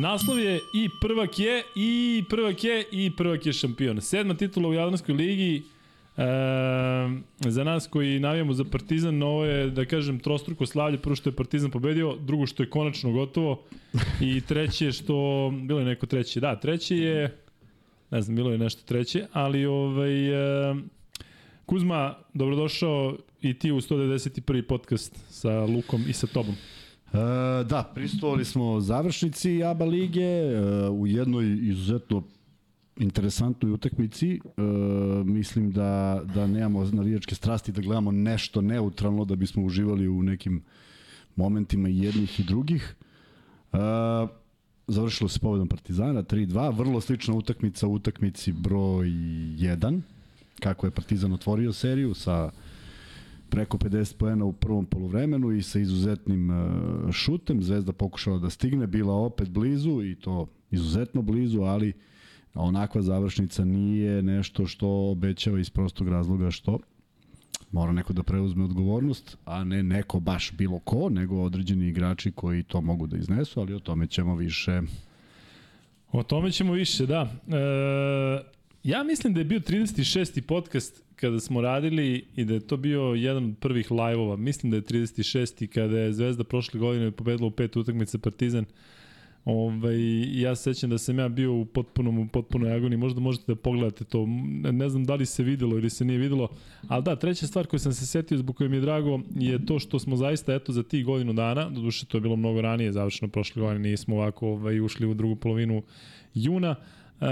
naslov je i prvak je, i prvak je, i prvak je šampion. Sedma titula u Jadranskoj ligi, E, za nas koji navijamo za Partizan, ovo je, da kažem, trostruko slavlje. Prvo što je Partizan pobedio, drugo što je konačno gotovo i treće što, bilo je neko treće, da, treće je, ne znam, bilo je nešto treće, ali ovaj, e, Kuzma, dobrodošao i ti u 191. podcast sa Lukom i sa tobom. E, da, pristovali smo završnici ABA lige e, u jednoj izuzetno interesantnoj utakmici. E, mislim da, da nemamo navijačke strasti da gledamo nešto neutralno da bismo uživali u nekim momentima i jednih i drugih. E, završilo se pobedom Partizana 3-2, vrlo slična utakmica utakmici broj 1, kako je Partizan otvorio seriju sa preko 50 poena u prvom poluvremenu i sa izuzetnim e, šutem. Zvezda pokušala da stigne, bila opet blizu i to izuzetno blizu, ali onakva završnica nije nešto što obećava iz prostog razloga što mora neko da preuzme odgovornost, a ne neko baš bilo ko, nego određeni igrači koji to mogu da iznesu, ali o tome ćemo više. O tome ćemo više, da. E, ja mislim da je bio 36. podcast kada smo radili i da je to bio jedan od prvih live-ova. Mislim da je 36. kada je Zvezda prošle godine pobedila u pet utakmica Partizan. Ovaj, ja se sećam da sam ja bio u potpunom, u potpunoj agoniji, možda možete da pogledate to, ne znam da li se videlo ili se nije videlo, ali da, treća stvar koju sam se setio zbog koje mi je drago je to što smo zaista, eto, za tih godinu dana, do duše to je bilo mnogo ranije, završeno prošle godine, nismo ovako ovaj, ušli u drugu polovinu juna, e,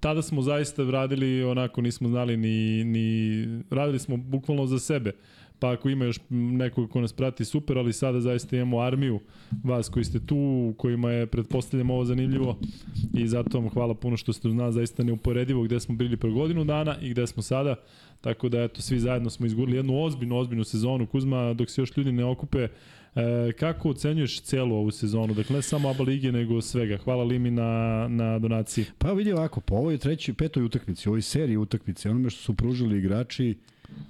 tada smo zaista radili onako, nismo znali ni, ni radili smo bukvalno za sebe. Pa ako ima još nekog ko nas prati, super, ali sada zaista imamo armiju vas koji ste tu, kojima je, pretpostavljam, ovo zanimljivo. I zato vam hvala puno što ste uz nas zaista neuporedivo gde smo bili pre godinu dana i gde smo sada, tako da eto, svi zajedno smo izgurili jednu ozbiljnu, ozbiljnu sezonu. Kuzma, dok se još ljudi ne okupe, E, kako ocenjuješ celu ovu sezonu? Dakle, ne samo ABA lige, nego svega. Hvala Limi na, na donaciji. Pa vidi ovako, po ovoj trećoj, petoj utakmici, ovoj seriji utakmice, onome što su pružili igrači,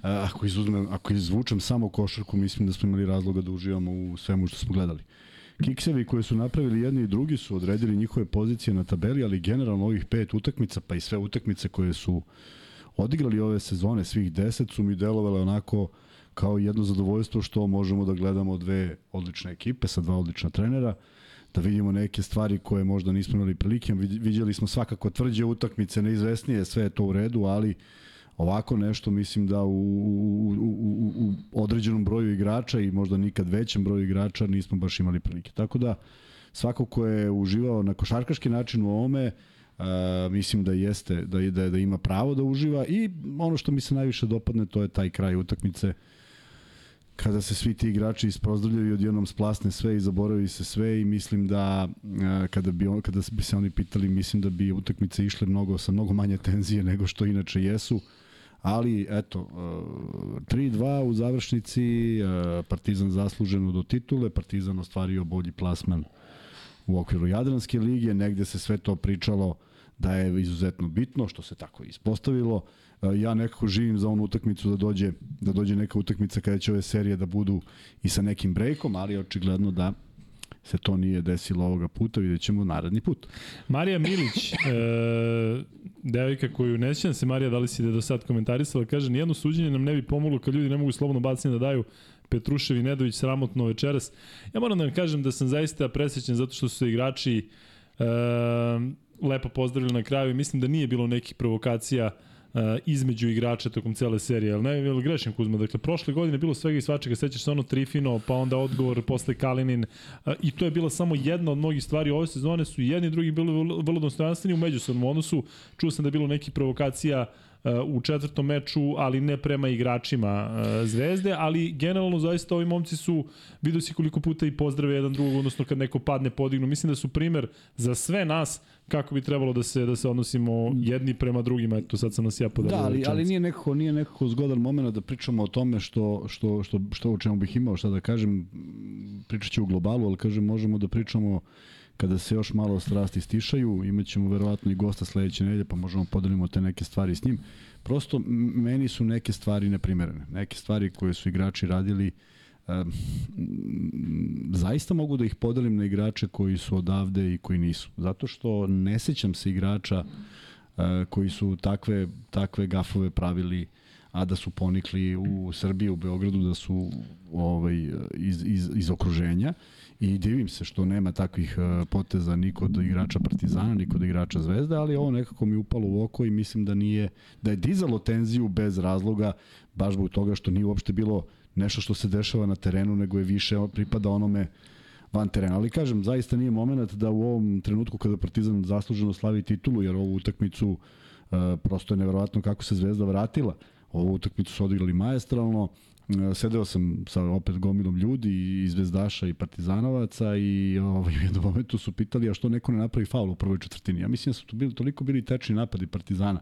ako, izuzmem, ako izvučem samo košarku, mislim da smo imali razloga da uživamo u svemu što smo gledali. Kiksevi koji su napravili jedni i drugi su odredili njihove pozicije na tabeli, ali generalno ovih pet utakmica, pa i sve utakmice koje su odigrali ove sezone, svih deset, su mi delovale onako kao jedno zadovoljstvo što možemo da gledamo dve odlične ekipe sa dva odlična trenera, da vidimo neke stvari koje možda nismo imali prilike. Vidjeli smo svakako tvrđe utakmice, neizvesnije, sve je to u redu, ali uh, ovako nešto mislim da u, u, u, u određenom broju igrača i možda nikad većem broju igrača nismo baš imali prilike. Tako da svako ko je uživao na košarkaški način u ovome, Uh, mislim da jeste, da, da, da ima pravo da uživa i ono što mi se najviše dopadne to je taj kraj utakmice kada se svi ti igrači ispozdravljaju i odjednom splasne sve i zaboravi se sve i mislim da uh, kada bi on, kada bi se oni pitali mislim da bi utakmice išle mnogo sa mnogo manje tenzije nego što inače jesu. Ali eto, 3-2 u završnici, e, Partizan zasluženo do titule, Partizan ostvario bolji plasman u okviru Jadranske lige, negde se sve to pričalo da je izuzetno bitno, što se tako ispostavilo. E, ja nekako živim za onu utakmicu da dođe, da dođe neka utakmica kada će ove serije da budu i sa nekim breakom, ali očigledno da se to nije desilo ovoga puta, vidjet ćemo naredni put. Marija Milić, e, devojka koju ne sjećam se, Marija, da li si da do sad komentarisala, kaže, nijedno suđenje nam ne bi pomoglo kad ljudi ne mogu slobodno bacanje da daju Petrušev i Nedović sramotno večeras. Ja moram da vam kažem da sam zaista presjećan zato što su igrači e, lepo pozdravili na kraju i mislim da nije bilo nekih provokacija uh, između igrača tokom cele serije, ali ne, ili grešim Kuzma, dakle, prošle godine bilo svega i svačega, sećaš se ono Trifino, pa onda odgovor posle Kalinin, uh, i to je bila samo jedna od mnogih stvari, ove sezone su jedni i drugi bili vrlo, dostojanstveni u međusobnom odnosu, čuo sam da je bilo neki provokacija u četvrtom meču, ali ne prema igračima Zvezde, ali generalno zaista ovi momci su, vidio si koliko puta i pozdrave jedan drugog, odnosno kad neko padne podignu. Mislim da su primer za sve nas kako bi trebalo da se da se odnosimo jedni prema drugima. Eto sad sam nas ja podelio. Da, ali, ali nije nekako nije nekako zgodan momenat da pričamo o tome što što što što o čemu bih imao šta da kažem. Pričaću u globalu, ali kažem možemo da pričamo kada se još malo strasti stišaju, imaćemo verovatno i gosta sledeće nedelje, pa možemo podelimo te neke stvari s njim. Prosto meni su neke stvari neprimerene. Neke stvari koje su igrači radili uh, zaista mogu da ih podelim na igrače koji su odavde i koji nisu. Zato što ne sećam se igrača e, koji su takve, takve gafove pravili a da su ponikli u Srbiji, u Beogradu, da su ovaj, iz, iz, iz okruženja i divim se što nema takvih e, poteza ni kod igrača Partizana, ni kod igrača Zvezde, ali ovo nekako mi upalo u oko i mislim da nije da je dizalo tenziju bez razloga baš zbog toga što nije uopšte bilo nešto što se dešava na terenu, nego je više pripada onome van terena. Ali kažem, zaista nije moment da u ovom trenutku kada Partizan zasluženo slavi titulu, jer ovu utakmicu uh, prosto je neverovatno kako se Zvezda vratila. Ovu utakmicu su odigrali majestralno, sedeo sam sa opet gomilom ljudi i Zvezdaša i Partizanovaca i ovaj, u jednom momentu su pitali a što neko ne napravi faul u prvoj četvrtini. Ja mislim da su tu bili toliko bili tečni napadi Partizana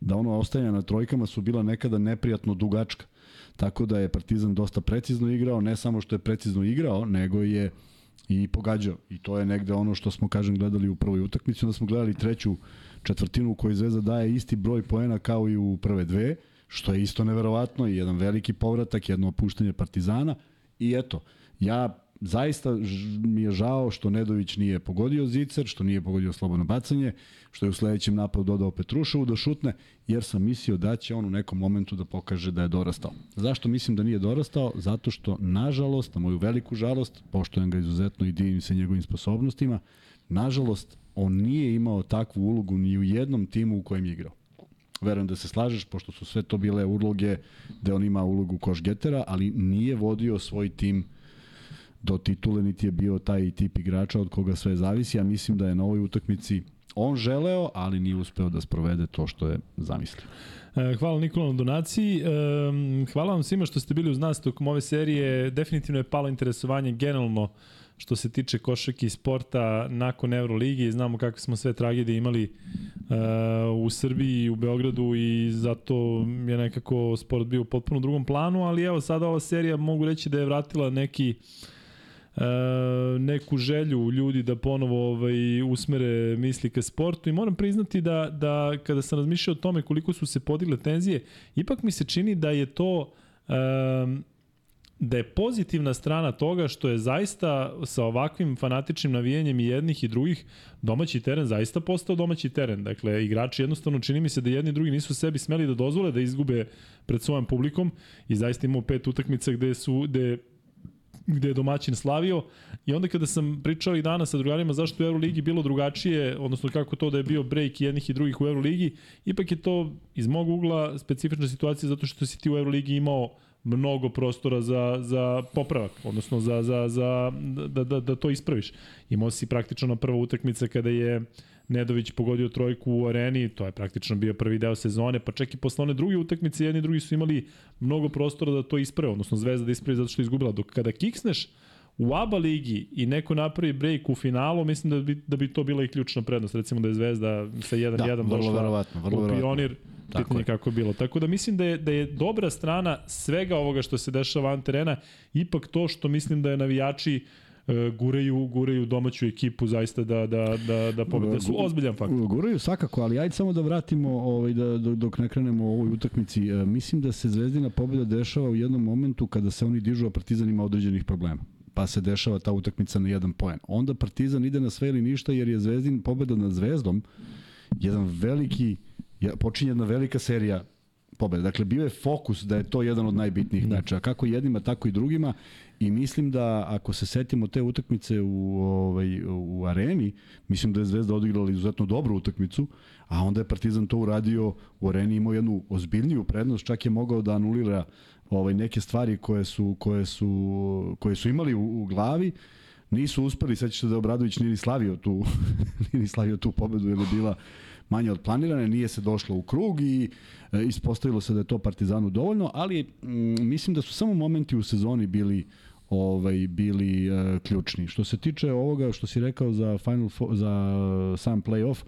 da ono ostajanje na trojkama su bila nekada neprijatno dugačka Tako da je Partizan dosta precizno igrao, ne samo što je precizno igrao, nego je i pogađao. I to je negde ono što smo, kažem, gledali u prvoj utakmici. Onda smo gledali treću četvrtinu u kojoj Zvezda daje isti broj poena kao i u prve dve, što je isto neverovatno i jedan veliki povratak, jedno opuštanje Partizana. I eto, ja zaista mi je žao što Nedović nije pogodio zicer, što nije pogodio slobodno bacanje, što je u sledećem napadu dodao Petruševu da šutne, jer sam mislio da će on u nekom momentu da pokaže da je dorastao. Zašto mislim da nije dorastao? Zato što, nažalost, na moju veliku žalost, poštojem ga izuzetno i divim se njegovim sposobnostima, nažalost, on nije imao takvu ulogu ni u jednom timu u kojem je igrao. Verujem da se slažeš, pošto su sve to bile uloge gde on ima ulogu košgetera, ali nije vodio svoj tim do titule, niti je bio taj tip igrača od koga sve zavisi. Ja mislim da je na ovoj utakmici on želeo, ali nije uspeo da sprovede to što je zamislio. E, hvala Nikola na donaciji. E, hvala vam svima što ste bili uz nas tokom ove serije. Definitivno je palo interesovanje generalno što se tiče košarke i sporta nakon Euroligi. Znamo kakve smo sve tragedije imali uh, u Srbiji i u Beogradu i zato je nekako sport bio u potpuno drugom planu, ali evo sada ova serija mogu reći da je vratila neki uh, neku želju ljudi da ponovo ovaj, usmere misli ka sportu i moram priznati da, da kada sam razmišljao o tome koliko su se podigle tenzije, ipak mi se čini da je to e, da je pozitivna strana toga što je zaista sa ovakvim fanatičnim navijanjem i jednih i drugih domaći teren zaista postao domaći teren. Dakle, igrači jednostavno čini mi se da jedni i drugi nisu sebi smeli da dozvole da izgube pred svojom publikom i zaista imao pet utakmica gde su gde gde je domaćin slavio i onda kada sam pričao i danas sa drugarima zašto u Euroligi bilo drugačije, odnosno kako to da je bio break jednih i drugih u Euroligi, ipak je to iz mog ugla specifična situacija zato što si ti u Euroligi imao mnogo prostora za, za popravak, odnosno za, za, za, da, da, da to ispraviš. Imao si praktično na prva utakmica kada je Nedović pogodio trojku u areni, to je praktično bio prvi deo sezone, pa čak i posle one druge utakmice, jedni i drugi su imali mnogo prostora da to isprave, odnosno Zvezda da ispravi zato što je izgubila. Dok kada kiksneš u ABA ligi i neko napravi break u finalu, mislim da bi, da bi to bila i ključna prednost. Recimo da je Zvezda sa 1-1 da, došla verovatno, vrlo u pionir, pitanje kako je bilo. Tako da mislim da je, da je dobra strana svega ovoga što se dešava van terena, ipak to što mislim da je navijači E, guraju, guraju domaću ekipu zaista da, da, da, da pobede. Da su ozbiljan faktor. Guraju svakako, ali ajde samo da vratimo ovaj, da, dok ne krenemo u ovoj utakmici. E, mislim da se Zvezdina pobeda dešava u jednom momentu kada se oni dižu, a Partizan ima određenih problema pa se dešava ta utakmica na jedan poen. Onda Partizan ide na sve ili ništa jer je Zvezdin pobeda nad Zvezdom jedan veliki, počinje jedna velika serija pobeda. Dakle, bio je fokus da je to jedan od najbitnijih da. meča, kako jednima, tako i drugima I mislim da ako se setimo te utakmice u, ovaj, u areni, mislim da je Zvezda odigrala izuzetno dobru utakmicu, a onda je Partizan to uradio u areni, imao jednu ozbiljniju prednost, čak je mogao da anulira ovaj, neke stvari koje su, koje su, koje su imali u, u glavi, nisu uspeli, sećaš se da Obradović nije ni slavio tu, nije ni slavio tu pobedu, jer je bila manje od planirane, nije se došlo u krug i e, ispostavilo se da je to Partizanu dovoljno, ali m, mislim da su samo momenti u sezoni bili ovaj bili uh, ključni. Što se tiče ovoga što si rekao za final za sam play-off,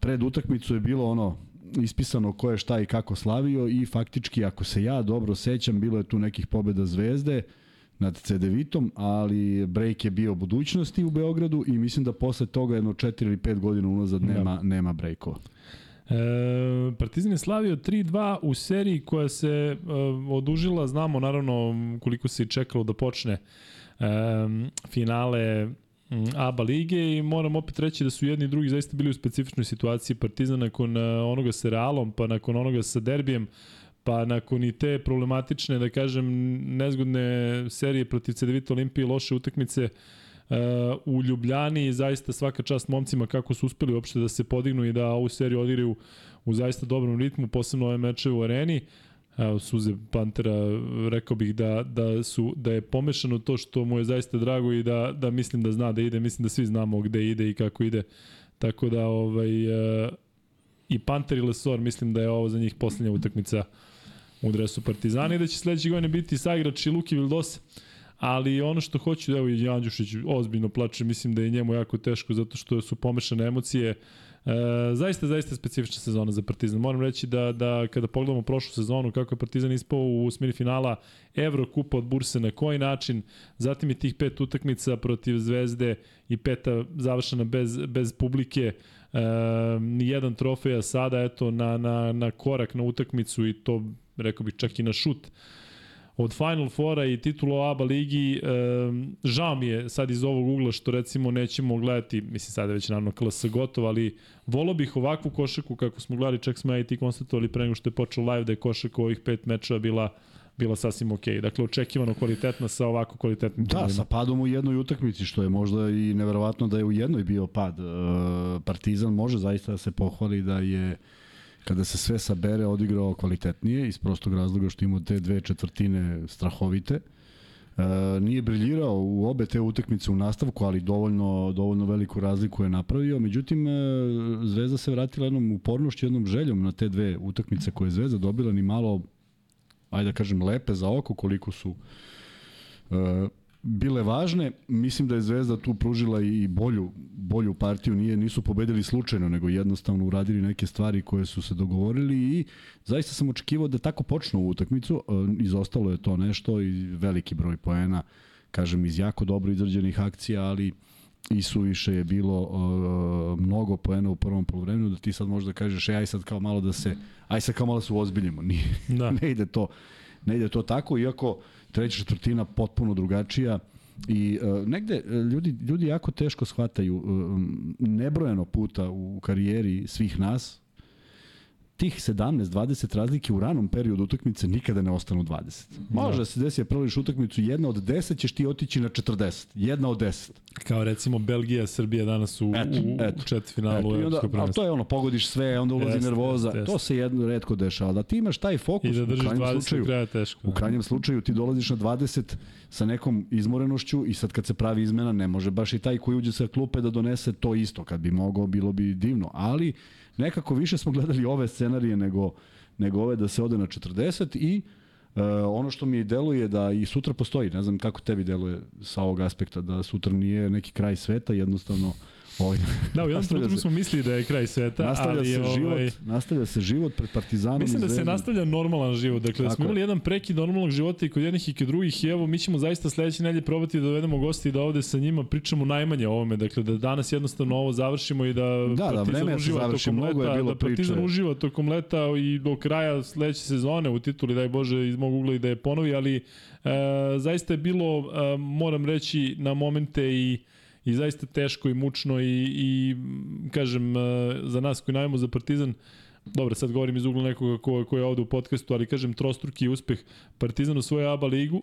pred utakmicu je bilo ono ispisano ko je šta i kako slavio i faktički ako se ja dobro sećam bilo je tu nekih pobeda Zvezde nad CDVitom, ali break je bio budućnosti u Beogradu i mislim da posle toga jedno 4 ili 5 godina unazad da. nema, ja. nema breakova. E, Partizan je slavio 3-2 u seriji koja se e, odužila, znamo naravno koliko se čekalo da počne e, finale ABA lige i moram opet reći da su jedni i drugi zaista bili u specifičnoj situaciji Partizan nakon e, onoga sa Realom, pa nakon onoga sa Derbijem, pa nakon i te problematične, da kažem, nezgodne serije protiv CDVita Olimpije i loše utakmice, uh, u Ljubljani zaista svaka čast momcima kako su uspeli uopšte da se podignu i da ovu seriju odigraju u zaista dobrom ritmu, posebno ove meče u areni. Evo, Suze Pantera, rekao bih da, da, su, da je pomešano to što mu je zaista drago i da, da mislim da zna da ide, mislim da svi znamo gde ide i kako ide. Tako da ovaj, uh, i Panter i Lesor mislim da je ovo za njih poslednja utakmica u dresu Partizana i da će sledeće godine biti saigrač i Luki Vildosa ali ono što hoću, evo i Andjušić ozbiljno plače, mislim da je njemu jako teško zato što su pomešane emocije. E, zaista, zaista specifična sezona za Partizan. Moram reći da, da kada pogledamo prošlu sezonu, kako je Partizan ispao u smiri finala Evrokupa od Burse, na koji način, zatim i tih pet utakmica protiv Zvezde i peta završena bez, bez publike, e, nijedan trofej, a sada eto na, na, na korak na utakmicu i to rekao bih čak i na šut od Final Fora i titulu ABA ligi, e, žao mi je sad iz ovog ugla što recimo nećemo gledati, mislim sada već naravno KLS gotov, ali volo bih ovakvu košaku kako smo gledali, čak smo ja i ti konstatovali pre nego što je počeo live da je košaka ovih pet mečeva bila bila sasvim. Okay. Dakle, očekivano kvalitetna sa ovako kvalitetnim Da, sa padom u jednoj utakmici, što je možda i neverovatno da je u jednoj bio pad. E, Partizan može zaista da se pohvali da je kada se sve sabere odigrao kvalitetnije iz prostog razloga što ima te dve četvrtine strahovite. E, nije briljirao u obe te utakmice u nastavku, ali dovoljno, dovoljno veliku razliku je napravio. Međutim, e, Zvezda se vratila jednom upornošću, jednom željom na te dve utakmice koje je Zvezda dobila ni malo, ajde da kažem, lepe za oko koliko su e, bile važne. Mislim da je Zvezda tu pružila i bolju, bolju partiju. Nije, nisu pobedili slučajno, nego jednostavno uradili neke stvari koje su se dogovorili i zaista sam očekivao da tako počnu u utakmicu. E, izostalo je to nešto i veliki broj poena, kažem, iz jako dobro izrađenih akcija, ali i suviše je bilo uh, mnogo poena u prvom polovremenu da ti sad možda kažeš e, aj sad kao malo da se aj sad kao malo da se ozbiljimo nije da. ne ide to ne ide to tako iako treća četvrtina potpuno drugačija i uh, negde e, ljudi, ljudi jako teško shvataju uh, nebrojeno puta u karijeri svih nas tih 17-20 razlike u ranom periodu utakmice nikada ne ostanu 20. Može da, da se desi da proliš utakmicu jedna od 10 ćeš ti otići na 40. Jedna od 10. Kao recimo Belgija, Srbija danas u, eto, u, eto, u četvrtfinalu evropskog prvenstva. To je ono, pogodiš sve, onda ulazi jest, nervoza. Jest, jest. To se jedno redko dešava. Da ti imaš taj fokus, I da držiš u krajnjem 20 slučaju, kraja teško. U krajnjem slučaju ti dolaziš na 20 sa nekom izmorenošću i sad kad se pravi izmena ne može baš i taj koji uđe sa klupe da donese to isto. Kad bi mogao, bilo bi divno. Ali nekako više smo gledali ove scenarije nego, nego ove da se ode na 40 i Uh, ono što mi deluje da i sutra postoji, ne znam kako tebi deluje sa ovog aspekta, da sutra nije neki kraj sveta, jednostavno Ovaj, da, u jednom trenutku smo mislili da je kraj sveta, nastavlja ali se ovaj, život, nastavlja se život pred Partizanom. Mislim da se nastavlja normalan život. Dakle, da smo imali jedan prekid normalnog života i kod jednih i kod drugih i evo mi ćemo zaista sledeće nedelje probati da dovedemo gosti i da ovde sa njima pričamo najmanje o ovome. Dakle, da danas jednostavno ovo završimo i da, da, da Partizan da, uživa završi, tokom leta, je bilo da Partizan priče. uživa tokom leta i do kraja sledeće sezone u tituli, daj Bože, iz mog ugla i da je ponovi, ali e, zaista je bilo, e, moram reći, na momente i i zaista teško i mučno i, i kažem, e, za nas koji najemo za Partizan, dobro, sad govorim iz ugla nekoga ko, ko je ovde u podcastu, ali kažem, trostruki uspeh Partizan u svojoj ABA ligu,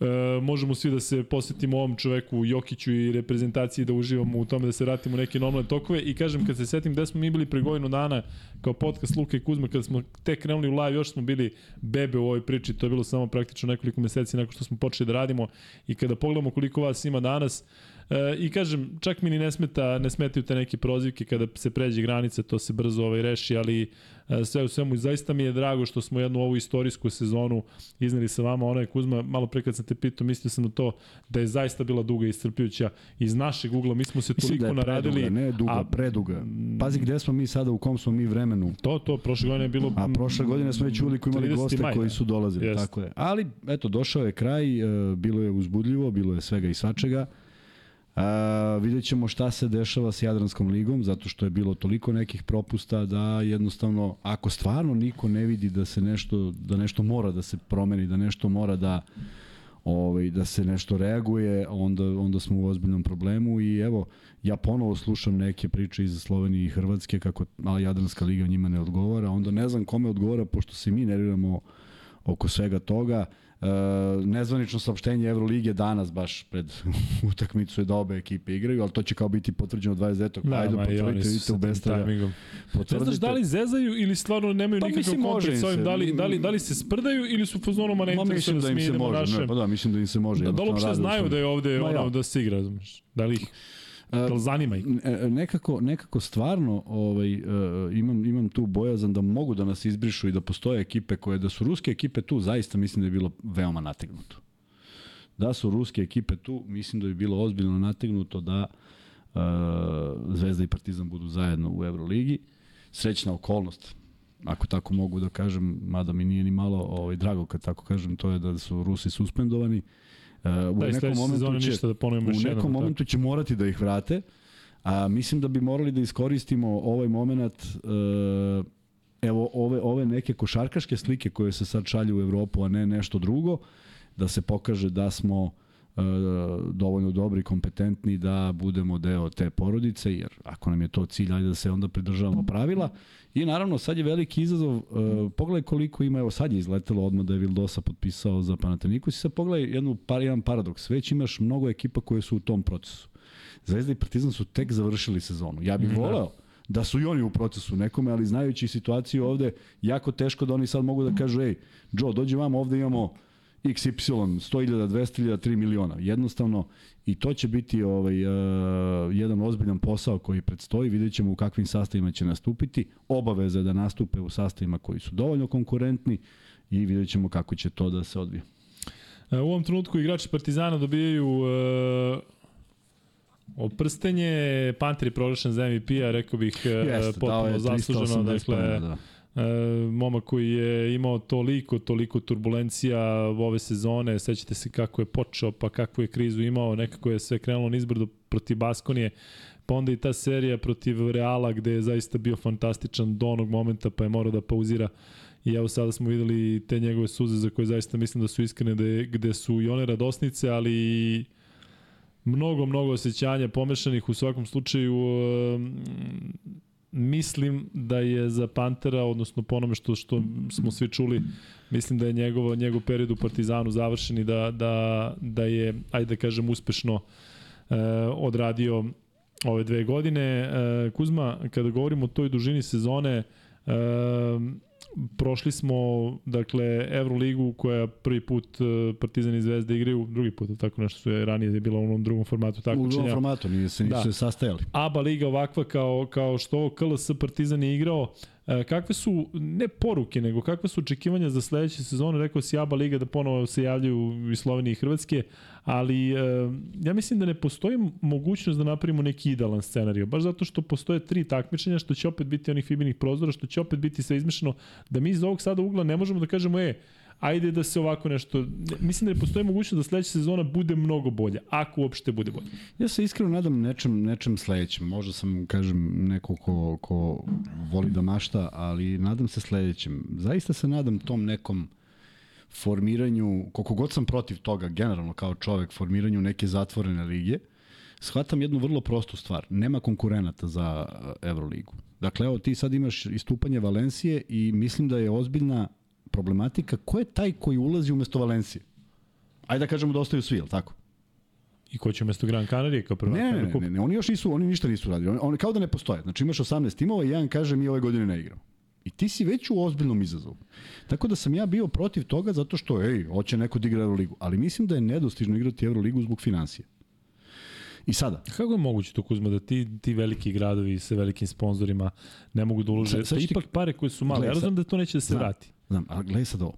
E, možemo svi da se posvetimo ovom čoveku Jokiću i reprezentaciji da uživamo u tome da se vratimo neke normalne tokove. I kažem kad se setim gde smo mi bili pre godinu dana kao podcast Luka i Kuzma kada smo tek krenuli u live još smo bili bebe u ovoj priči. To je bilo samo praktično nekoliko meseci nakon što smo počeli da radimo. I kada pogledamo koliko vas ima danas E, I kažem, čak mi ni ne smeta, ne smetaju te neke prozivke kada se pređe granice, to se brzo ovaj reši, ali e, sve u svemu zaista mi je drago što smo jednu ovu istorijsku sezonu izneli sa vama. Ona je Kuzma, malo pre kad sam te pitao, mislio sam na to da je zaista bila duga i iscrpljujuća iz našeg ugla. Mi smo se Mislim toliko da naradili. Preduga, ne duga, a, preduga. Pazi gde smo mi sada, u kom smo mi vremenu. To, to, prošle godine je bilo... A prošle godine smo već uliko imali goste maj, koji su dolazili. Jest. Tako je. Ali, eto, došao je kraj, e, bilo je uzbudljivo, bilo je svega i svačega. A, vidjet ćemo šta se dešava s Jadranskom ligom, zato što je bilo toliko nekih propusta da jednostavno, ako stvarno niko ne vidi da se nešto, da nešto mora da se promeni, da nešto mora da ovaj, da se nešto reaguje, onda, onda smo u ozbiljnom problemu i evo, ja ponovo slušam neke priče iz Slovenije i Hrvatske kako mala Jadranska liga njima ne odgovara, onda ne znam kome odgovara pošto se mi nerviramo oko svega toga. E, nezvanično saopštenje Evrolige danas baš pred utakmicu je da obe ekipe igraju, ali to će kao biti potvrđeno 29. Da, Ajde, potvrdite, vidite u Bestelja. Ne znaš da li zezaju ili stvarno nemaju Pa nikakav im s ovim, da li, da, li, da li se sprdaju ili su fazonom ma ne Ma mislim da da im se može, naše. ne, pa da, mislim da im se može. Da, da uopšte znaju da je ovde Ma ono ja. da se igra, razumeš? Da li ih, da li zanima ih? E, nekako, nekako stvarno ovaj, imam, imam tu bojazan da mogu da nas izbrišu i da postoje ekipe koje, da su ruske ekipe tu, zaista mislim da je bilo veoma nategnuto. Da su ruske ekipe tu, mislim da bi bilo ozbiljno nategnuto da uh, Zvezda i Partizan budu zajedno u Euroligi. Srećna okolnost, ako tako mogu da kažem, mada mi nije ni malo ovaj, drago kad tako kažem, to je da su Rusi suspendovani. Uh, u Da, nekom momentu će, ništa da ponovimo u nekom momentu će morati da ih vrate, a mislim da bi morali da iskoristimo ovaj moment e, evo ove, ove neke košarkaške slike koje se sad šalju u Evropu, a ne nešto drugo, da se pokaže da smo e, dovoljno dobri, kompetentni da budemo deo te porodice, jer ako nam je to cilj, ajde da se onda pridržavamo pravila. I naravno, sad je veliki izazov, e, pogledaj koliko ima, evo sad je izletelo odmah da je Vildosa potpisao za Panathinaikos i sad pogledaj jednu, par, jedan paradoks, već imaš mnogo ekipa koje su u tom procesu. Zvezda i Partizan su tek završili sezonu. Ja bih Da. voleo da su i oni u procesu nekome, ali znajući situaciju ovde, jako teško da oni sad mogu da kažu, ej, Joe, dođi vam, ovde imamo XY, 100.000, 200.000, 3 miliona. Jednostavno, i to će biti ovaj, uh, jedan ozbiljan posao koji predstoji. Vidjet ćemo u kakvim sastavima će nastupiti. Obaveza je da nastupe u sastavima koji su dovoljno konkurentni i vidjet ćemo kako će to da se odvije. E, U ovom trenutku igrači Partizana dobijaju e, oprstenje, Panter je proglašen za MVP-a, rekao bih Jeste, potpuno je zasluženo, 380 dakle, da. E, momak koji je imao toliko, toliko turbulencija ove sezone, sećate se kako je počeo, pa kakvu je krizu imao, nekako je sve krenulo nizbrdo protiv Baskonije, pa onda i ta serija protiv Reala gde je zaista bio fantastičan do onog momenta pa je morao da pauzira. I evo sada smo videli te njegove suze za koje zaista mislim da su iskrene gde, gde su i one radosnice, ali i mnogo, mnogo osjećanja pomešanih u svakom slučaju um, mislim da je za Pantera, odnosno po onome što, što smo svi čuli, mislim da je njegov, njegov period u Partizanu završen i da, da, da je, ajde da kažem, uspešno e, odradio ove dve godine. E, Kuzma, kada govorimo o toj dužini sezone, e, prošli smo dakle Evroligu koja prvi put e, Partizan i Zvezda igraju, drugi put, tako nešto su je ranije je bilo u onom drugom formatu U drugom takmičenja. formatu nije se nisu Da. sastajali. ABA liga ovakva kao, kao što KLS Partizan je igrao, kakve su, ne poruke, nego kakve su očekivanja za sledeće sezone, rekao si ABA liga da ponovo se javljaju i Slovenije i Hrvatske, ali e, ja mislim da ne postoji mogućnost da napravimo neki idealan scenariju, baš zato što postoje tri takmičenja, što će opet biti onih fibinih prozora, što će opet biti sve izmešano, da mi iz ovog sada ugla ne možemo da kažemo, e, ajde da se ovako nešto, mislim da ne postoji mogućnost da sledeća sezona bude mnogo bolja, ako uopšte bude bolja. Ja se iskreno nadam nečem, nečem sledećem. Možda sam, kažem, neko ko, ko voli da mašta, ali nadam se sledećem. Zaista se nadam tom nekom formiranju, koliko god sam protiv toga, generalno kao čovek, formiranju neke zatvorene lige, shvatam jednu vrlo prostu stvar. Nema konkurenata za eh, Euroligu. Dakle, evo, ti sad imaš istupanje Valencije i mislim da je ozbiljna problematika ko je taj koji ulazi umesto Valencije. Ajde da kažemo da ostaju svi, je tako? I ko će umesto Gran Canaria kao prva? Ne, ne, ne, ne, ne, oni još nisu, oni ništa nisu radili. Oni, oni kao da ne postoje. Znači imaš 18 timova i jedan kaže mi ove godine ne igramo. I ti si već u ozbiljnom izazovu. Tako da sam ja bio protiv toga zato što, ej, hoće neko da igra Euroligu. Ali mislim da je nedostižno igrati Euroligu zbog financija. I sada, Kako je moguće to Kuzma da ti ti veliki gradovi sa velikim sponzorima ne mogu da ulože ću ti- ipak pare koje su male. Gledaj, Ja razumem da to neće da se vrati. Znam, ali gledaj sad ovo.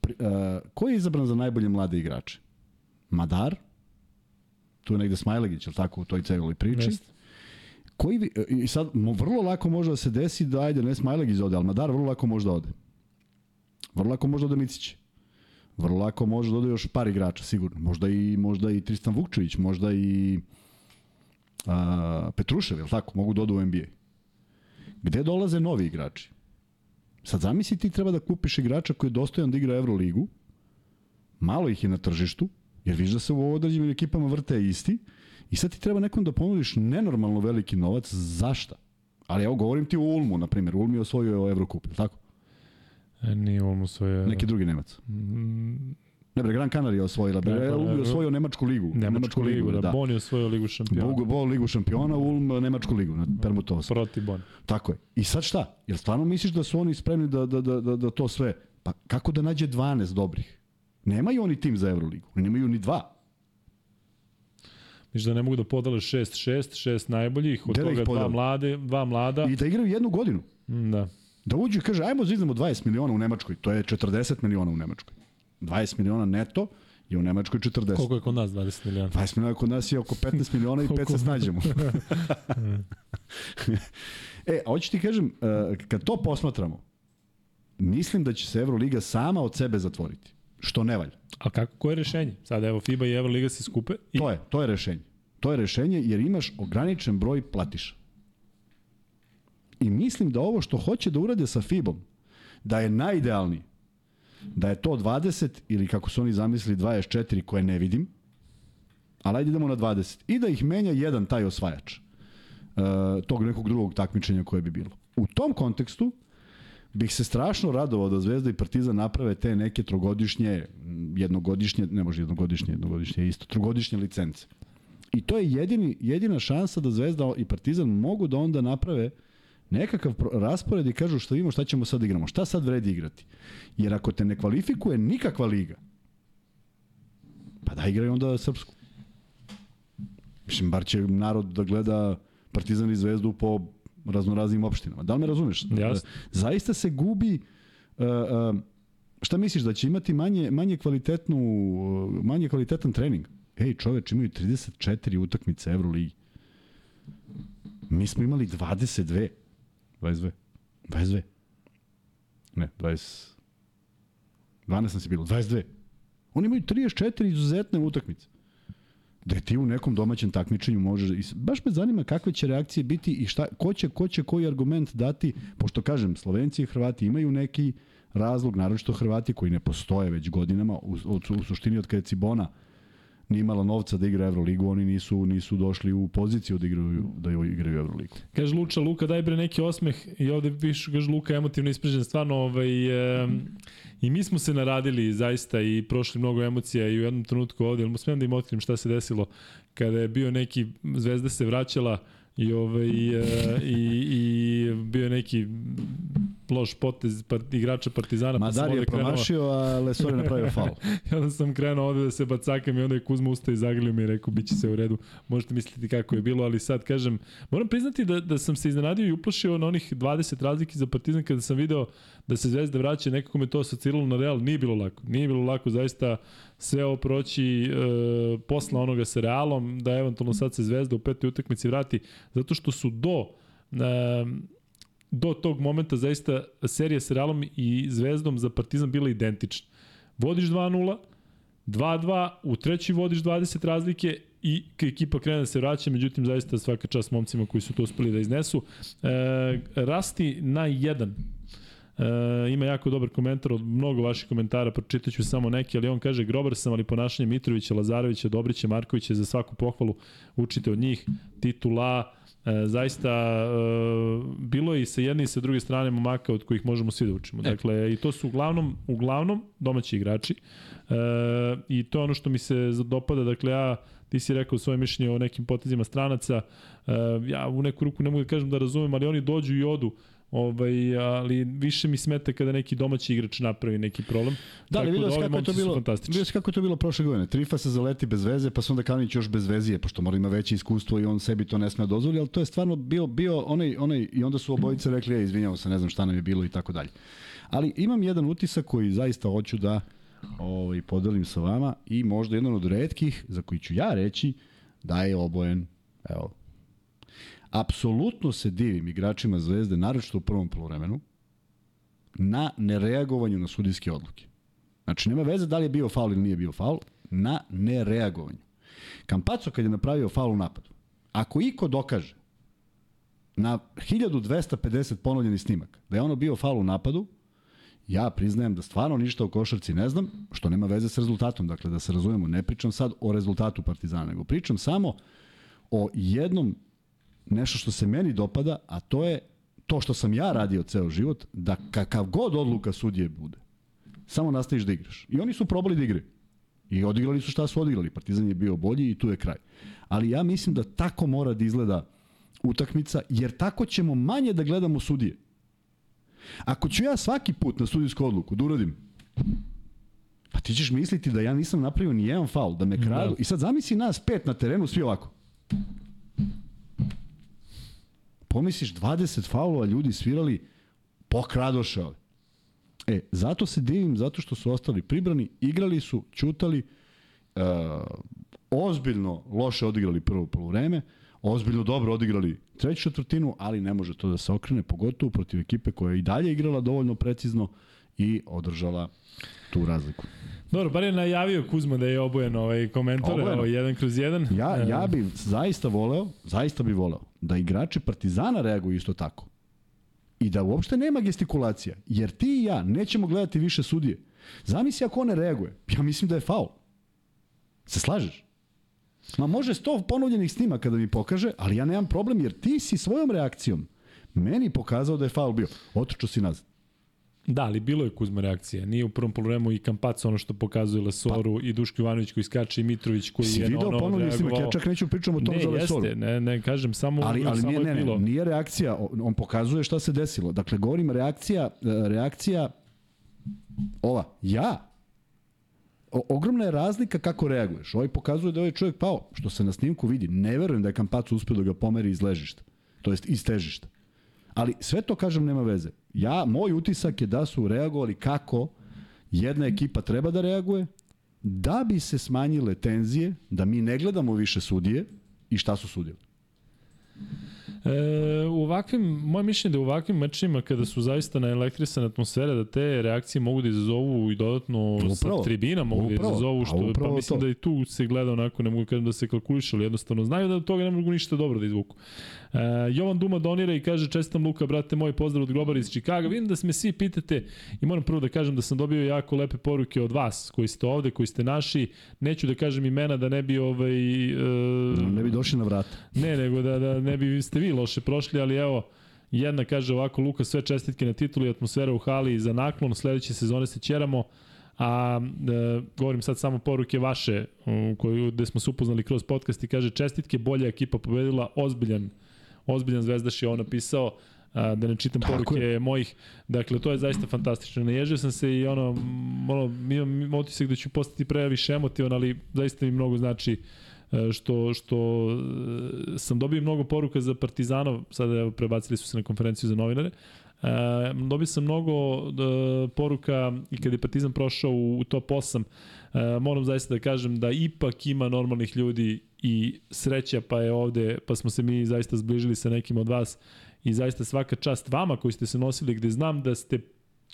Pri, uh, ko je izabran za najbolje mlade igrače? Madar, tu je negde Smajlegić, je li tako, u toj celoj priči. Jeste. Koji, vi- I sad, vrlo lako može da se desi da, ajde, ne Smajlegić ode, ali Madar vrlo lako može da ode. Vrlo lako može da ode Micić. Vrlo lako može da ode još par igrača, sigurno. Možda i, možda i Tristan Vukčević, možda i a, Petrušev, je tako? Mogu da odu u NBA. Gde dolaze novi igrači? Sad zamisli ti treba da kupiš igrača koji je dostojan da igra Euroligu, malo ih je na tržištu, jer viš da se u određenim ekipama vrte isti, i sad ti treba nekom da ponudiš nenormalno veliki novac, zašta? Ali evo, govorim ti u Ulmu, na primjer. Ulm je osvojio Evrokup, tako? E, nije Ulm osvojio... Neki drugi Nemac. Mm, Ne bre, Gran Canaria je osvojila. Bre, Gran Ulm je Canaria. osvojio Nemačku ligu. Nemačku ligu, da. Bon je osvojio ligu šampiona. Bo, Bo ligu šampiona, Ulm Nemačku ligu na Permutovs. Protiv Bon. Tako je. I sad šta? Jel stvarno misliš da su oni spremni da, da, da, da, da to sve? Pa kako da nađe 12 dobrih? Nemaju oni tim za Euroligu. Oni nemaju ni dva. Misliš da ne mogu da podale 6-6, šest najboljih, od Gde da toga dva mlade, dva mlada. I da igraju jednu godinu. Da. Da uđu i kaže, ajmo zidamo 20 miliona u Nemačkoj. To je 40 miliona u Nemačkoj. 20 miliona neto je u Nemačkoj 40. Koliko je kod nas 20 miliona? 20 miliona kod nas je oko 15 miliona i 5 se snađemo. e, a hoću ti kažem, e, kad to posmatramo, mislim da će se Euroliga sama od sebe zatvoriti. Što ne valja. A kako, koje je rešenje? Sad evo FIBA i Euroliga se skupe i To je, to je rešenje. To je rešenje jer imaš ograničen broj platiša. I mislim da ovo što hoće da urade sa FIBom, da je najidealniji, da je to 20 ili kako su oni zamislili 24 koje ne vidim, ali ajde idemo na 20 i da ih menja jedan taj osvajač uh, tog nekog drugog takmičenja koje bi bilo. U tom kontekstu bih se strašno radovao da Zvezda i Partizan naprave te neke trogodišnje, jednogodišnje, ne može jednogodišnje, jednogodišnje je isto, trogodišnje licence. I to je jedini, jedina šansa da Zvezda i Partizan mogu da onda naprave nekakav raspored i kažu šta vidimo šta ćemo sad igramo. Šta sad vredi igrati? Jer ako te ne kvalifikuje nikakva liga, pa da igraju onda srpsku. Mislim, bar će narod da gleda Partizan i Zvezdu po raznoraznim opštinama. Da li me razumeš? Jasno. Zaista se gubi uh, uh, šta misliš da će imati manje manje kvalitetnu manje kvalitetan trening? Ej, čoveč, imaju 34 utakmice Evroligi. Mi smo imali 22. 22. 22. Ne, 20. 12 nas je bilo, 22. Oni imaju 34 izuzetne utakmice. Da ti u nekom domaćem takmičenju možeš... s- Baš me zanima kakve će reakcije biti i šta, ko, će, ko će koji argument dati, pošto kažem, Slovenci i Hrvati imaju neki razlog, naročito Hrvati koji ne postoje već godinama, u, u, u suštini od kada je Cibona nije imala novca da igra Euroligu, oni nisu nisu došli u poziciju da igraju da igraju Euroligu. Kaže Luča, Luka daj bre neki osmeh i ovde pišu, kaže Luka emotivno isprežen, stvarno ovaj, e, i mi smo se naradili zaista i prošli mnogo emocija i u jednom trenutku ovde, ali smijem da im otkrim šta se desilo kada je bio neki, Zvezda se vraćala i ovaj e, i i bio neki loš potez pa, igrača Partizana pa sam Madar je krenuo promašio, a Lesor je napravio faul. I onda sam krenuo ovde da se bacakam i onda je Kuzma ustao i zagrlio mi i rekao biće se u redu. Možete misliti kako je bilo, ali sad kažem, moram priznati da, da sam se iznenadio i uplašio na onih 20 razliki za Partizan kada sam video da se Zvezda vraća, nekako me to asociralo na Real, nije bilo lako. Nije bilo lako zaista sve ovo proći e, posla onoga sa Realom, da eventualno sad se Zvezda u petoj utakmici vrati, zato što su do e, do tog momenta zaista serija sa Realom i Zvezdom za Partizan bila identična. Vodiš 2-0, 2-2, u treći vodiš 20 razlike i ekipa krene da se vraća, međutim zaista svaka čast momcima koji su to uspeli da iznesu. E, rasti na 1. E, ima jako dobar komentar od mnogo vaših komentara, pročitat ću samo neki, ali on kaže grobar sam, ali ponašanje Mitrovića, Lazarevića, Dobrića, Markovića za svaku pohvalu učite od njih, titula, E, zaista e, bilo je i sa jedne i sa druge strane momaka od kojih možemo svi da učimo. Dakle, i to su uglavnom, uglavnom domaći igrači. E, I to je ono što mi se dopada. Dakle, ja, ti si rekao svoje mišljenje o nekim potezima stranaca. E, ja u neku ruku ne mogu da kažem da razumem, ali oni dođu i odu. Ovaj, ali više mi smeta kada neki domaći igrač napravi neki problem. Da, ali vidio ovi kako je to bilo, vidio kako je to bilo prošle godine. Trifa se zaleti bez veze, pa se onda Kalinić još bez vezije, pošto mora da ima veće iskustvo i on sebi to ne sme da dozvoli, ali to je stvarno bio, bio onaj, onaj, i onda su obojice rekli, ja izvinjamo se, ne znam šta nam je bilo i tako dalje. Ali imam jedan utisak koji zaista hoću da ovaj, podelim sa vama i možda jedan od redkih za koji ću ja reći da je obojen, evo, apsolutno se divim igračima Zvezde, naročito u prvom polovremenu, na nereagovanju na sudijske odluke. Znači, nema veze da li je bio faul ili nije bio faul, na nereagovanju. Kampaco kad je napravio faul u napadu, ako iko dokaže na 1250 ponovljenih snimaka da je ono bio faul u napadu, ja priznajem da stvarno ništa o košarci ne znam, što nema veze sa rezultatom, dakle da se razumemo, ne pričam sad o rezultatu Partizana, nego pričam samo o jednom nešto što se meni dopada, a to je to što sam ja radio ceo život, da kakav god odluka sudije bude, samo nastaviš da igraš. I oni su probali da igraju. I odigrali su šta su odigrali. Partizan je bio bolji i tu je kraj. Ali ja mislim da tako mora da izgleda utakmica, jer tako ćemo manje da gledamo sudije. Ako ću ja svaki put na sudijsku odluku da uradim Pa ti ćeš misliti da ja nisam napravio ni jedan faul, da me kradu. Da. I sad zamisli nas pet na terenu, svi ovako. Pomisliš 20 faulova ljudi svirali, pokradoše ove. E, zato se divim, zato što su ostali pribrani, igrali su, čutali, uh, ozbiljno loše odigrali prvo polovreme, ozbiljno dobro odigrali treću četvrtinu, ali ne može to da se okrene, pogotovo protiv ekipe koja je i dalje igrala dovoljno precizno i održala tu razliku. Dobro, bar je najavio Kuzma da je obojen ovaj komentar, ovaj jedan kroz jedan. Ja, ja bih zaista voleo, zaista bih voleo da igrači Partizana reaguju isto tako. I da uopšte nema gestikulacija, jer ti i ja nećemo gledati više sudije. Zamisli ako on ne reaguje, ja mislim da je faul. Se slažeš? Ma može sto ponovljenih snima kada mi pokaže, ali ja nemam problem jer ti si svojom reakcijom meni pokazao da je faul bio. Otrčao si nazad. Da, ali bilo je Kuzma reakcija. Nije u prvom problemu i Kampac ono što pokazuje Lesoru pa. i Duško Ivanović koji skače i Mitrović koji si je video ono ponovni snimak, ja čak neću pričam o tom ne, za Lesoru. Ne, jeste, ne, ne, kažem, samo, ali, ali samo nije, je ne, bilo. Nije reakcija, on pokazuje šta se desilo. Dakle, govorim reakcija, e, reakcija ova, ja, o, ogromna je razlika kako reaguješ. Ovaj pokazuje da je ovaj čovjek pao, što se na snimku vidi. Ne verujem da je Kampac uspio da ga pomeri iz ležišta, to jest iz težišta. Ali sve to, kažem, nema veze. Ja, moj utisak je da su reagovali kako jedna ekipa treba da reaguje, da bi se smanjile tenzije, da mi ne gledamo više sudije i šta su sudije. E, u ovakvim, moje mišljenje da u ovakvim mečima kada su zaista na elektrisane atmosfere da te reakcije mogu da izazovu i dodatno upravo, sa tribina mogu da upravo, da izazovu što pa mislim to. da i tu se gleda onako ne mogu kažem da se kalkuliše ali jednostavno znaju da od toga ne mogu ništa dobro da izvuku. Uh, Jovan Duma donira i kaže čestam Luka, brate moj, pozdrav od Grobara iz Čikaga. Vidim da se me svi pitate i moram prvo da kažem da sam dobio jako lepe poruke od vas koji ste ovde, koji ste naši. Neću da kažem imena da ne bi ovaj uh, ne bi došli na vrat. Ne, nego da da ne bi ste vi loše prošli, ali evo Jedna kaže ovako, Luka, sve čestitke na titulu i atmosfera u hali za naklon, sledeće sezone se ćeramo, a e, govorim sad samo poruke vaše, u koju, gde smo se upoznali kroz podcast i kaže čestitke, bolja ekipa pobedila, ozbiljan ozbiljan zvezdaš je on napisao, a, da ne čitam Tako poruke je. mojih. Dakle, to je zaista fantastično. Naježio sam se i ono, ono imam otisak da ću postati previše emotivan, ali zaista mi mnogo znači e, što, što e, sam dobio mnogo poruka za Partizanov, sada evo, prebacili su se na konferenciju za novinare, E, dobio sam mnogo e, poruka i kada je Partizan prošao u, u top 8, e, moram zaista da kažem da ipak ima normalnih ljudi i sreća pa je ovde, pa smo se mi zaista zbližili sa nekim od vas i zaista svaka čast vama koji ste se nosili gde znam da ste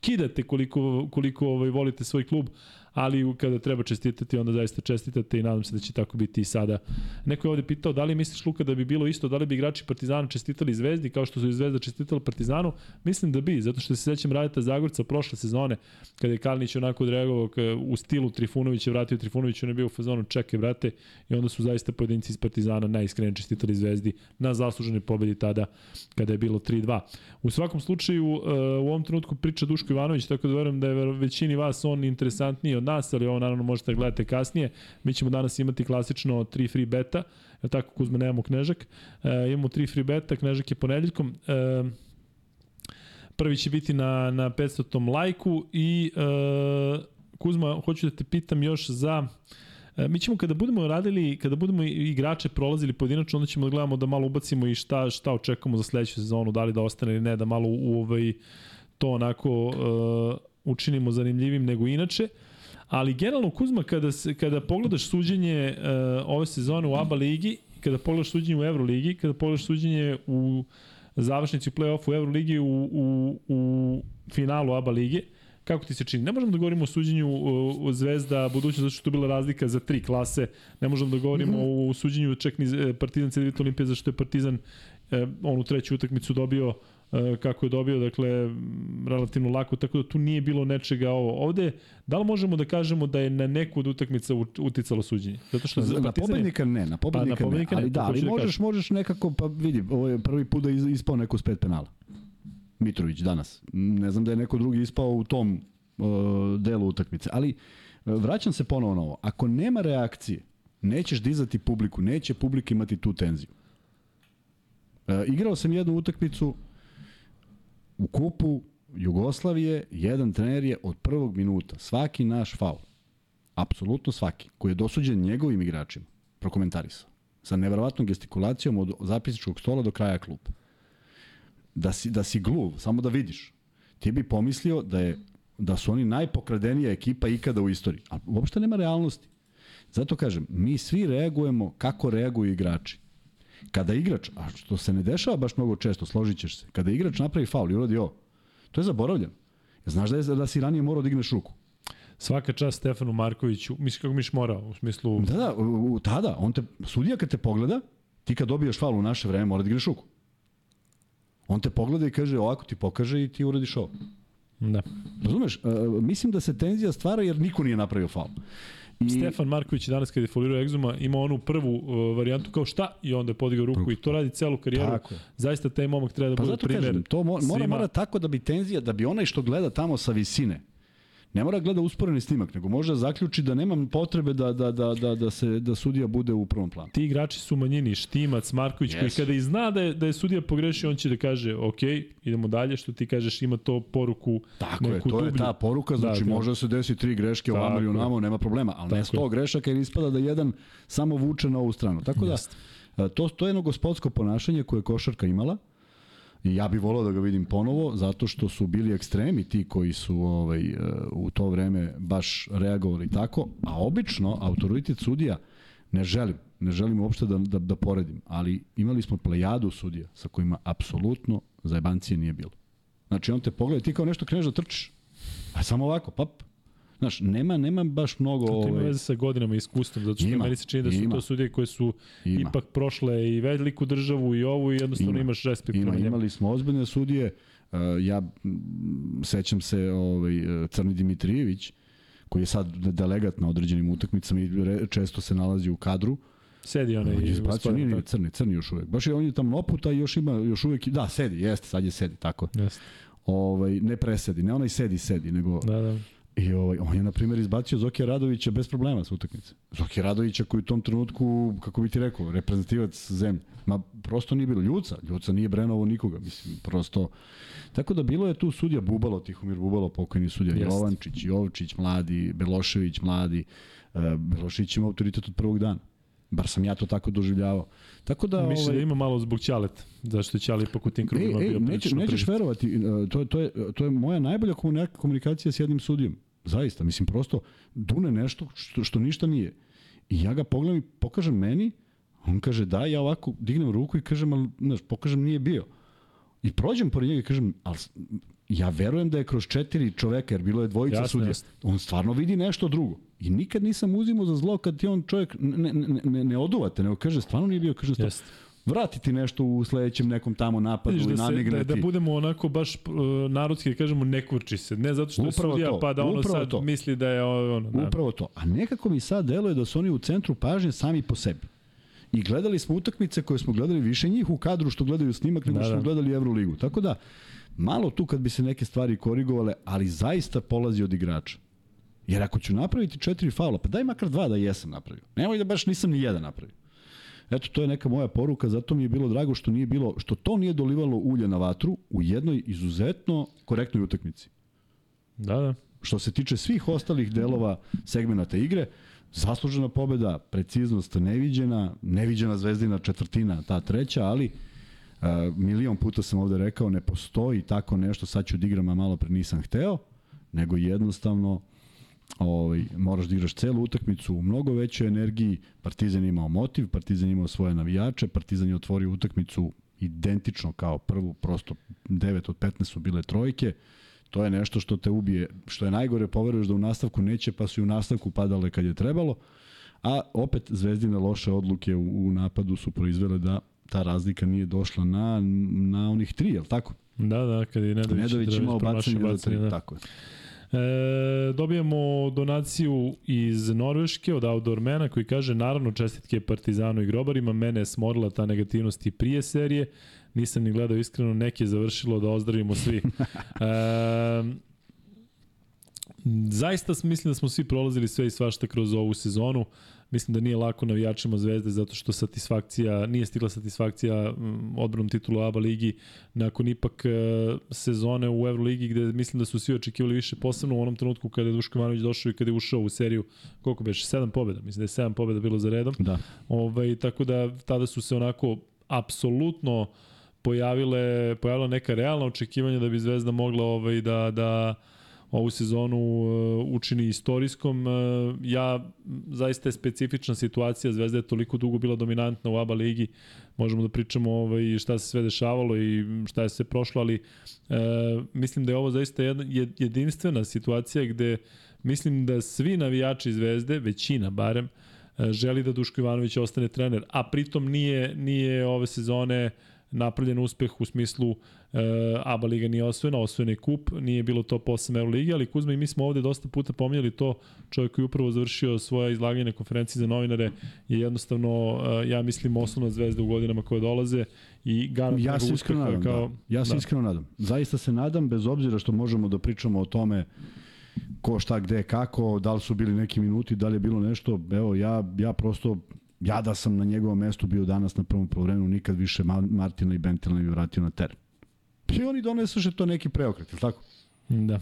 kidate koliko, koliko ovaj, volite svoj klub, ali kada treba čestitati, onda zaista čestitate i nadam se da će tako biti i sada. Neko je ovde pitao da li misliš Luka da bi bilo isto, da li bi igrači Partizana čestitali Zvezdi kao što su i Zvezda čestitala Partizanu? Mislim da bi, zato što se sećam Radeta Zagorca prošle sezone, kada je Kalinić onako odreagovao u stilu Trifunovića, vratio Trifunović, on je bio u fazonu čekaj vrate i onda su zaista pojedinci iz Partizana najiskrenije čestitali Zvezdi na zasluženoj pobedi tada kada je bilo 3-2. U svakom slučaju, uh, u ovom trenutku priča Duško Ivanović, tako da verujem da je većini vas on interesantniji od nas, ali ovo naravno možete da gledate kasnije. Mi ćemo danas imati klasično 3 free beta, je tako Kuzma nemamo knežak. E, imamo 3 free beta, knežak je ponedeljkom. E, prvi će biti na, na 500. lajku i e, Kuzma, hoću da te pitam još za e, Mi ćemo kada budemo radili, kada budemo igrače prolazili pojedinačno, onda ćemo da gledamo da malo ubacimo i šta, šta očekujemo za sledeću sezonu, da li da ostane ili ne, da malo u, u ovaj, to onako uh, učinimo zanimljivim nego inače. Uh, Ali generalno Kuzma kada se kada pogledaš suđenje uh, ove sezone u ABA ligi, kada pogledaš suđenje u Evroligi, kada pogledaš suđenje u završnici play-offu u Evroligi u, u, u finalu ABA lige, Kako ti se čini? Ne možemo da govorimo o suđenju o Zvezda, budućnost, zato što je bila razlika za tri klase. Ne možemo da govorimo mm -hmm. o suđenju čak ni e, Partizan CDVita Olimpije, zašto je Partizan eh, onu treću utakmicu dobio eh, kako je dobio, dakle, relativno lako, tako da tu nije bilo nečega ovo. Ovde, da li možemo da kažemo da je na neku od utakmica uticalo suđenje? Zato što na, na pobednika ne, na pobednika, pa, na pobednika ne, ali da, ali da možeš, da možeš nekako, pa vidi, ovo je prvi put da ispao neko s pet penala. Mitrović danas. Ne znam da je neko drugi ispao u tom uh, delu utakmice. Ali uh, vraćam se ponovo na ovo. Ako nema reakcije, nećeš dizati publiku, neće publika imati tu tenziju. Uh, igrao sam jednu utakmicu u kupu Jugoslavije, jedan trener je od prvog minuta, svaki naš faul, apsolutno svaki, koji je dosuđen njegovim igračima, prokomentarisao. Sa neverovatnom gestikulacijom od zapisničkog stola do kraja kluba da si, da si gluv, samo da vidiš, ti bi pomislio da je da su oni najpokradenija ekipa ikada u istoriji. A uopšte nema realnosti. Zato kažem, mi svi reagujemo kako reaguju igrači. Kada igrač, a što se ne dešava baš mnogo često, složit ćeš se, kada igrač napravi faul i uradi ovo, to je zaboravljeno. Znaš da, je, da si ranije morao da igneš ruku. Svaka čast Stefanu Markoviću, misli kako miš morao, u smislu... Da, da, u, tada, on te, sudija kad te pogleda, ti kad dobijaš faul u naše vreme, mora da igraš ruku. On te pogleda i kaže ovako ti pokaže i ti uradiš ovo. Da. Razumeš? Uh, mislim da se tenzija stvara jer niko nije napravio faul. I... Stefan Marković danas kada je folirao Egzuma imao onu prvu uh, varijantu kao šta i onda je podigao ruku i to radi celu karijeru. Tako. Zaista taj momak treba da pa bude primjer. Kažem, to mo mora, mora tako da bi tenzija, da bi onaj što gleda tamo sa visine, ne mora gleda usporeni snimak, nego može da zaključi da nema potrebe da, da, da, da, da, se, da sudija bude u prvom planu. Ti igrači su manjini, Štimac, Marković, yes. koji kada i zna da je, da je sudija pogrešio, on će da kaže, ok, idemo dalje, što ti kažeš, ima to poruku Tako je, to dublju. je ta poruka, znači da, da. može da se desi tri greške ovamo ili onamo, nema problema, ali ne sto grešaka jer ispada da jedan samo vuče na ovu stranu. Tako da, Just. to, to je jedno gospodsko ponašanje koje je košarka imala, I ja bih volao da ga vidim ponovo, zato što su bili ekstremi ti koji su ovaj, e, u to vreme baš reagovali tako, a obično autoritet sudija ne želim, ne želim uopšte da, da, da poredim, ali imali smo plejadu sudija sa kojima apsolutno zajebancije nije bilo. Znači on te pogleda, ti kao nešto kreneš da trčiš, a samo ovako, pap, Znaš, nema, nema baš mnogo... To ima ovaj... veze sa godinama i iskustvom, zato što ima, meni se čini da su ima. to sudije koje su ima. ipak prošle i veliku državu i ovu i jednostavno ima. imaš respekt ima, Imali smo ozbiljne sudije, uh, ja sećam se ovaj, Crni Dimitrijević, koji je sad delegat na određenim utakmicama i često se nalazi u kadru, Sedi onaj on je izbacio, nije, nije, crni, crni još uvek. Baš je on je tamo oputa i još ima, još uvek, da, sedi, jeste, sad je sedi, tako. Jeste. Ovaj, ne presedi, ne onaj sedi, sedi, nego... Da, da I ovaj, on je, na primjer, izbacio Zokija Radovića bez problema sa utakmice. Zokija Radovića koji u tom trenutku, kako bi ti rekao, reprezentativac zemlje. Ma, prosto nije bilo ljuca. Ljuca nije brenovo nikoga. Mislim, prosto... Tako da bilo je tu sudija Bubalo, Tihomir Bubalo, pokojni sudija Jest. Jovančić, Jovčić, mladi, Belošević, mladi. Uh, Belošević ima autoritet od prvog dana. Bar sam ja to tako doživljavao. Tako da Mislim da ovaj, da ima malo zbog Ćaleta, zašto je Ćale ipak u tim krugima bio neće, nećeš verovati, e, to, to, je, to je moja najbolja komunikacija s jednim sudijom. Zaista, mislim prosto dune nešto što, što ništa nije. I ja ga pogledam i pokažem meni, on kaže da, ja ovako dignem ruku i kažem, ali, znaš, pokažem nije bio. I prođem pored njega i kažem, ali ja verujem da je kroz četiri čoveka, jer bilo je dvojica sudija, jasne. on stvarno vidi nešto drugo. I nikad nisam uzimao za zlo kad ti on čovjek ne, ne, ne, ne oduvate, nego kaže, stvarno nije bio, kaže, stvarno vratiti nešto u sledećem nekom tamo napadu Viš, da i namigrati. Da, da budemo onako baš uh, narodski, da kažemo, ne kurči se. Ne zato što upravo je sudija, to, pa da ono sad to. misli da je ono. Da. Upravo to. A nekako mi sad deluje da su oni u centru pažnje sami po sebi. I gledali smo utakmice koje smo gledali više njih u kadru što gledaju snimak nego da, što da. gledali Euroligu. Tako da, malo tu kad bi se neke stvari korigovale, ali zaista polazi od igrača. Jer ako ću napraviti četiri faula, pa daj makar dva da jesam napravio. Nemoj da baš nisam ni jedan napravio. Eto, to je neka moja poruka, zato mi je bilo drago što nije bilo, što to nije dolivalo ulje na vatru u jednoj izuzetno korektnoj utakmici. Da, da. Što se tiče svih ostalih delova segmenata igre, zaslužena pobeda, preciznost neviđena, neviđena zvezdina četvrtina, ta treća, ali uh, milion puta sam ovde rekao, ne postoji tako nešto, sad ću da igram, a malo pre nisam hteo, nego jednostavno ovaj, moraš da igraš celu utakmicu u mnogo većoj energiji. Partizan imao motiv, Partizan imao svoje navijače, Partizan je otvorio utakmicu identično kao prvu, prosto 9 od 15 su bile trojke. To je nešto što te ubije. Što je najgore, poveruješ da u nastavku neće, pa su i u nastavku padale kad je trebalo. A opet Zvezdine loše odluke u, u napadu su proizvele da ta razlika nije došla na, na onih tri, je li tako? Da, da, kad je Nedović, Nedović imao bacanje za tri, da. tako je. E, dobijamo donaciju iz Norveške od Outdoormana koji kaže naravno čestitke Partizanu i Grobarima, mene je smorila ta negativnost i prije serije, nisam ni gledao iskreno, neke je završilo da ozdravimo svi. e, zaista mislim da smo svi prolazili sve i svašta kroz ovu sezonu. Mislim da nije lako navijačima Zvezde zato što satisfakcija, nije stigla satisfakcija mm, odbranom titulu ABA ligi nakon ipak e, sezone u Euroligi gde mislim da su svi očekivali više, posebno u onom trenutku kada je Duško Ivanović došao i kada je ušao u seriju, koliko beše, sedam pobjeda, mislim da je sedam pobjeda bilo za redom. Da. Ovaj, tako da tada su se onako apsolutno pojavile, pojavila neka realna očekivanja da bi Zvezda mogla ovaj, da, da ovu sezonu uh, učini istorijskom. Uh, ja, zaista je specifična situacija, Zvezda je toliko dugo bila dominantna u ABA ligi, možemo da pričamo ovaj, šta se sve dešavalo i šta je sve prošlo, ali uh, mislim da je ovo zaista jedna jedinstvena situacija gde mislim da svi navijači Zvezde, većina barem, želi da Duško Ivanović ostane trener, a pritom nije, nije ove sezone uh, napravljen uspeh u smislu e, ABA Liga nije osvojena, osvojen je kup, nije bilo to po 8 Euroligi, ali Kuzma i mi smo ovde dosta puta pominjali to, čovjek koji upravo završio svoje izlaganje na konferenciji za novinare je jednostavno, e, ja mislim, osnovna zvezda u godinama koje dolaze i garant ja se iskreno nadam, kao, da. Ja se da. iskreno nadam. Zaista se nadam, bez obzira što možemo da pričamo o tome ko šta gde kako, da li su bili neki minuti, da li je bilo nešto, evo ja, ja prosto Ja da sam na njegovom mestu bio danas na prvom polovremenu, nikad više Martina i Bentila ne bi vratio na teren. I oni donesuše to neki preokret, je tako? Da.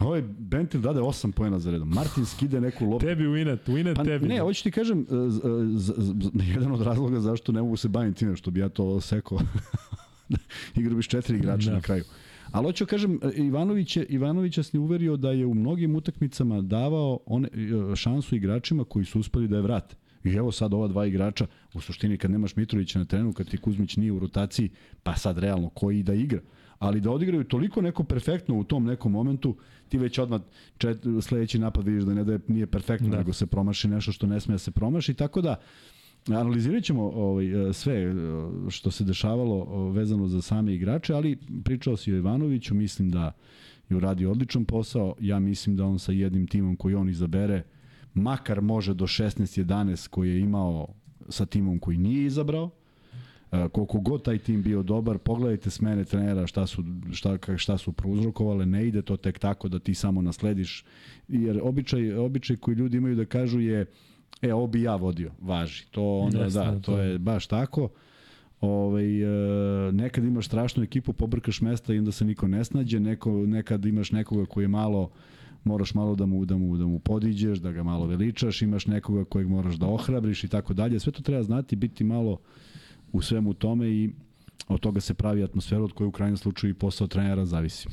Ovaj Bentil dade 8 poena za redom. Martin skide neku loptu. Tebi winat, winat pa, tebi. Ne, hoću ti kažem, z, z, z, jedan od razloga zašto ne mogu se baviti time, što bi ja to sekao. Igra biš četiri igrača da. na kraju. Ali hoću kažem, Ivanović je, Ivanović je uverio da je u mnogim utakmicama davao one, šansu igračima koji su uspeli da je vrate. I evo sad ova dva igrača, u suštini kad nemaš Mitrovića na terenu, kad ti Kuzmić nije u rotaciji, pa sad realno koji da igra. Ali da odigraju toliko neko perfektno u tom nekom momentu, ti već odmah čet, sledeći napad vidiš da ne da je, nije perfektno, da. nego se promaši nešto što ne sme da se promaši, tako da analizirat ćemo ovaj, sve što se dešavalo vezano za same igrače, ali pričao si o Ivanoviću, mislim da je uradio odličan posao, ja mislim da on sa jednim timom koji on izabere, makar može do 16-11 koji je imao sa timom koji nije izabrao, e, koliko god taj tim bio dobar, pogledajte smene trenera šta su, šta, šta su prouzrokovale, ne ide to tek tako da ti samo naslediš, jer običaj, običaj koji ljudi imaju da kažu je e, ovo bi ja vodio, važi. To onda, Jeste, da, to je baš tako. Ove, ovaj, e, nekad imaš strašnu ekipu, pobrkaš mesta i onda se niko ne snađe, neko, nekad imaš nekoga koji je malo moraš malo da mu, da mu, da mu podiđeš, da ga malo veličaš, imaš nekoga kojeg moraš da ohrabriš i tako dalje. Sve to treba znati, biti malo u svemu tome i od toga se pravi atmosfera od koje u krajnjem slučaju i posao trenera zavisi.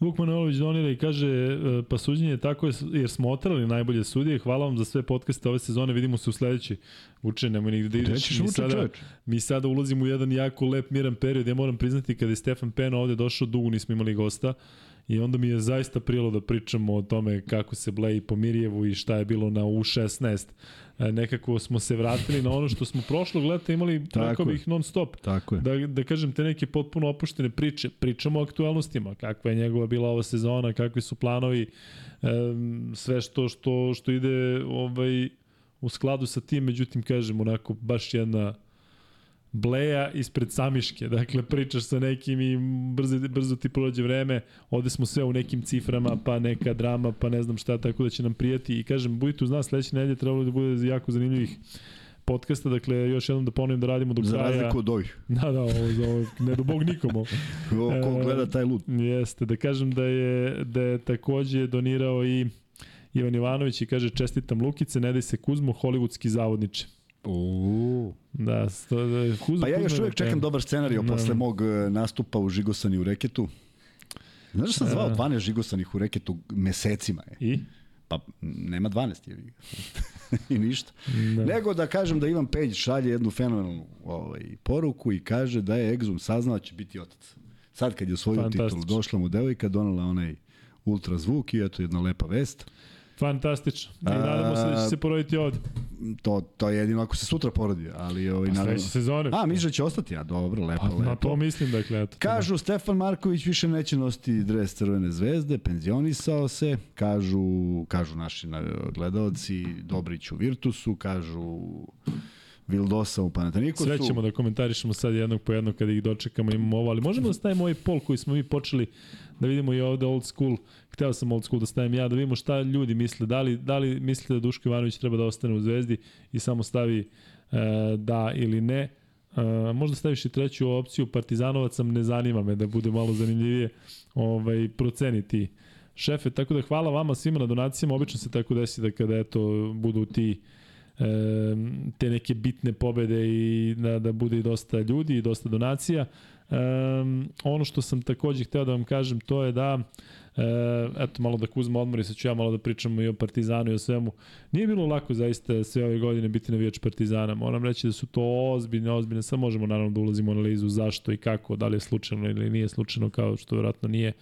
Vuk Manojlović donira i kaže e, pa suđenje je tako jer smo otrali najbolje sudije. Hvala vam za sve podcaste ove sezone. Vidimo se u sledećoj. Uče, nemoj nigde da ideš. Mi sada, mi sada ulazimo u jedan jako lep miran period. Ja moram priznati kada je Stefan Pena ovde došao, dugo nismo imali gosta. I onda mi je zaista prijelo da pričamo o tome kako se bleji po Mirjevu i šta je bilo na U16. E, nekako smo se vratili na ono što smo prošlog leta imali, tako bih, non stop. Tako je. Da, da kažem, te neke potpuno opuštene priče. Pričamo o aktualnostima, kakva je njegova bila ova sezona, kakvi su planovi, sve što, što, što ide ovaj, u skladu sa tim, međutim, kažem, onako, baš jedna Bleja ispred Samiške. Dakle, pričaš sa nekim i brzo, brzo ti prođe vreme. Ovde smo sve u nekim ciframa, pa neka drama, pa ne znam šta, tako da će nam prijati. I kažem, budite uz nas sledeće nedelje, trebalo da bude jako zanimljivih podcasta, dakle još jednom da ponovim da radimo do kraja. Za razliku od ovih. Da, da, ovo, za ovo, ne do bog nikomu. ko, ko gleda taj lud. Jeste, da kažem da je, da je takođe donirao i Ivan Ivanović i kaže čestitam Lukice, ne daj se Kuzmo, hollywoodski zavodniče. Uuu. Da, sto, da, Kuzu, pa ja još uvek čekam dobar scenarij da. posle mog e, nastupa u Žigosani u reketu. Znaš što sam zvao 12 Žigosanih u reketu mesecima je. I? Pa nema 12 je. I ništa. Da. Nego da kažem da Ivan Peć šalje jednu fenomenalnu ovaj, poruku i kaže da je Exum saznao da će biti otac. Sad kad je osvojio titul, došla mu devojka, donala onaj ultra zvuk i eto jedna lepa vest. Fantastično. I nadamo se da će se poroditi ovde. To, to je jedino ako se sutra porodi, ali ovaj naravno. Sledeće sezone. A, misliš da će ostati? Ja, dobro, lepo, pa, lepo. Na to mislim, dakle, eto. Kažu, Stefan Marković više neće nositi dres Crvene zvezde, penzionisao se, kažu, kažu naši gledalci, Dobrić u Virtusu, kažu Vildosa u Panatanikosu. Sve ćemo da komentarišemo sad jednog po jednog kada ih dočekamo, imamo ovo, ali možemo da stavimo ovaj pol koji smo mi počeli da vidimo i ovde old school. Hteo sam old school da stavim ja, da vidimo šta ljudi misle. Da li, da li mislite da Duško Ivanović treba da ostane u Zvezdi i samo stavi e, da ili ne. E, možda staviš i treću opciju, Partizanovac sam ne zanima me da bude malo zanimljivije ovaj, proceniti šefe. Tako da hvala vama svima na donacijama. Obično se tako desi da kada eto, budu ti te neke bitne pobede i da, da bude i dosta ljudi i dosta donacija. Um, ono što sam takođe hteo da vam kažem to je da e, eto malo da kuzmo odmor i sad ću ja malo da pričam i o Partizanu i o svemu. Nije bilo lako zaista sve ove godine biti navijač Partizana. Moram reći da su to ozbiljne, ozbiljne. Sad možemo naravno da ulazimo u analizu zašto i kako, da li je slučajno ili nije slučajno kao što verovatno nije.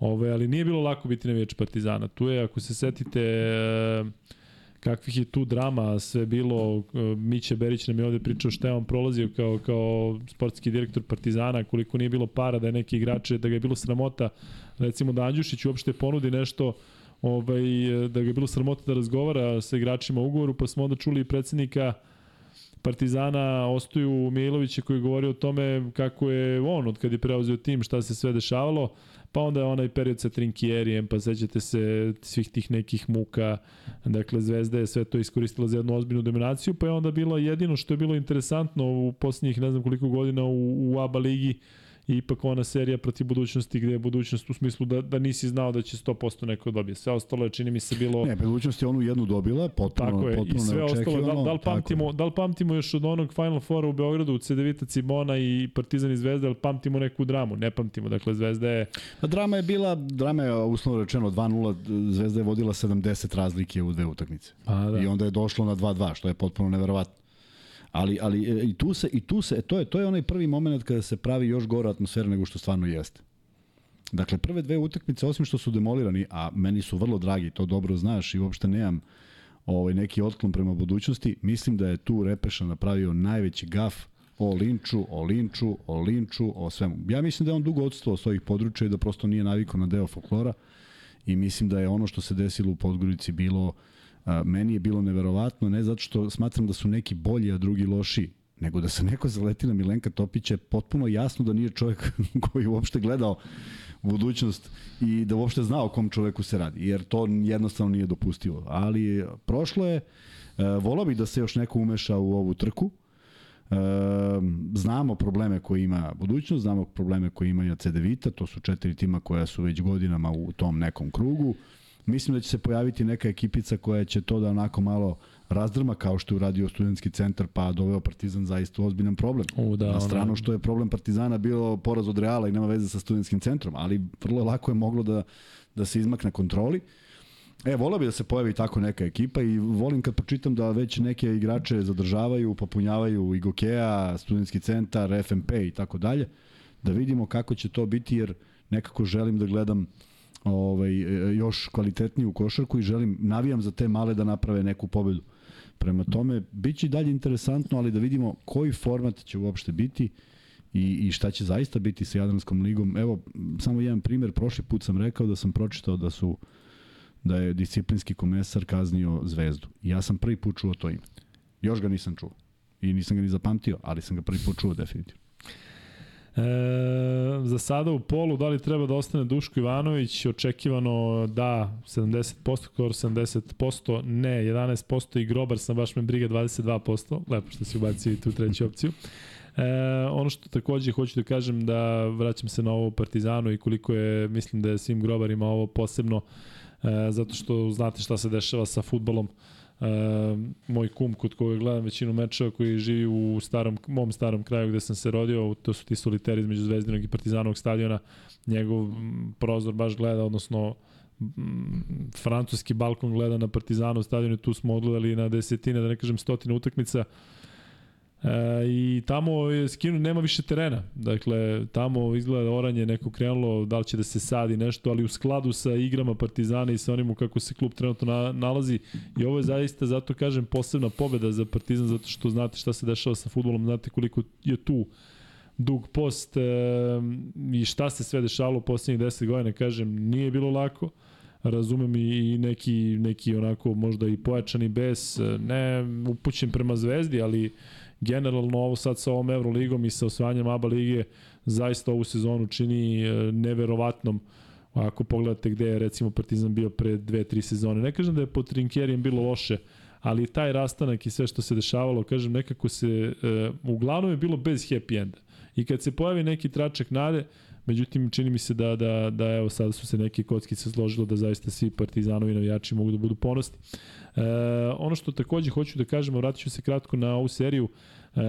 Ove, ali nije bilo lako biti navijač Partizana. Tu je, ako se setite, e, kakvih je tu drama sve bilo. E, Miće Berić nam je ovde pričao šta je on prolazio kao, kao sportski direktor Partizana, koliko nije bilo para da je neki igrače, da ga je bilo sramota, recimo da Andjušić uopšte ponudi nešto ovaj, da ga je bilo sramota da razgovara sa igračima u ugovoru, pa smo onda čuli predsednika Partizana Ostoju Milovića koji govori o tome kako je on od kad je preuzeo tim šta se sve dešavalo pa onda je onaj period sa Trinkijerijem, pa sećate se svih tih nekih muka, dakle Zvezda je sve to iskoristila za jednu ozbiljnu dominaciju, pa je onda bilo jedino što je bilo interesantno u poslednjih ne znam koliko godina u, u ABA ligi, i ipak ona serija protiv budućnosti gde je budućnost u smislu da, da nisi znao da će 100% neko dobije. Sve ostalo je čini mi se bilo... Ne, budućnost je onu jednu dobila, potpuno, tako je, potpuno i sve ostalo, da, da, li pamtimo, da li pamtimo još od onog Final Fora u Beogradu, u CDVita, Cibona i Partizan i Zvezda, ali pamtimo neku dramu? Ne pamtimo, dakle Zvezda je... Pa drama je bila, drama je uslovno rečeno 2-0, Zvezda je vodila 70 razlike u dve utakmice. A, da. I onda je došlo na 2-2, što je potpuno neverovatno. Ali, ali e, i tu se, i tu se, e, to je, to je onaj prvi moment kada se pravi još gora atmosfera nego što stvarno jeste. Dakle, prve dve utakmice, osim što su demolirani, a meni su vrlo dragi, to dobro znaš i uopšte nemam ovaj, neki otklon prema budućnosti, mislim da je tu Repeša napravio najveći gaf o Linču, o Linču, o Linču, o svemu. Ja mislim da je on dugo odstao s ovih područja i da prosto nije navikao na deo folklora i mislim da je ono što se desilo u Podgorici bilo uh, meni je bilo neverovatno, ne zato što smatram da su neki bolji, a drugi loši, nego da se neko zaleti na Milenka Topića, potpuno jasno da nije čovjek koji uopšte gledao budućnost i da uopšte znao o kom čoveku se radi, jer to jednostavno nije dopustivo. Ali prošlo je, e, volao bih da se još neko umeša u ovu trku, E, znamo probleme koje ima budućnost, znamo probleme koje ima CD Vita, to su četiri tima koja su već godinama u tom nekom krugu. Mislim da će se pojaviti neka ekipica koja će to da onako malo razdrma kao što je uradio studentski centar pa doveo Partizan zaista ozbiljan problem. U, da, Na stranu ona... što je problem Partizana bio poraz od Reala i nema veze sa studentskim centrom, ali vrlo lako je moglo da, da se izmakne kontroli. E, volao bi da se pojavi tako neka ekipa i volim kad pročitam da već neke igrače zadržavaju, popunjavaju i Gokea, studentski centar, FMP i tako dalje, da vidimo kako će to biti jer nekako želim da gledam uh, ovaj, još kvalitetniju košarku i želim, navijam za te male da naprave neku pobedu. Prema tome, bit će dalje interesantno, ali da vidimo koji format će uopšte biti i, i šta će zaista biti sa Jadranskom ligom. Evo, samo jedan primer, prošli put sam rekao da sam pročitao da su da je disciplinski komesar kaznio Zvezdu. Ja sam prvi put čuo to ime. Još ga nisam čuo. I nisam ga ni zapamtio, ali sam ga prvi put čuo definitivno. E, za sada u polu, da li treba da ostane Duško Ivanović? Očekivano da, 70%, skoro 70%, ne, 11% i Grobar sam baš me briga 22%, lepo što si ubacio i tu treću opciju. E, ono što takođe hoću da kažem da vraćam se na ovo Partizanu i koliko je, mislim da je svim grobarima ovo posebno, e, zato što znate šta se dešava sa futbolom. Uh, moj kum kod koga gledam većinu mečeva koji živi u starom, mom starom kraju gde sam se rodio, to su ti soliteri između Zvezdinog i Partizanovog stadiona, njegov prozor baš gleda, odnosno francuski balkon gleda na Partizanov stadion i tu smo odgledali na desetine, da ne kažem stotine utakmica. E, I tamo je skinu, nema više terena. Dakle, tamo izgleda oranje neko krenulo, da li će da se sadi nešto, ali u skladu sa igrama Partizana i sa onim kako se klub trenutno na, nalazi. I ovo je zaista, zato kažem, posebna pobeda za Partizan, zato što znate šta se dešava sa futbolom, znate koliko je tu dug post e, i šta se sve dešavalo u poslednjih 10 godina, kažem, nije bilo lako. Razumem i neki, neki onako možda i pojačani bes, ne upućen prema zvezdi, ali generalno ovo sad sa ovom Euroligom i sa osvajanjem ABA lige zaista ovu sezonu čini e, neverovatnom ako pogledate gde je recimo Partizan bio pre dve, tri sezone. Ne kažem da je pod Trinkerijem bilo loše, ali taj rastanak i sve što se dešavalo, kažem, nekako se, uh, uglavnom je bilo bez happy enda. I kad se pojavi neki tračak nade, međutim čini mi se da, da, da evo sada su se neke kockice složilo da zaista svi partizanovi navijači mogu da budu ponosni. E, ono što takođe hoću da kažem, vratit ću se kratko na ovu seriju, e,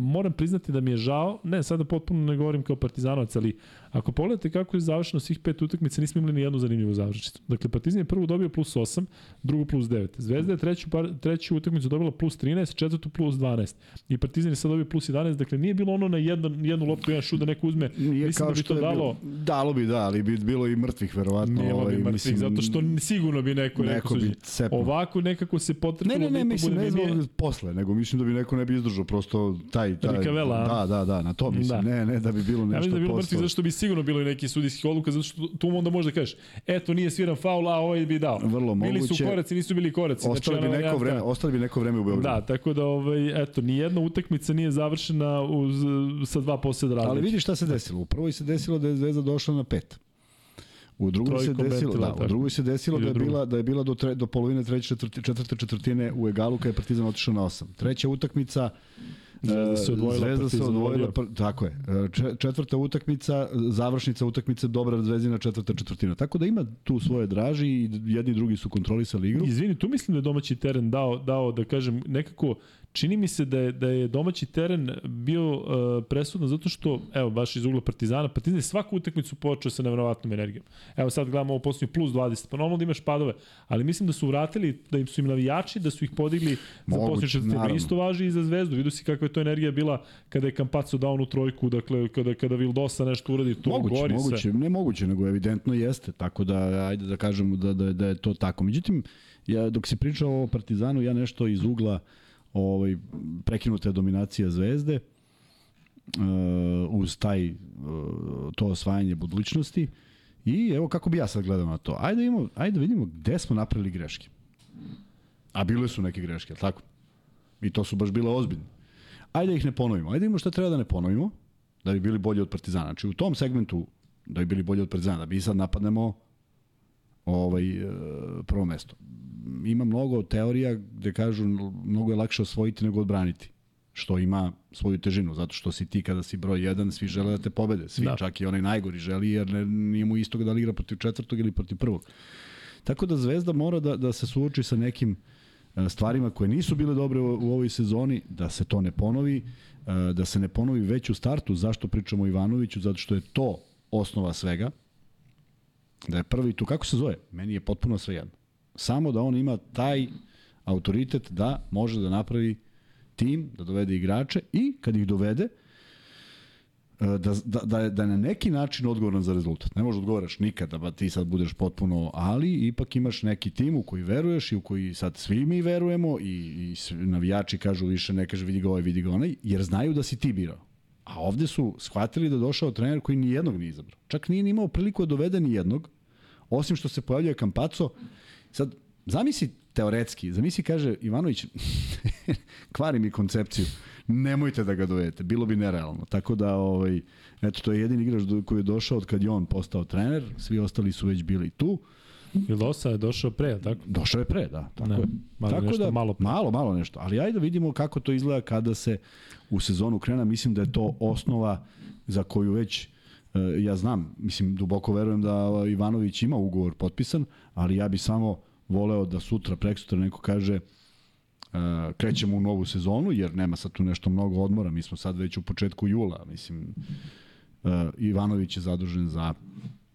moram priznati da mi je žao, ne, sada potpuno ne govorim kao partizanovac, ali Ako pogledate kako je završeno svih pet utakmica, nismo imali ni jednu zanimljivu završnicu. Dakle, Partizan je prvu dobio plus 8, drugu plus 9. Zvezda je treću, par, treću utakmicu dobila plus 13, četvrtu plus 12. I Partizan je sad dobio plus 11, dakle nije bilo ono na jednu, jednu loptu, jedan šut da neko uzme. Nije mislim da bi to dalo... Bilo, dalo bi, da, ali bi bilo i mrtvih, verovatno. Nema ovaj, bi mrtvih, mislim, zato što sigurno bi neko, neko, neko bi cepno. Ovako nekako se potrebno... Ne, ne, ne, mislim, ne zbog posle, nego mislim da bi neko ne bi izdržao prosto taj... taj Rikavela, da, da, da, na to mislim. Da. Ne, ne, da bi bilo nešto ja da bi bilo mrtvih, zašto bi sigurno bilo i neki sudijskih odluka, zato što tu onda možda kažeš, eto nije sviran faul, a ovaj bi dao. Vrlo moguće. Bili su koraci, nisu bili koraci. Ostali znači, bi neko vreme, ostali bi neko vreme u Beogradu. Da, tako da ovaj eto ni jedna utakmica nije završena uz, sa dva poseda razlike. Ali vidi šta se desilo. U prvoj se desilo da je Zvezda došla na pet. U drugoj se desilo, da, u drugoj se desilo da je bila da je bila do tre, do polovine treće četvrti, četvrte četvrtine u egalu kad je Partizan otišao na 8. Treća utakmica Zvezda se odvojila, Zvezda se odvojila pr, tako je. E, četvrta utakmica, završnica utakmice dobra Zvezdina četvrta četvrtina. Tako da ima tu svoje draži i jedni i drugi su kontrolisali igru. Izvini, tu mislim da je domaći teren dao, dao da kažem, nekako čini mi se da je, da je domaći teren bio uh, presudno zato što, evo, baš iz ugla Partizana, Partizan je svaku utakmicu počeo sa nevjerovatnom energijom. Evo sad gledamo ovo posljednju plus 20, pa normalno da imaš padove, ali mislim da su vratili, da im su im navijači, da su ih podigli za posljednju četvrtinu. Isto važi i za Zvezdu. Vidu si kakva je to energija bila kada je Kampaco dao onu trojku, dakle, kada, kada Vildosa nešto uradi, to moguće, gori moguće, sve. Ne moguće, nego evidentno jeste, tako da, ajde da kažemo da, da, da je to tako. Međutim, ja, dok si pričao o Partizanu, ja nešto iz ugla uh, ovaj, prekinuta je dominacija Zvezde uh, uz taj uh, to osvajanje budućnosti i evo kako bi ja sad gledao na to. Ajde, imamo, ajde vidimo gde smo napravili greške. A bile su neke greške, tako? I to su baš bile ozbiljne. Ajde da ih ne ponovimo. Ajde imamo šta treba da ne ponovimo, da bi bili bolji od Partizana. Znači u tom segmentu da bi bili bolji od Partizana, da bi sad napadnemo ovaj, e, prvo mesto ima mnogo teorija gde kažu mnogo je lakše osvojiti nego odbraniti što ima svoju težinu, zato što si ti kada si broj 1, svi žele da te pobede, svi, da. čak i onaj najgori želi, jer ne, nije mu isto da li igra protiv četvrtog ili protiv prvog. Tako da Zvezda mora da, da se suoči sa nekim e, stvarima koje nisu bile dobre u, u ovoj sezoni, da se to ne ponovi, e, da se ne ponovi već u startu, zašto pričamo o Ivanoviću, zato što je to osnova svega, da je prvi tu, kako se zove? Meni je potpuno sve jedno. Samo da on ima taj autoritet da može da napravi tim, da dovede igrače i kad ih dovede, e, da, da, da, da je na neki način odgovoran za rezultat. Ne možeš da odgovaraš nikada, ba ti sad budeš potpuno, ali ipak imaš neki tim u koji veruješ i u koji sad svi mi verujemo i, i navijači kažu više ne kaže vidi ga ovaj, vidi ga onaj, jer znaju da si ti birao. A ovde su shvatili da došao trener koji ni jednog nije izabrao. Čak nije ni imao priliku da dovede ni jednog, osim što se pojavljuje Kampaco, Sad, zamisli teoretski, zamisli kaže Ivanović, kvari mi koncepciju, nemojte da ga dovedete, bilo bi nerealno. Tako da, ovaj, eto, to je jedini igrač koji je došao od kad je on postao trener, svi ostali su već bili tu. Vildosa je došao pre, tako? Došao je pre, da. Tako ne, je. Malo tako nešto, da, malo pre. Malo, malo nešto. Ali ajde da vidimo kako to izgleda kada se u sezonu krena. Mislim da je to osnova za koju već ja znam, mislim, duboko verujem da Ivanović ima ugovor potpisan, ali ja bi samo voleo da sutra, preksutra neko kaže uh, krećemo u novu sezonu, jer nema sad tu nešto mnogo odmora, mi smo sad već u početku jula, mislim, uh, Ivanović je zadužen za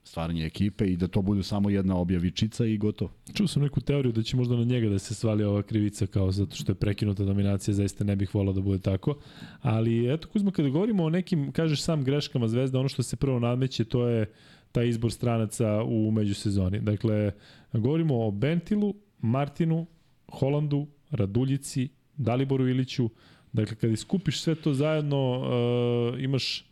stvaranje ekipe i da to bude samo jedna objavičica i gotovo. Čuo sam neku teoriju da će možda na njega da se svali ova krivica kao zato što je prekinuta dominacija, zaista ne bih volao da bude tako. Ali eto Kuzma, kada govorimo o nekim, kažeš sam greškama Zvezda, ono što se prvo nadmeće to je taj izbor stranaca u međusezoni. Dakle, govorimo o Bentilu, Martinu, Holandu, Raduljici, Daliboru Iliću. Dakle, kada iskupiš sve to zajedno, uh, imaš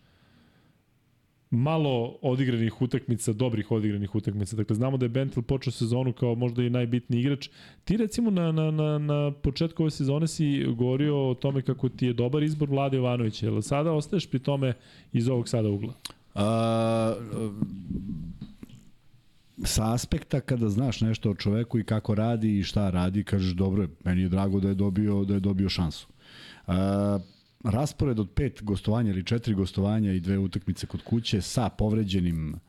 malo odigranih utakmica, dobrih odigranih utakmica. Dakle, znamo da je Bentil počeo sezonu kao možda i najbitniji igrač. Ti recimo na, na, na, na početku ove sezone si govorio o tome kako ti je dobar izbor Vlade Jovanovića. Jel sada ostaješ pri tome iz ovog sada ugla? A, sa aspekta kada znaš nešto o čoveku i kako radi i šta radi, kažeš dobro meni je drago da je dobio, da je dobio šansu. A, raspored od pet gostovanja ili četiri gostovanja i dve utakmice kod kuće sa povređenim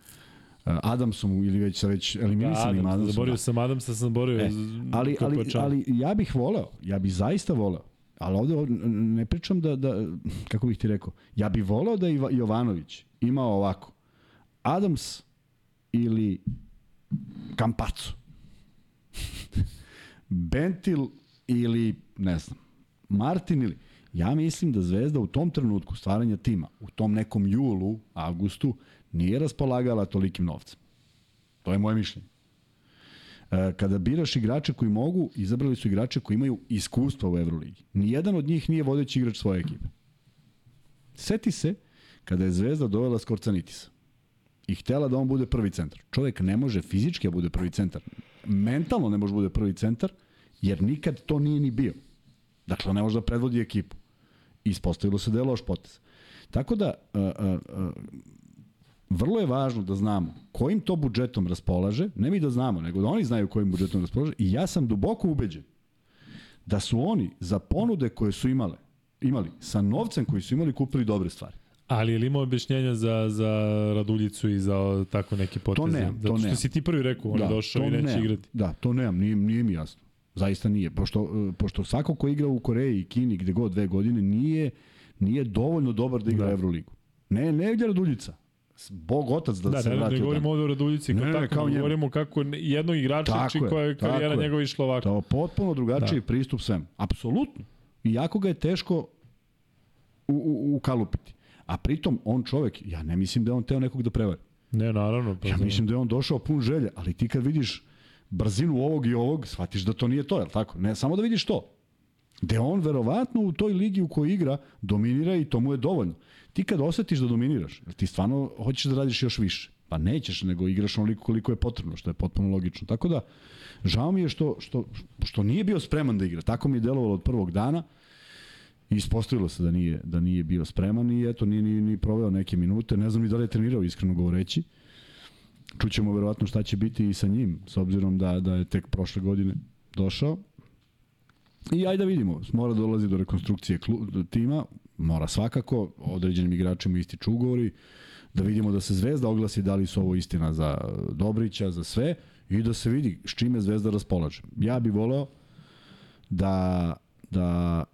Adamsom ili već sa već eliminisanim da, Adam, Adamsom. Zaborio da. sam Adamsa, sam zaborio. E, ali, ali, ali ja bih voleo, ja bih zaista voleo, ali ovde ne pričam da, da kako bih ti rekao, ja bih voleo da Jovanović imao ovako, Adams ili Kampacu. Bentil ili, ne znam, Martin ili... Ja mislim da Zvezda u tom trenutku stvaranja tima, u tom nekom julu, avgustu, nije raspolagala tolikim novcem. To je moje mišljenje. E, kada biraš igrače koji mogu, izabrali su igrače koji imaju iskustva u Euroligi. Nijedan od njih nije vodeći igrač svoje ekipe. Seti se kada je Zvezda dovela Skorcanitisa i htela da on bude prvi centar. Čovek ne može fizički da bude prvi centar. Mentalno ne može da bude prvi centar, jer nikad to nije ni bio. Dakle, ne može da predvodi ekipu. Ispostavilo se da je loš potez. Tako da, uh, uh, uh, vrlo je važno da znamo kojim to budžetom raspolaže, ne mi da znamo, nego da oni znaju kojim budžetom raspolaže i ja sam duboko ubeđen da su oni za ponude koje su imale, imali, sa novcem koji su imali, kupili dobre stvari. Ali je li imao objašnjenja za, za Raduljicu i za tako neke poteze? To nemam, Zato to što si ti prvi rekao, on da, je došao i neće nemam. igrati. Da, to nemam, nije, nije mi jasno. Zaista nije. Pošto, pošto svako ko igra u Koreji i Kini gde god dve godine nije, nije dovoljno dobar da igra da. Evroligu. Ne, ne igra Raduljica. Bog otac da, da se vrati. Da, ne govorimo ovde o Raduljici ne, tako, kao govorimo kako jednog igrača tako koja je karijera njegova išla ovako. To je potpuno drugačiji da. pristup svem. Apsolutno. Iako ga je teško u, u, ukalupiti. A pritom, on čovek, ja ne mislim da je on teo nekog da prevari. Ne, naravno. Pa ja mislim da je on došao pun želje, ali ti kad vidiš brzinu ovog i ovog, shvatiš da to nije to, je tako? Ne, samo da vidiš to. Gde on verovatno u toj ligi u kojoj igra dominira i to mu je dovoljno. Ti kad osetiš da dominiraš, ti stvarno hoćeš da radiš još više. Pa nećeš, nego igraš onoliko koliko je potrebno, što je potpuno logično. Tako da, žao mi je što, što, što nije bio spreman da igra. Tako mi je delovalo od prvog dana. I ispostavilo se da nije, da nije bio spreman i eto, nije ni, ni proveo neke minute. Ne znam ni da li je trenirao, iskreno govoreći. Čućemo verovatno šta će biti i sa njim, s obzirom da, da je tek prošle godine došao. I ajde da vidimo, mora da dolazi do rekonstrukcije tima, mora svakako, određenim igračima ističu ugovori, da vidimo da se Zvezda oglasi da li su ovo istina za Dobrića, za sve, i da se vidi s čime Zvezda raspolaže. Ja bih voleo da, da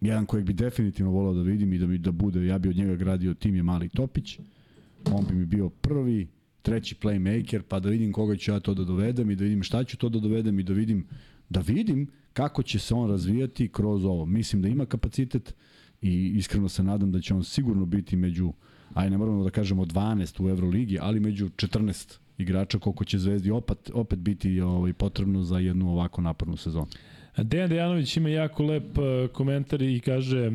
jedan kojeg bi definitivno volao da vidim i da mi da bude, ja bi od njega gradio tim je Mali Topić, on bi mi bio prvi, treći playmaker, pa da vidim koga ću ja to da dovedem i da vidim šta ću to da dovedem i da vidim, da vidim kako će se on razvijati kroz ovo. Mislim da ima kapacitet i iskreno se nadam da će on sigurno biti među, aj ne moramo da kažemo 12 u Euroligi, ali među 14 igrača koliko će Zvezdi opet, opet biti ovaj, potrebno za jednu ovako napornu sezonu. Dejan Dejanović ima jako lep e, komentar i kaže e,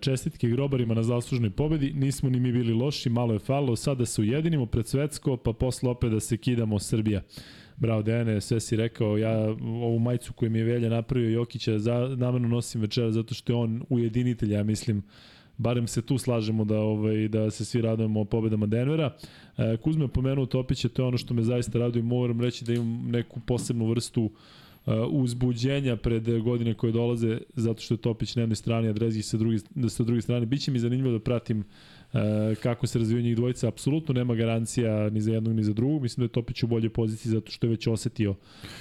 čestitke grobarima na zaslužnoj pobedi, nismo ni mi bili loši, malo je falilo, sada se ujedinimo pred svetsko, pa posle opet da se kidamo Srbija. Bravo Dejane, sve si rekao, ja ovu majicu koju mi je Velja napravio Jokića za, namerno nosim večera zato što je on ujedinitelj, ja mislim, barem se tu slažemo da ovaj da se svi radujemo pobedama Denvera. E, Kuzme pomenuo Topića, to je ono što me zaista raduje, moram reći da imam neku posebnu vrstu Uh, uzbuđenja pred godine koje dolaze zato što je Topić na jednoj strani, a Drezgi sa druge, sa druge strane. Biće mi zanimljivo da pratim e, kako se razvijaju njih dvojica, apsolutno nema garancija ni za jednog ni za drugog. Mislim da je Topić u boljoj poziciji zato što je već osetio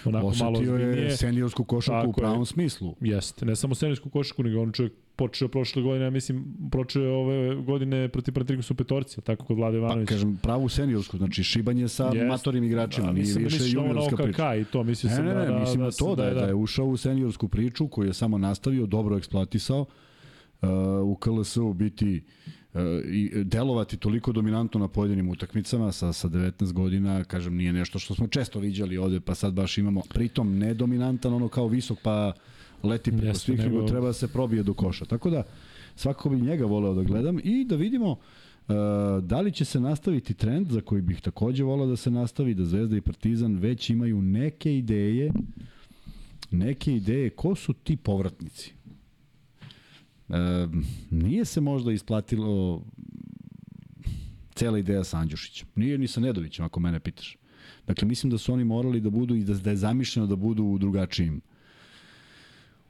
onako Osetio malo ozbiljnije. je seniorsku košarku u Tako je. pravom smislu. Jeste, ne samo seniorsku košarku, nego on čovjek počeo prošle godine, ja mislim, počeo je ove godine protiv Panathinaikosa u petorci, tako kod Vlade Pa, Ivanovića. kažem, pravu seniorsku, znači šibanje sa Jest. matorim igračima, Da, nije mislim da više juniorska priča. i to, mislio Ne, sam ne, da, ne, da, mislim da, na to da, je, da je ušao u seniorsku priču koju je samo nastavio, dobro eksploatisao, uh, u KLS-u biti uh, i delovati toliko dominantno na pojedinim utakmicama sa, sa 19 godina, kažem, nije nešto što smo često viđali ovde, pa sad baš imamo, pritom ne dominantan, ono kao visok, pa leti preko Jeste, svih, nego- treba da se probije do koša. Tako da, svakako bi njega voleo da gledam i da vidimo Uh, da li će se nastaviti trend za koji bih takođe volao da se nastavi, da Zvezda i Partizan već imaju neke ideje neke ideje ko su ti povratnici. Nije se možda isplatilo cela ideja sa Andjušićem. Nije ni sa Nedovićem, ako mene pitaš. Dakle, mislim da su oni morali da budu i da, da je zamišljeno da budu u drugačijim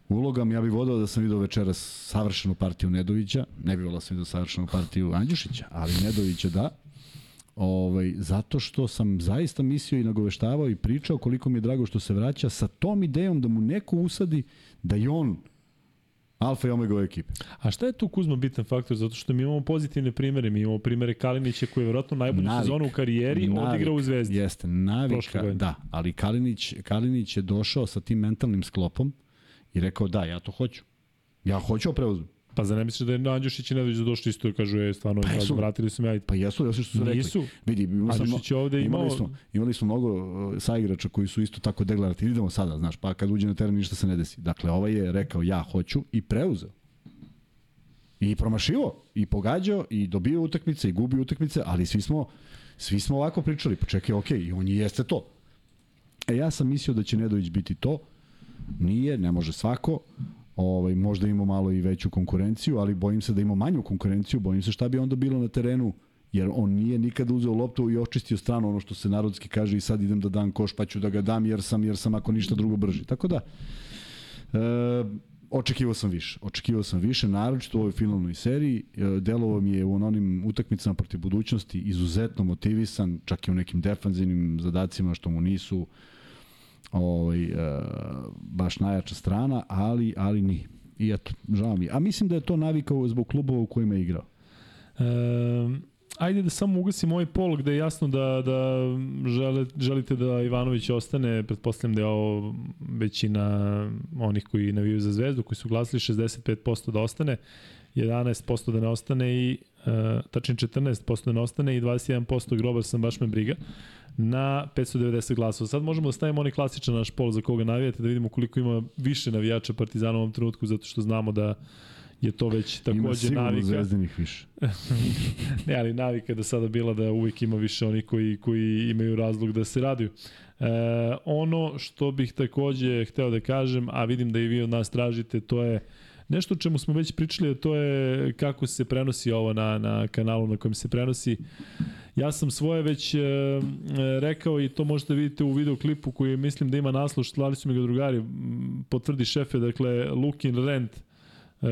ulogama. Ja bih vodao da sam vidio večeras savršenu partiju Nedovića, ne bih volao da sam vidio savršenu partiju Andjušića, ali Nedovića da. Ovaj, zato što sam zaista mislio i nagoveštavao i pričao koliko mi je drago što se vraća sa tom idejom da mu neko usadi da je on alfa i omega ove ekipe. A šta je tu Kuzma bitan faktor? Zato što mi imamo pozitivne primere. Mi imamo primere Kalinića koji je verovatno najbolju Navik. sezonu u karijeri Navik. odigrao u Zvezdi. Jeste, navika, da, ali Kalinić, Kalinić je došao sa tim mentalnim sklopom i rekao da, ja to hoću. Ja hoću da preuzmem. Pa za ne misliš da je Andjušić i Nedović došli isto i kažu je stvarno Pa jesu. vratili su me ja. Pa jesu, jesu što su rekli. Nisu. Vidi, sam, Andjušić je ovde imali imao- smo, imali smo mnogo uh, saigrača koji su isto tako deklarativni. Idemo sada, znaš, pa kad uđe na teren ništa se ne desi. Dakle, ovaj je rekao ja hoću i preuzeo. I promašivo, i pogađao, i dobio utakmice, i gubio utakmice, ali svi smo, svi smo ovako pričali, pa čekaj, okej, i on i jeste to. E, ja sam mislio da će Nedović biti to, nije, ne može svako, ovaj, možda ima malo i veću konkurenciju, ali bojim se da ima manju konkurenciju, bojim se šta bi onda bilo na terenu, jer on nije nikada uzeo loptu i očistio stranu, ono što se narodski kaže i sad idem da dam koš pa ću da ga dam jer sam, jer sam ako ništa drugo brži. Tako da, e, očekivao sam više. Očekivao sam više, naročito u ovoj finalnoj seriji. E, delovao mi je u onim utakmicama protiv budućnosti izuzetno motivisan, čak i u nekim defanzivnim zadacima što mu nisu ovaj, e, baš najjača strana, ali, ali nije. I eto, žao mi. A mislim da je to navikao zbog klubova u kojima je igrao. E, ajde da samo ugasim ovaj pol gde je jasno da, da žele, želite da Ivanović ostane, pretpostavljam da je ovo većina onih koji navijaju za zvezdu, koji su glasili 65% da ostane, 11% da ne ostane i e, tačnije 14% da ne ostane i 21% grobar sam baš me briga na 590 glasova. Sad možemo da stavimo onaj klasičan naš pol za koga navijate, da vidimo koliko ima više navijača Partizana u ovom trenutku, zato što znamo da je to već Ima takođe sigurno navika. zvezdanih više. Ne, ali navika do sada bila da uvijek ima više oni koji, koji imaju razlog da se raduju. E, ono što bih takođe hteo da kažem, a vidim da i vi od nas tražite, to je nešto o čemu smo već pričali, a to je kako se prenosi ovo na, na kanalu na kojem se prenosi. Ja sam svoje već e, e, rekao i to možete vidite u videoklipu koji mislim da ima naslov, slali su mi ga drugari, potvrdi šefe, dakle Lukin Rent, e,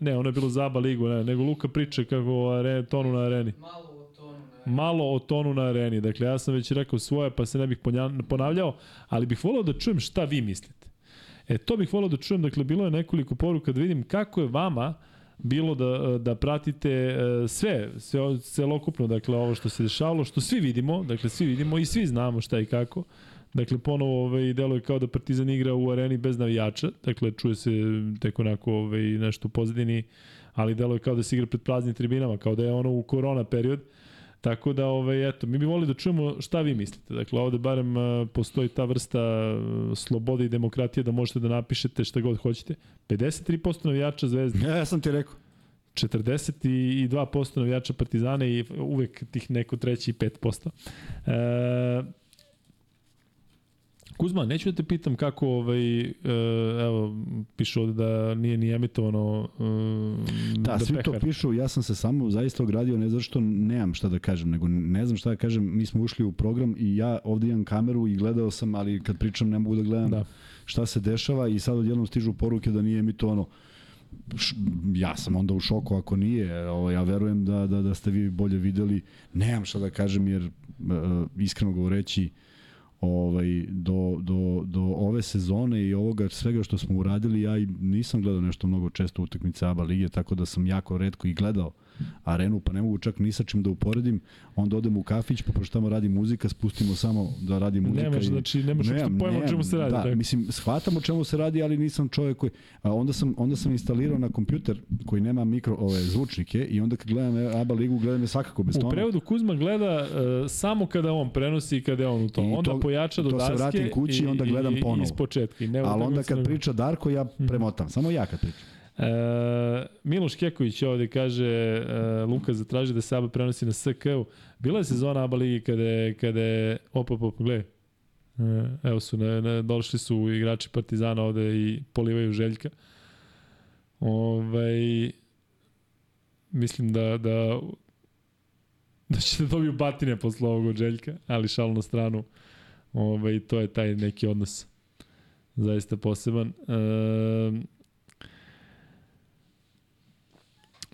ne, ono je bilo Zaba ligu, ne, nego Luka priča kako o are, tonu na areni Malo o tonu na malo o tonu na areni. Dakle, ja sam već rekao svoje, pa se ne bih ponavljao, ali bih volao da čujem šta vi mislite. E, to bih volao da čujem, dakle, bilo je nekoliko poruka da vidim kako je vama bilo da, da pratite e, sve, sve celokupno, dakle, ovo što se dešavalo, što svi vidimo, dakle, svi vidimo i svi znamo šta i kako. Dakle, ponovo ovaj, deluje kao da Partizan igra u areni bez navijača, dakle, čuje se tek onako ovaj, nešto u pozadini, ali deluje kao da se igra pred praznim tribinama, kao da je ono u korona period. Tako da, ovaj, eto, mi bi volili da čujemo šta vi mislite. Dakle, ovde barem uh, postoji ta vrsta uh, slobode i demokratije da možete da napišete šta god hoćete. 53% navijača Zvezde, Ja, ja sam ti rekao. 42% navijača Partizana i uvek tih neko treći i 5%. E, Kuzma, neću da te pitam kako, ovaj, e, evo, piše ovde da nije ni emitovano e, Da, svi to pehar. pišu, ja sam se samo zaista ogradio, ne zato što nemam šta da kažem, nego ne znam šta da kažem, mi smo ušli u program i ja ovde imam kameru i gledao sam, ali kad pričam ne mogu da gledam Da. šta se dešava i sad odjednom stižu poruke da nije emitovano. ja sam onda u šoku ako nije. Ovaj, ja verujem da, da, da ste vi bolje videli. Nemam šta da kažem jer uh, iskreno govoreći ovaj, do, do, do ove sezone i ovoga svega što smo uradili, ja i nisam gledao nešto mnogo često utakmice ABA lige, tako da sam jako redko i gledao uh, arenu, pa ne mogu čak ni sa čim da uporedim, onda odem u kafić, pa pošto tamo radi muzika, spustimo samo da radi muzika. Nemaš, i... znači, nemaš nemam, pojma o čemu se radi. Da, tako. mislim, shvatam o čemu se radi, ali nisam čovjek koji... A onda sam, onda sam instalirao na kompjuter koji nema mikro, ove, zvučnike i onda kad gledam ABA ligu, gledam je svakako bez tona. U prevodu Kuzma gleda uh, samo kada on prenosi i kada je on u tom. I onda to, pojača do to daske se vratim kući i, onda gledam ponovo. I iz početka. I ne ali onda kad priča Darko, ja mhm. premotam. Samo ja kad pričam. E, Miloš Keković ovde kaže, e, Luka zatraži da se ABA prenosi na SK-u. Bila je sezona ABA ligi kada je, kada je, opa, opa, gledaj, e, evo su, ne, ne, došli su igrači Partizana ovde i polivaju Željka. Ovaj, mislim da, da, da ćete dobiju batine posle ovog od Željka, ali šal na stranu. Ovaj, to je taj neki odnos zaista poseban. E,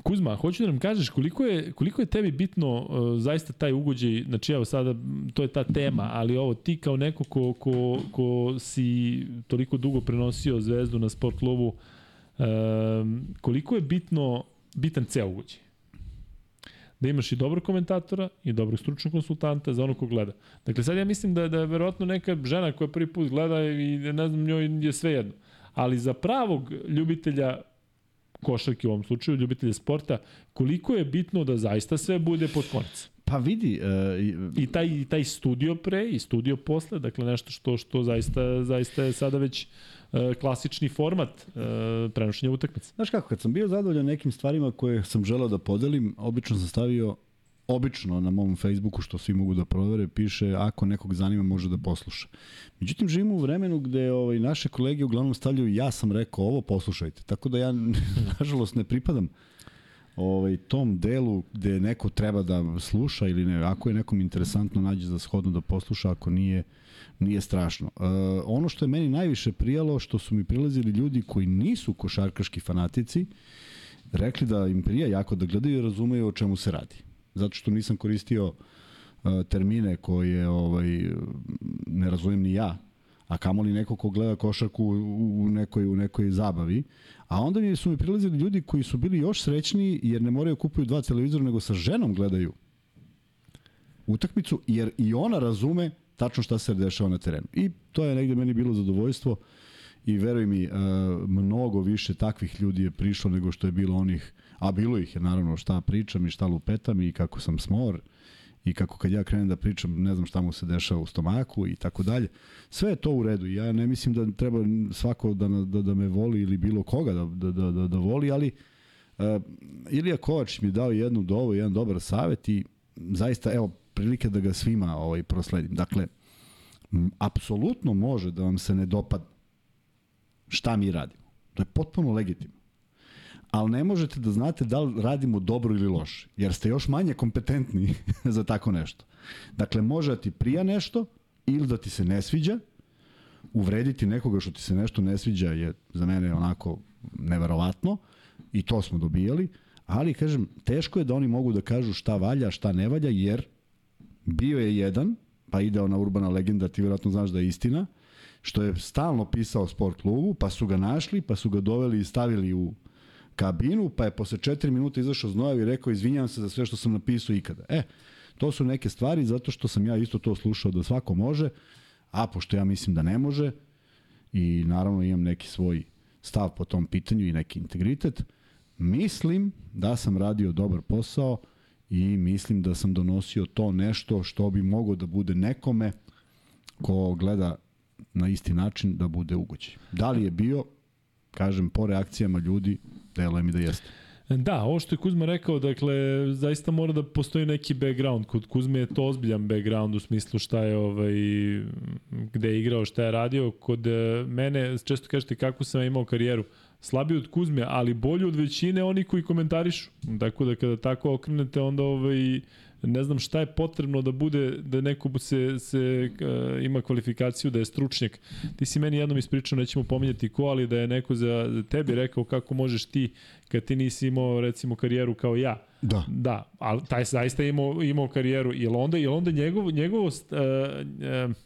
Kuzma, hoću da nam kažeš koliko je, koliko je tebi bitno uh, zaista taj ugođaj, znači evo sada, to je ta tema, ali ovo ti kao neko ko, ko, ko si toliko dugo prenosio zvezdu na sport klubu, uh, koliko je bitno, bitan ceo ugođaj? da imaš i dobrog komentatora i dobrog stručnog konsultanta za ono ko gleda. Dakle, sad ja mislim da, da je verovatno neka žena koja prvi put gleda i ne znam, njoj je sve jedno. Ali za pravog ljubitelja košarke u ovom slučaju, ljubitelje sporta, koliko je bitno da zaista sve bude pod konec? Pa vidi... Uh, I, taj, I taj studio pre i studio posle, dakle nešto što, što zaista, zaista je sada već uh, klasični format uh, prenošenja utakmice. Znaš kako, kad sam bio zadovoljan nekim stvarima koje sam želeo da podelim, obično sam stavio obično na mom Facebooku, što svi mogu da provere, piše ako nekog zanima može da posluša. Međutim, živimo u vremenu gde ovaj, naše kolege uglavnom stavljaju ja sam rekao ovo, poslušajte. Tako da ja, nažalost, ne pripadam ovaj, tom delu gde neko treba da sluša ili ne, ako je nekom interesantno nađe za shodno da posluša, ako nije, nije strašno. E, ono što je meni najviše prijalo, što su mi prilazili ljudi koji nisu košarkaški fanatici, rekli da im prija jako da gledaju i razumeju o čemu se radi zato što nisam koristio uh, termine koje ovaj, ne razumem ni ja, a kamoli neko ko gleda košarku u, nekoj, u nekoj zabavi. A onda mi su mi prilazili ljudi koji su bili još srećniji jer ne moraju da kupuju dva televizora nego sa ženom gledaju utakmicu jer i ona razume tačno šta se dešava na terenu. I to je negde meni bilo zadovoljstvo i veruj mi, uh, mnogo više takvih ljudi je prišlo nego što je bilo onih a bilo ih je naravno šta pričam i šta lupetam i kako sam smor i kako kad ja krenem da pričam ne znam šta mu se dešava u stomaku i tako dalje. Sve je to u redu. Ja ne mislim da treba svako da, da, da me voli ili bilo koga da, da, da, da, da voli, ali uh, Ilija Kovač mi dao jednu dovu, jedan dobar savet i zaista, evo, prilike da ga svima ovaj, prosledim. Dakle, apsolutno može da vam se ne dopadne šta mi radimo. To je potpuno legitimno ali ne možete da znate da li radimo dobro ili loše, jer ste još manje kompetentni za tako nešto. Dakle, može da ti prija nešto ili da ti se ne sviđa, uvrediti nekoga što ti se nešto ne sviđa je za mene onako neverovatno i to smo dobijali, ali kažem, teško je da oni mogu da kažu šta valja, šta ne valja, jer bio je jedan, pa ide na urbana legenda, ti vjerojatno znaš da je istina, što je stalno pisao sport klubu, pa su ga našli, pa su ga doveli i stavili u kabinu, pa je posle 4 minuta izašao znojav i rekao izvinjavam se za sve što sam napisao ikada. E, to su neke stvari zato što sam ja isto to slušao da svako može, a pošto ja mislim da ne može i naravno imam neki svoj stav po tom pitanju i neki integritet, mislim da sam radio dobar posao i mislim da sam donosio to nešto što bi moglo da bude nekome ko gleda na isti način da bude ugođaj. Da li je bio, kažem, po reakcijama ljudi, Deluje mi da jeste. Da, ovo što je Kuzma rekao, dakle, zaista mora da postoji neki background. Kod Kuzme je to ozbiljan background u smislu šta je, ovaj, gde je igrao, šta je radio. Kod e, mene, često kažete kako sam imao karijeru, slabiji od Kuzme, ali bolji od većine oni koji komentarišu. Tako da kada tako okrenete, onda ovaj, ne znam šta je potrebno da bude, da neko se, se uh, ima kvalifikaciju da je stručnjak. Ti si meni jednom ispričao, nećemo pominjati ko, ali da je neko za tebi rekao kako možeš ti, kad ti nisi imao recimo karijeru kao ja, Da. Da, ali taj zaista je imao, imao karijeru. Jel onda, jel onda njegov, njegov uh, uh,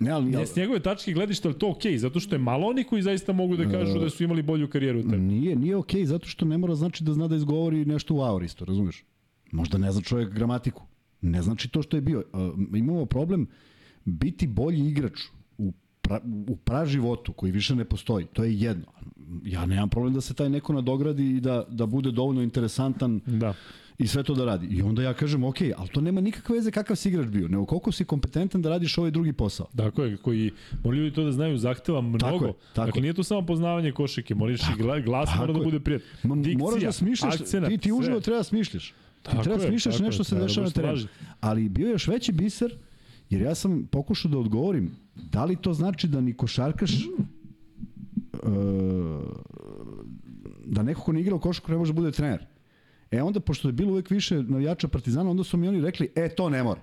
Ne, ali, Ne, s njegove tačke gledišta je to okej, okay, zato što je malo oni koji zaista mogu da kažu da su imali bolju karijeru od tebe. Nije, nije okej, okay, zato što ne mora znači da zna da izgovori nešto u aoristo, razumeš? Možda ne zna čovjek gramatiku. Ne znači to što je bio. Uh, imamo problem biti bolji igrač u, pra, u praživotu koji više ne postoji. To je jedno. Ja nemam problem da se taj neko nadogradi i da, da bude dovoljno interesantan Da. i sve to da radi. I onda ja kažem, ok, ali to nema nikakve veze kakav si igrač bio, nego koliko si kompetentan da radiš ovaj drugi posao. Tako je, koji moraju ljudi to da znaju, zahteva mnogo. Tako je, tako dakle, nije to samo poznavanje košike, moraš i gla, glas mora da bude prijatno. Ma, Dikcija, moraš da smišljaš, akcenat, ti, ti uživo treba da smišljaš. Ti Tako treba smišljaš nešto je, se dešava na terenu. Ali bio je još veći biser, jer ja sam pokušao da odgovorim, da li to znači da ni košarkaš uh, da neko ko ne igra u košarku ne može da bude trener. E onda, pošto je bilo uvek više navijača Partizana, onda su mi oni rekli, e, to ne mora.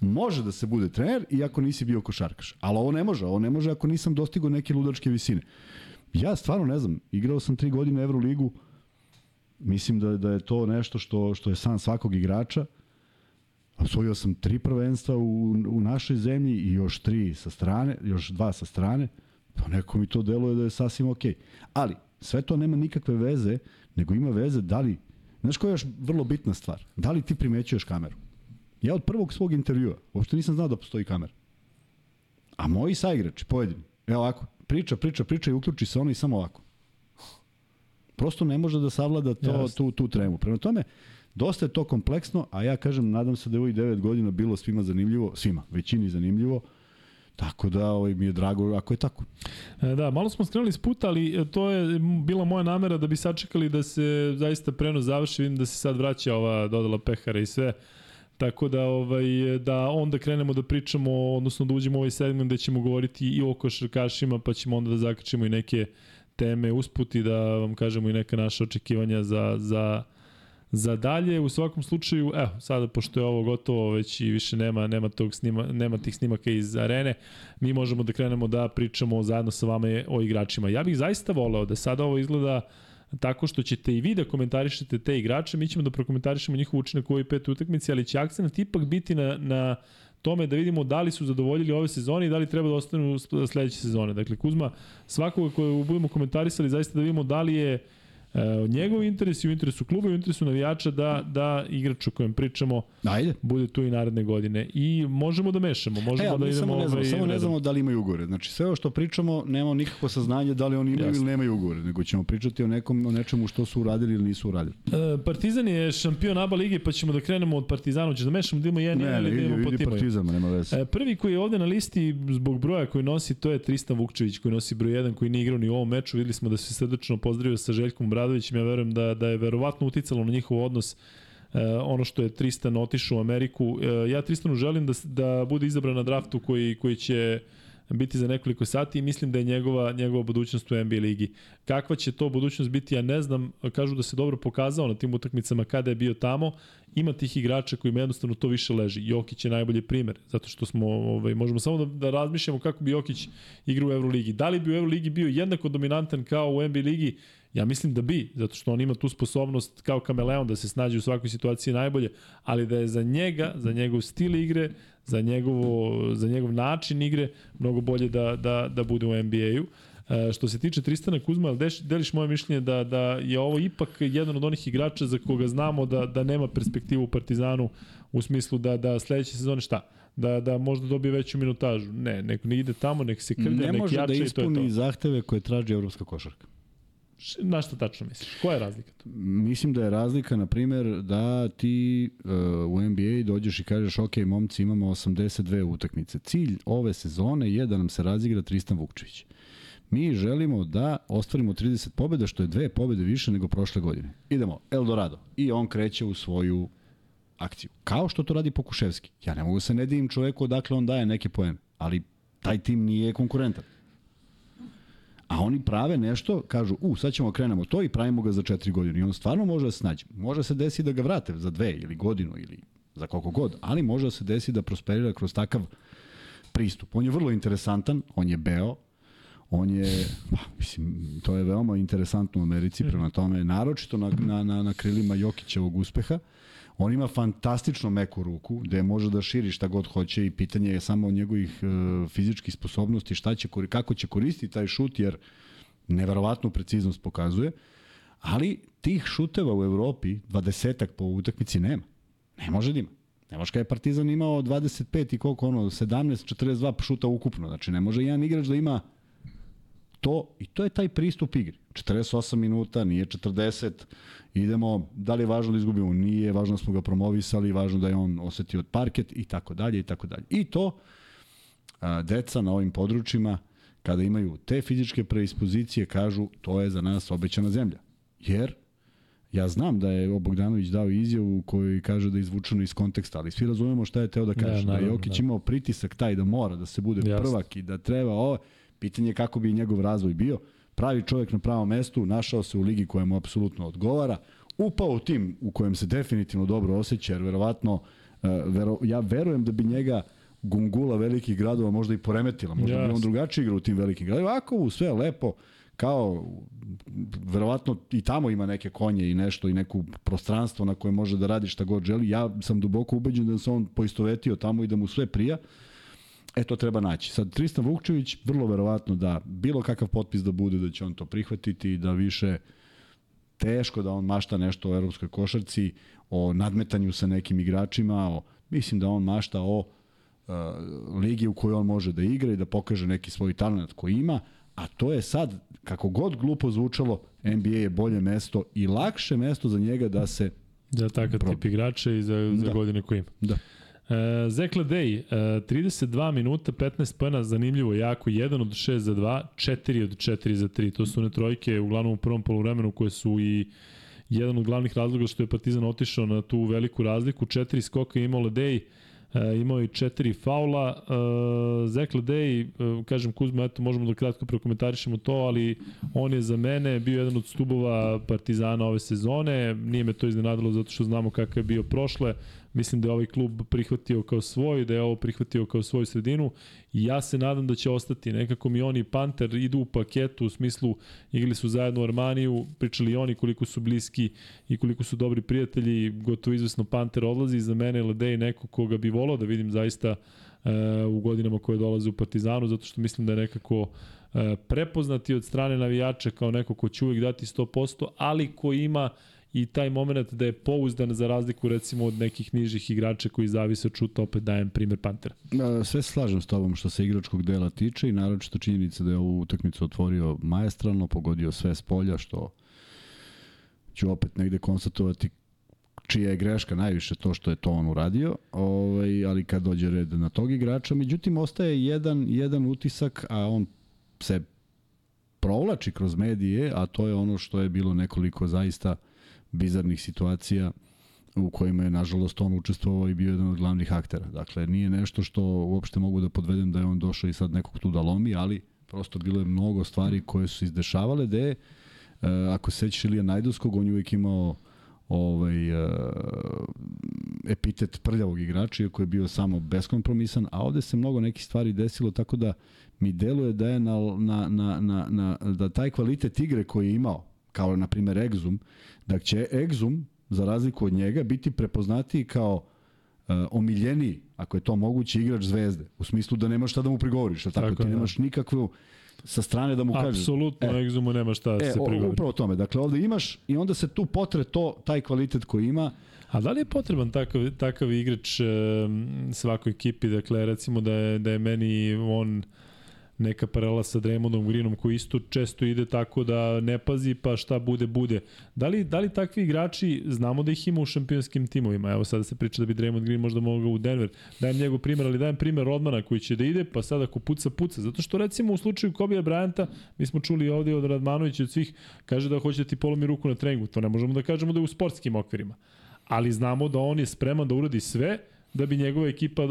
Može da se bude trener i ako nisi bio košarkaš. Ali ovo ne može, ovo ne može ako nisam dostigao neke ludačke visine. Ja stvarno ne znam, igrao sam tri godine Euroligu, mislim da, da je to nešto što, što je san svakog igrača. Osvojio sam tri prvenstva u, u našoj zemlji i još tri sa strane, još dva sa strane. Pa neko mi to deluje da je sasvim okej. Ali, sve to nema nikakve veze, nego ima veze da li, znaš koja je još vrlo bitna stvar, da li ti primećuješ kameru? Ja od prvog svog intervjua, uopšte nisam znao da postoji kamera. A moji saigrači, pojedini, evo ovako, priča, priča, priča i uključi se ono i samo ovako. Prosto ne može da savlada to, Jasno. tu, tu tremu. Prema tome, dosta je to kompleksno, a ja kažem, nadam se da je ovih 9 godina bilo svima zanimljivo, svima, većini zanimljivo, tako da ovaj, mi je drago ako je tako. E, Da, malo smo skrenuli s puta, ali e, to je bila moja namera da bi sačekali da se zaista prenos završi, vidim da se sad vraća ova dodala pehara i sve. Tako da ovaj da onda krenemo da pričamo, odnosno da uđemo u ovaj segment gde ćemo govoriti i o košarkašima, pa ćemo onda da zakačimo i neke teme usput i da vam kažemo i neka naša očekivanja za, za, za dalje. U svakom slučaju, evo, sada pošto je ovo gotovo, već i više nema, nema, tog snima, nema tih snimaka iz arene, mi možemo da krenemo da pričamo zajedno sa vama o igračima. Ja bih zaista voleo da sada ovo izgleda tako što ćete i vi da komentarišete te igrače, mi ćemo da prokomentarišemo njihov učinak u ovoj petoj utakmici, ali će akcent ipak biti na, na tome da vidimo da li su zadovoljili ove sezone i da li treba da ostanu sledeće sezone. Dakle, Kuzma, svakoga koje budemo komentarisali, zaista da vidimo da li je e, njegov interes i u interesu kluba i u interesu navijača da, da igrač o kojem pričamo Ajde. bude tu i naredne godine. I možemo da mešamo, možemo E, da idemo... samo ne znamo, ovaj, samo ne znamo da li imaju ugovore. Znači sve ovo što pričamo nemamo nikakvo saznanje da li oni imaju Jasno. ili nemaju ugovore, nego ćemo pričati o nekom o nečemu što su uradili ili nisu uradili. E, Partizan je šampion ABA lige, pa ćemo da krenemo od Partizana. Hoćeš da mešamo da imamo jedan, Ne, ili da idemo po idi timovima? partizam, nema veze. E, prvi koji je ovde na listi zbog broja koji nosi, to je Tristan Vukčević koji nosi broj 1 koji nije igrao ni u ovom meču. Videli smo da se srdačno pozdravio sa Željkom Bradovićem. Ja verujem da, da je verovatno uticalo na njihov odnos e, ono što je Tristan otišao u Ameriku. E, ja Tristanu želim da, da bude izabran na draftu koji, koji će biti za nekoliko sati i mislim da je njegova, njegova budućnost u NBA ligi. Kakva će to budućnost biti, ja ne znam. Kažu da se dobro pokazao na tim utakmicama kada je bio tamo. Ima tih igrača kojima jednostavno to više leži. Jokić je najbolji primer, zato što smo, ovaj, možemo samo da, da razmišljamo kako bi Jokić igrao u Euroligi. Da li bi u Euroligi bio jednako dominantan kao u NBA ligi? Ja mislim da bi, zato što on ima tu sposobnost kao kameleon da se snađe u svakoj situaciji najbolje, ali da je za njega, za njegov stil igre, za, njegovo, za njegov način igre, mnogo bolje da, da, da bude u NBA-u. E, što se tiče Tristana Kuzma, deš, deliš moje mišljenje da, da je ovo ipak jedan od onih igrača za koga znamo da, da nema perspektivu u Partizanu u smislu da, da sledeće sezone šta? Da, da možda dobije veću minutažu. Ne, nek ne ide tamo, nek se krlja, ne nek može jače da i to je to. ispuni zahteve koje traži evropska košarka. Na šta tačno misliš? Koja je razlika tu? Mislim da je razlika, na primjer, da ti uh, u NBA dođeš i kažeš, ok, momci, imamo 82 utakmice. Cilj ove sezone je da nam se razigra Tristan Vukčević. Mi želimo da ostvarimo 30 pobjeda, što je dve pobjede više nego prošle godine. Idemo, Eldorado. I on kreće u svoju akciju. Kao što to radi Pokuševski. Ja ne mogu se ne divim čoveku odakle on daje neke poene, ali taj tim nije konkurentan. A oni prave nešto, kažu, u, sad ćemo krenemo to i pravimo ga za četiri godine. I on stvarno može da se nađe. Može se desi da ga vrate za dve ili godinu ili za koliko god, ali može da se desi da prosperira kroz takav pristup. On je vrlo interesantan, on je beo, on je, pa, mislim, to je veoma interesantno u Americi, prema tome, naročito na, na, na, na krilima Jokićevog uspeha. On ima fantastično meku ruku, gde može da širi šta god hoće i pitanje je samo o njegovih e, fizičkih sposobnosti, šta će, kako će koristiti taj šut, jer neverovatnu preciznost pokazuje. Ali tih šuteva u Evropi, 20 po utakmici nema. Ne može da ima. Ne može kada je Partizan imao 25 i koliko ono, 17, 42 šuta ukupno. Znači ne može jedan igrač da ima to i to je taj pristup igri. 48 minuta, nije 40, idemo, da li je važno da izgubimo, nije, važno da smo ga promovisali, važno da je on osetio od parket i tako dalje i tako dalje. I to a, deca na ovim područjima kada imaju te fizičke preispozicije kažu to je za nas obećana zemlja. Jer Ja znam da je Bogdanović dao izjavu koji kaže da je izvučeno iz konteksta, ali svi razumemo šta je teo da kaže. Da, naravno, da je Jokić da. imao pritisak taj da mora da se bude Jasne. prvak i da treba ovo. Pitanje je kako bi njegov razvoj bio. Pravi čovjek na pravom mestu, našao se u ligi koja mu apsolutno odgovara, upao u tim u kojem se definitivno dobro osjeća, jer verovatno, uh, vero, ja verujem da bi njega gungula velikih gradova možda i poremetila, možda yes. bi on drugačije igrao u tim velikim gradovima. Ovako, sve lepo, kao verovatno i tamo ima neke konje i nešto i neku prostranstvo na koje može da radi šta god želi. Ja sam duboko ubeđen da se on poistovetio tamo i da mu sve prija. E, to treba naći. Sad, Tristan Vukčević, vrlo verovatno da bilo kakav potpis da bude, da će on to prihvatiti i da više teško da on mašta nešto o evropskoj košarci, o nadmetanju sa nekim igračima, o, mislim da on mašta o uh, ligi u kojoj on može da igra i da pokaže neki svoj talent koji ima, a to je sad, kako god glupo zvučalo, NBA je bolje mesto i lakše mesto za njega da se Za takav tip igrača i za, za da. godine koji ima. Da. E, Zekla Day, e, 32 minuta, 15 pojena, zanimljivo, jako, 1 od 6 za 2, 4 od 4 za 3. To su one trojke, uglavnom u prvom polovremenu, koje su i jedan od glavnih razloga što je Partizan otišao na tu veliku razliku. 4 skoka imao Ledej, E, imao i četiri faula. E, Zekla Day, e, kažem Kuzma, eto možemo da kratko prokomentarišemo to, ali on je za mene bio jedan od stubova Partizana ove sezone. Nije me to iznenadilo zato što znamo kakav je bio prošle. Mislim da je ovaj klub prihvatio kao svoj, da je ovo prihvatio kao svoju sredinu i ja se nadam da će ostati. Nekako mi oni Panter idu u paketu u smislu igrali su zajedno u Armaniju, pričali oni koliko su bliski i koliko su dobri prijatelji, gotovo izvesno Panter odlazi. Za mene Ledej neko koga bi volao da vidim zaista uh, u godinama koje dolaze u Partizanu, zato što mislim da je nekako uh, prepoznati od strane navijača kao neko ko će uvijek dati 100%, ali ko ima i taj moment da je pouzdan za razliku recimo od nekih nižih igrača koji zavise od šuta, opet dajem primer Pantera. Sve slažem s tobom što se igračkog dela tiče i naročito činjenica da je ovu utakmicu otvorio majestralno, pogodio sve s polja, što ću opet negde konstatovati čija je greška najviše to što je to on uradio, ovaj, ali kad dođe red na tog igrača, međutim ostaje jedan, jedan utisak, a on se provlači kroz medije, a to je ono što je bilo nekoliko zaista bizarnih situacija u kojima je nažalost on učestvovao i bio jedan od glavnih aktera. Dakle, nije nešto što uopšte mogu da podvedem da je on došao i sad nekog tu da lomi, ali prosto bilo je mnogo stvari koje su izdešavale, da je, ako se sećaš Ilija Najdovskog, on je uvijek imao ovaj, uh, epitet prljavog igrača, koji je bio samo beskompromisan, a ovde se mnogo nekih stvari desilo, tako da mi deluje da je na, na, na, na, na, da taj kvalitet igre koji je imao, kao na primjer Exum, da će Exum, za razliku od njega, biti prepoznatiji kao uh, omiljeniji, ako je to moguće, igrač zvezde. U smislu da nemaš šta da mu prigovoriš, tako, tako ti da. nemaš nikakvu sa strane da mu kažeš. Apsolutno, e, Exumu nema šta da e, se prigovori. Upravo tome. Dakle, ovde imaš i onda se tu potre to, taj kvalitet koji ima. A da li je potreban takav, takav igrač um, svakoj ekipi? Dakle, recimo da je, da je meni on neka paralela sa Dremondom Greenom koji isto često ide tako da ne pazi pa šta bude bude. Da li, da li takvi igrači, znamo da ih ima u šampionskim timovima, evo sada se priča da bi Draymond Green možda mogao u Denver, dajem njegov primer, ali dajem primer Rodmana koji će da ide, pa sada ako puca, puca. Zato što recimo u slučaju Kobija Bryanta, mi smo čuli ovde od Radmanovića od svih, kaže da hoće da ti polomi ruku na treningu, to ne možemo da kažemo da je u sportskim okvirima. Ali znamo da on je spreman da uradi sve, da bi njegova ekipa uh,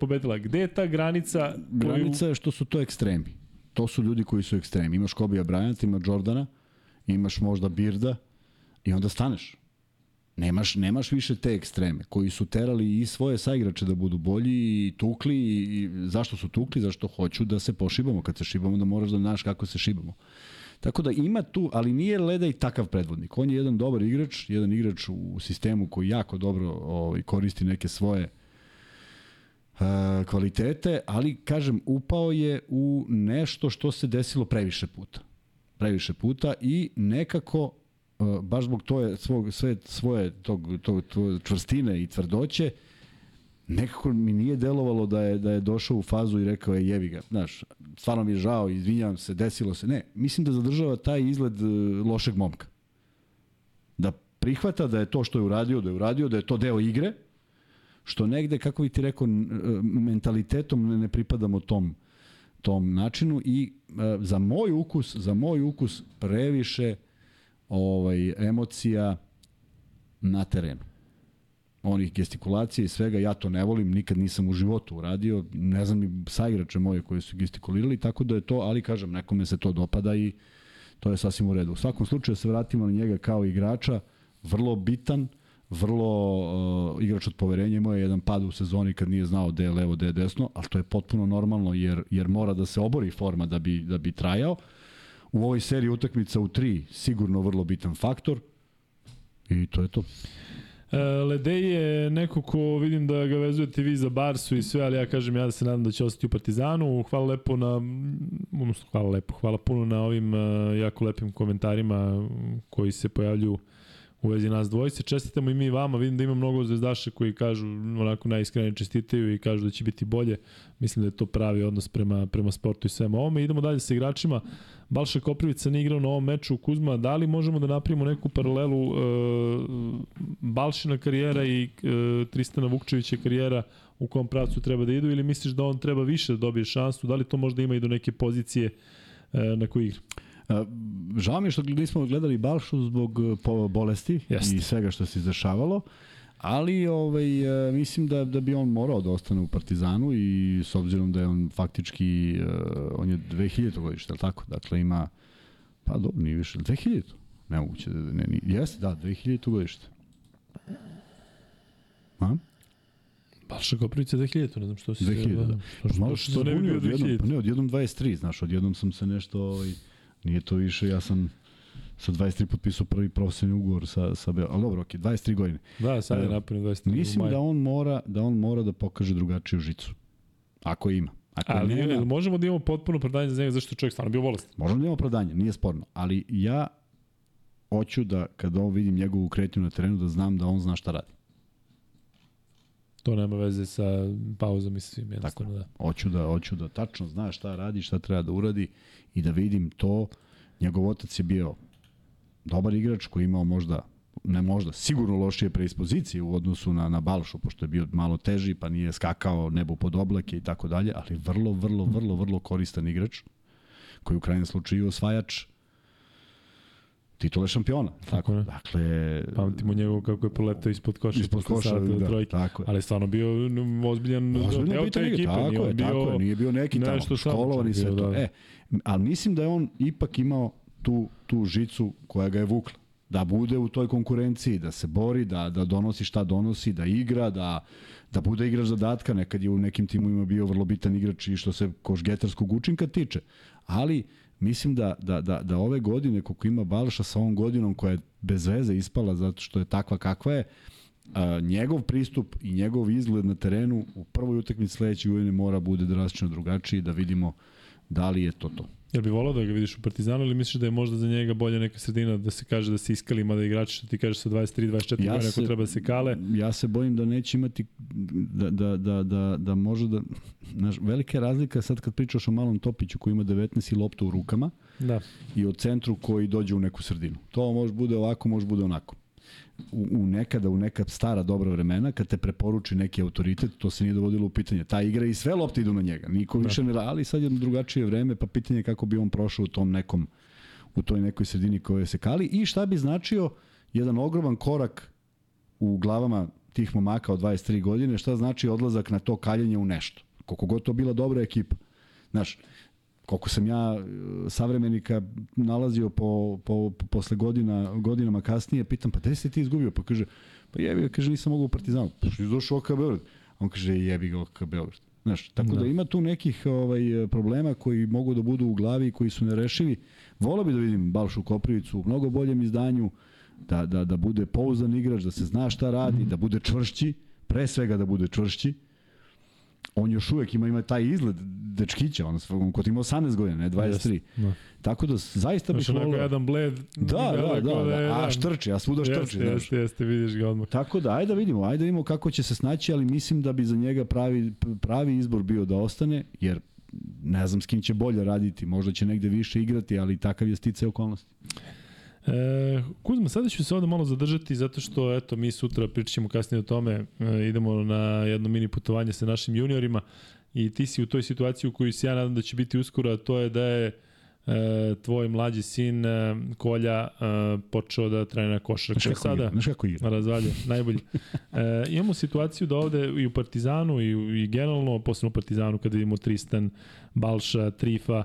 pobedila. Gde je ta granica? Koju... Granica je što su to ekstremi. to su ljudi koji su ekstremi. Imaš Kobija Bryant, imaš Jordana, imaš možda Birda i onda staneš. Nemaš, nemaš više te ekstreme koji su terali i svoje saigrače da budu bolji i tukli i zašto su tukli, zašto hoću da se pošibamo. Kad se šibamo da moraš da znaš kako se šibamo. Tako da ima tu, ali nije Leda i takav predvodnik. On je jedan dobar igrač, jedan igrač u sistemu koji jako dobro ovaj, koristi neke svoje uh, kvalitete, ali kažem, upao je u nešto što se desilo previše puta. Previše puta i nekako uh, baš zbog toje, svog, sve svoje tog, tog, tog čvrstine i tvrdoće, nekako mi nije delovalo da je da je došao u fazu i rekao je jevi ga. Znaš, stvarno mi je žao, izvinjavam se, desilo se. Ne, mislim da zadržava taj izgled uh, lošeg momka. Da prihvata da je to što je uradio, da je uradio, da je to deo igre, što negde, kako bih ti rekao, mentalitetom ne, pripadamo tom tom načinu i uh, za moj ukus, za moj ukus previše ovaj emocija na terenu onih gestikulacija i svega, ja to ne volim, nikad nisam u životu uradio, ne znam ni saigrače moje koji su gestikulirali, tako da je to, ali kažem, nekome se to dopada i to je sasvim u redu. U svakom slučaju se vratimo na njega kao igrača, vrlo bitan, vrlo uh, igrač od poverenja, imao je jedan pad u sezoni kad nije znao gde je levo, gde je desno, ali to je potpuno normalno jer, jer mora da se obori forma da bi, da bi trajao. U ovoj seriji utakmica u tri sigurno vrlo bitan faktor i to je to. E, Ledej je neko ko vidim da ga vezujete vi za Barsu i sve, ali ja kažem ja da se nadam da će ostati u Partizanu. Hvala lepo na, odnosno hvala lepo, hvala puno na ovim uh, jako lepim komentarima koji se pojavljuju u vezi nas dvojice. Čestitamo i mi vama, vidim da ima mnogo zvezdaša koji kažu, onako najiskrenije čestitaju i kažu da će biti bolje. Mislim da je to pravi odnos prema, prema sportu i svema ovome. Idemo dalje sa igračima. Balša Koprivica ne igrao na ovom meču u Kuzma. Da li možemo da napravimo neku paralelu e, Balšina karijera i e, Tristana Vukčevića karijera u kom pravcu treba da idu ili misliš da on treba više da dobije šansu? Da li to možda ima i do neke pozicije e, na koji igra? Žao mi je što nismo gledali Balšu zbog e, bolesti Jeste. i svega što se izdešavalo. Ali ovaj, e, mislim da, da bi on morao da ostane u Partizanu i s obzirom da je on faktički, e, on je 2000 godište, ali tako? Dakle ima, pa dobro, nije više, 2000 Nemoguće, da, ne, ne, jeste, da, 2000 godište. A? Balša Koprivica 2000, ne znam što si... 2000, da. da. Što, što, što, što ne bi bio 2000? Odjednom, pa ne, odjednom 23, znaš, odjednom sam se nešto... Ovaj, Nije to više, ja sam sa 23 potpisao prvi profesionalni ugovor sa sa ali dobro, okej, okay, 23 godine. Da, sad je napunio 23. Mislim da on mora da on mora da pokaže drugačiju žicu. Ako ima. Ako ali nema, možemo da imamo potpuno opravdanje za njega zašto čovjek stvarno bio bolestan. Možemo da imamo opravdanje, nije sporno, ali ja hoću da kada on vidim njegovu kretnju na terenu da znam da on zna šta radi. To nema veze sa pauzom i svim, jednostavno Tako, da. Hoću da, hoću da tačno zna šta radi, šta treba da uradi i da vidim to. Njegov otac je bio dobar igrač koji imao možda ne možda, sigurno lošije preispozicije u odnosu na, na Balšu, pošto je bio malo teži, pa nije skakao nebo pod oblake i tako dalje, ali vrlo, vrlo, vrlo, vrlo koristan igrač, koji u krajnjem slučaju osvajač titule šampiona. Tako, je. Dakle, Pamtimo njegov kako je poletao ispod koša, ispod koša da, trojke, tako je. ali stvarno bio ozbiljan, ozbiljan deo te ekipe. Tako je, bio, tako je, nije bio neki tamo, školovan i sve to. Da. E, ali mislim da je on ipak imao tu, tu žicu koja ga je vukla. Da bude u toj konkurenciji, da se bori, da, da donosi šta donosi, da igra, da, da bude igrač zadatka. Nekad je u nekim timovima bio vrlo bitan igrač i što se košgetarskog učinka tiče. Ali mislim da, da, da, da ove godine, koliko ima Balša sa ovom godinom koja je bez veze ispala zato što je takva kakva je, a, njegov pristup i njegov izgled na terenu u prvoj utakmici sledeće godine mora bude drastično drugačiji da vidimo da li je to to. Jel bi volao da ga vidiš u Partizanu ili misliš da je možda za njega bolja neka sredina da se kaže da se iskali mada igrači što ti kažeš sa 23 24 ja godina ako treba da se kale? Ja se bojim da neće imati da da da da da može da znaš velika razlika sad kad pričaš o malom Topiću koji ima 19 i loptu u rukama. Da. I o centru koji dođe u neku sredinu. To može bude ovako, može bude onako u, u nekada, u neka stara dobra vremena, kad te preporuči neki autoritet, to se nije dovodilo u pitanje. Ta igra i sve lopte idu na njega. Niko da. više ne ali sad je drugačije vreme, pa pitanje kako bi on prošao u tom nekom u toj nekoj sredini koje se kali i šta bi značio jedan ogroman korak u glavama tih momaka od 23 godine, šta znači odlazak na to kaljenje u nešto. Koliko god to bila dobra ekipa. Znaš, koliko sam ja e, savremenika nalazio po, po, po posle godina, godinama kasnije, pitam, pa gde si ti izgubio? Pa kaže, pa jebi, kaže, nisam mogao u Partizanu. Pa što došao u OKA Beograd? On kaže, jebi ga OKA Beograd. Znaš, tako da. da ima tu nekih ovaj, problema koji mogu da budu u glavi i koji su nerešivi. Volao bi da vidim Balšu Koprivicu u mnogo boljem izdanju, da, da, da bude pouzdan igrač, da se zna šta radi, da bude čvršći, pre svega da bude čvršći. On još uvek ima, ima taj izgled dečkića, on, on kod ima 18 godina, ne 23. Da. Tako da zaista bih volio... Znači, jedan bled. Da, da, da, da, da, a štrči, a svuda štrči. Jeste, jeste, jeste, vidiš ga odmah. Tako da, ajde da vidimo, ajde da vidimo kako će se snaći, ali mislim da bi za njega pravi, pravi izbor bio da ostane, jer ne znam s kim će bolje raditi, možda će negde više igrati, ali takav je stice okolnosti. E, Kuzma, sada ću se ovde malo zadržati zato što eto mi sutra pričamo kasnije o tome, e, idemo na jedno mini putovanje sa našim juniorima i ti si u toj situaciji u kojoj se ja nadam da će biti uskoro, a to je da je e, tvoj mlađi sin e, Kolja e, počeo da trenira košarku. Znaš kako sada, Znaš kako igra? Razvalje, najbolji. E, imamo situaciju da ovde i u Partizanu i, i generalno, posebno u Partizanu kada vidimo Tristan, Balša, Trifa,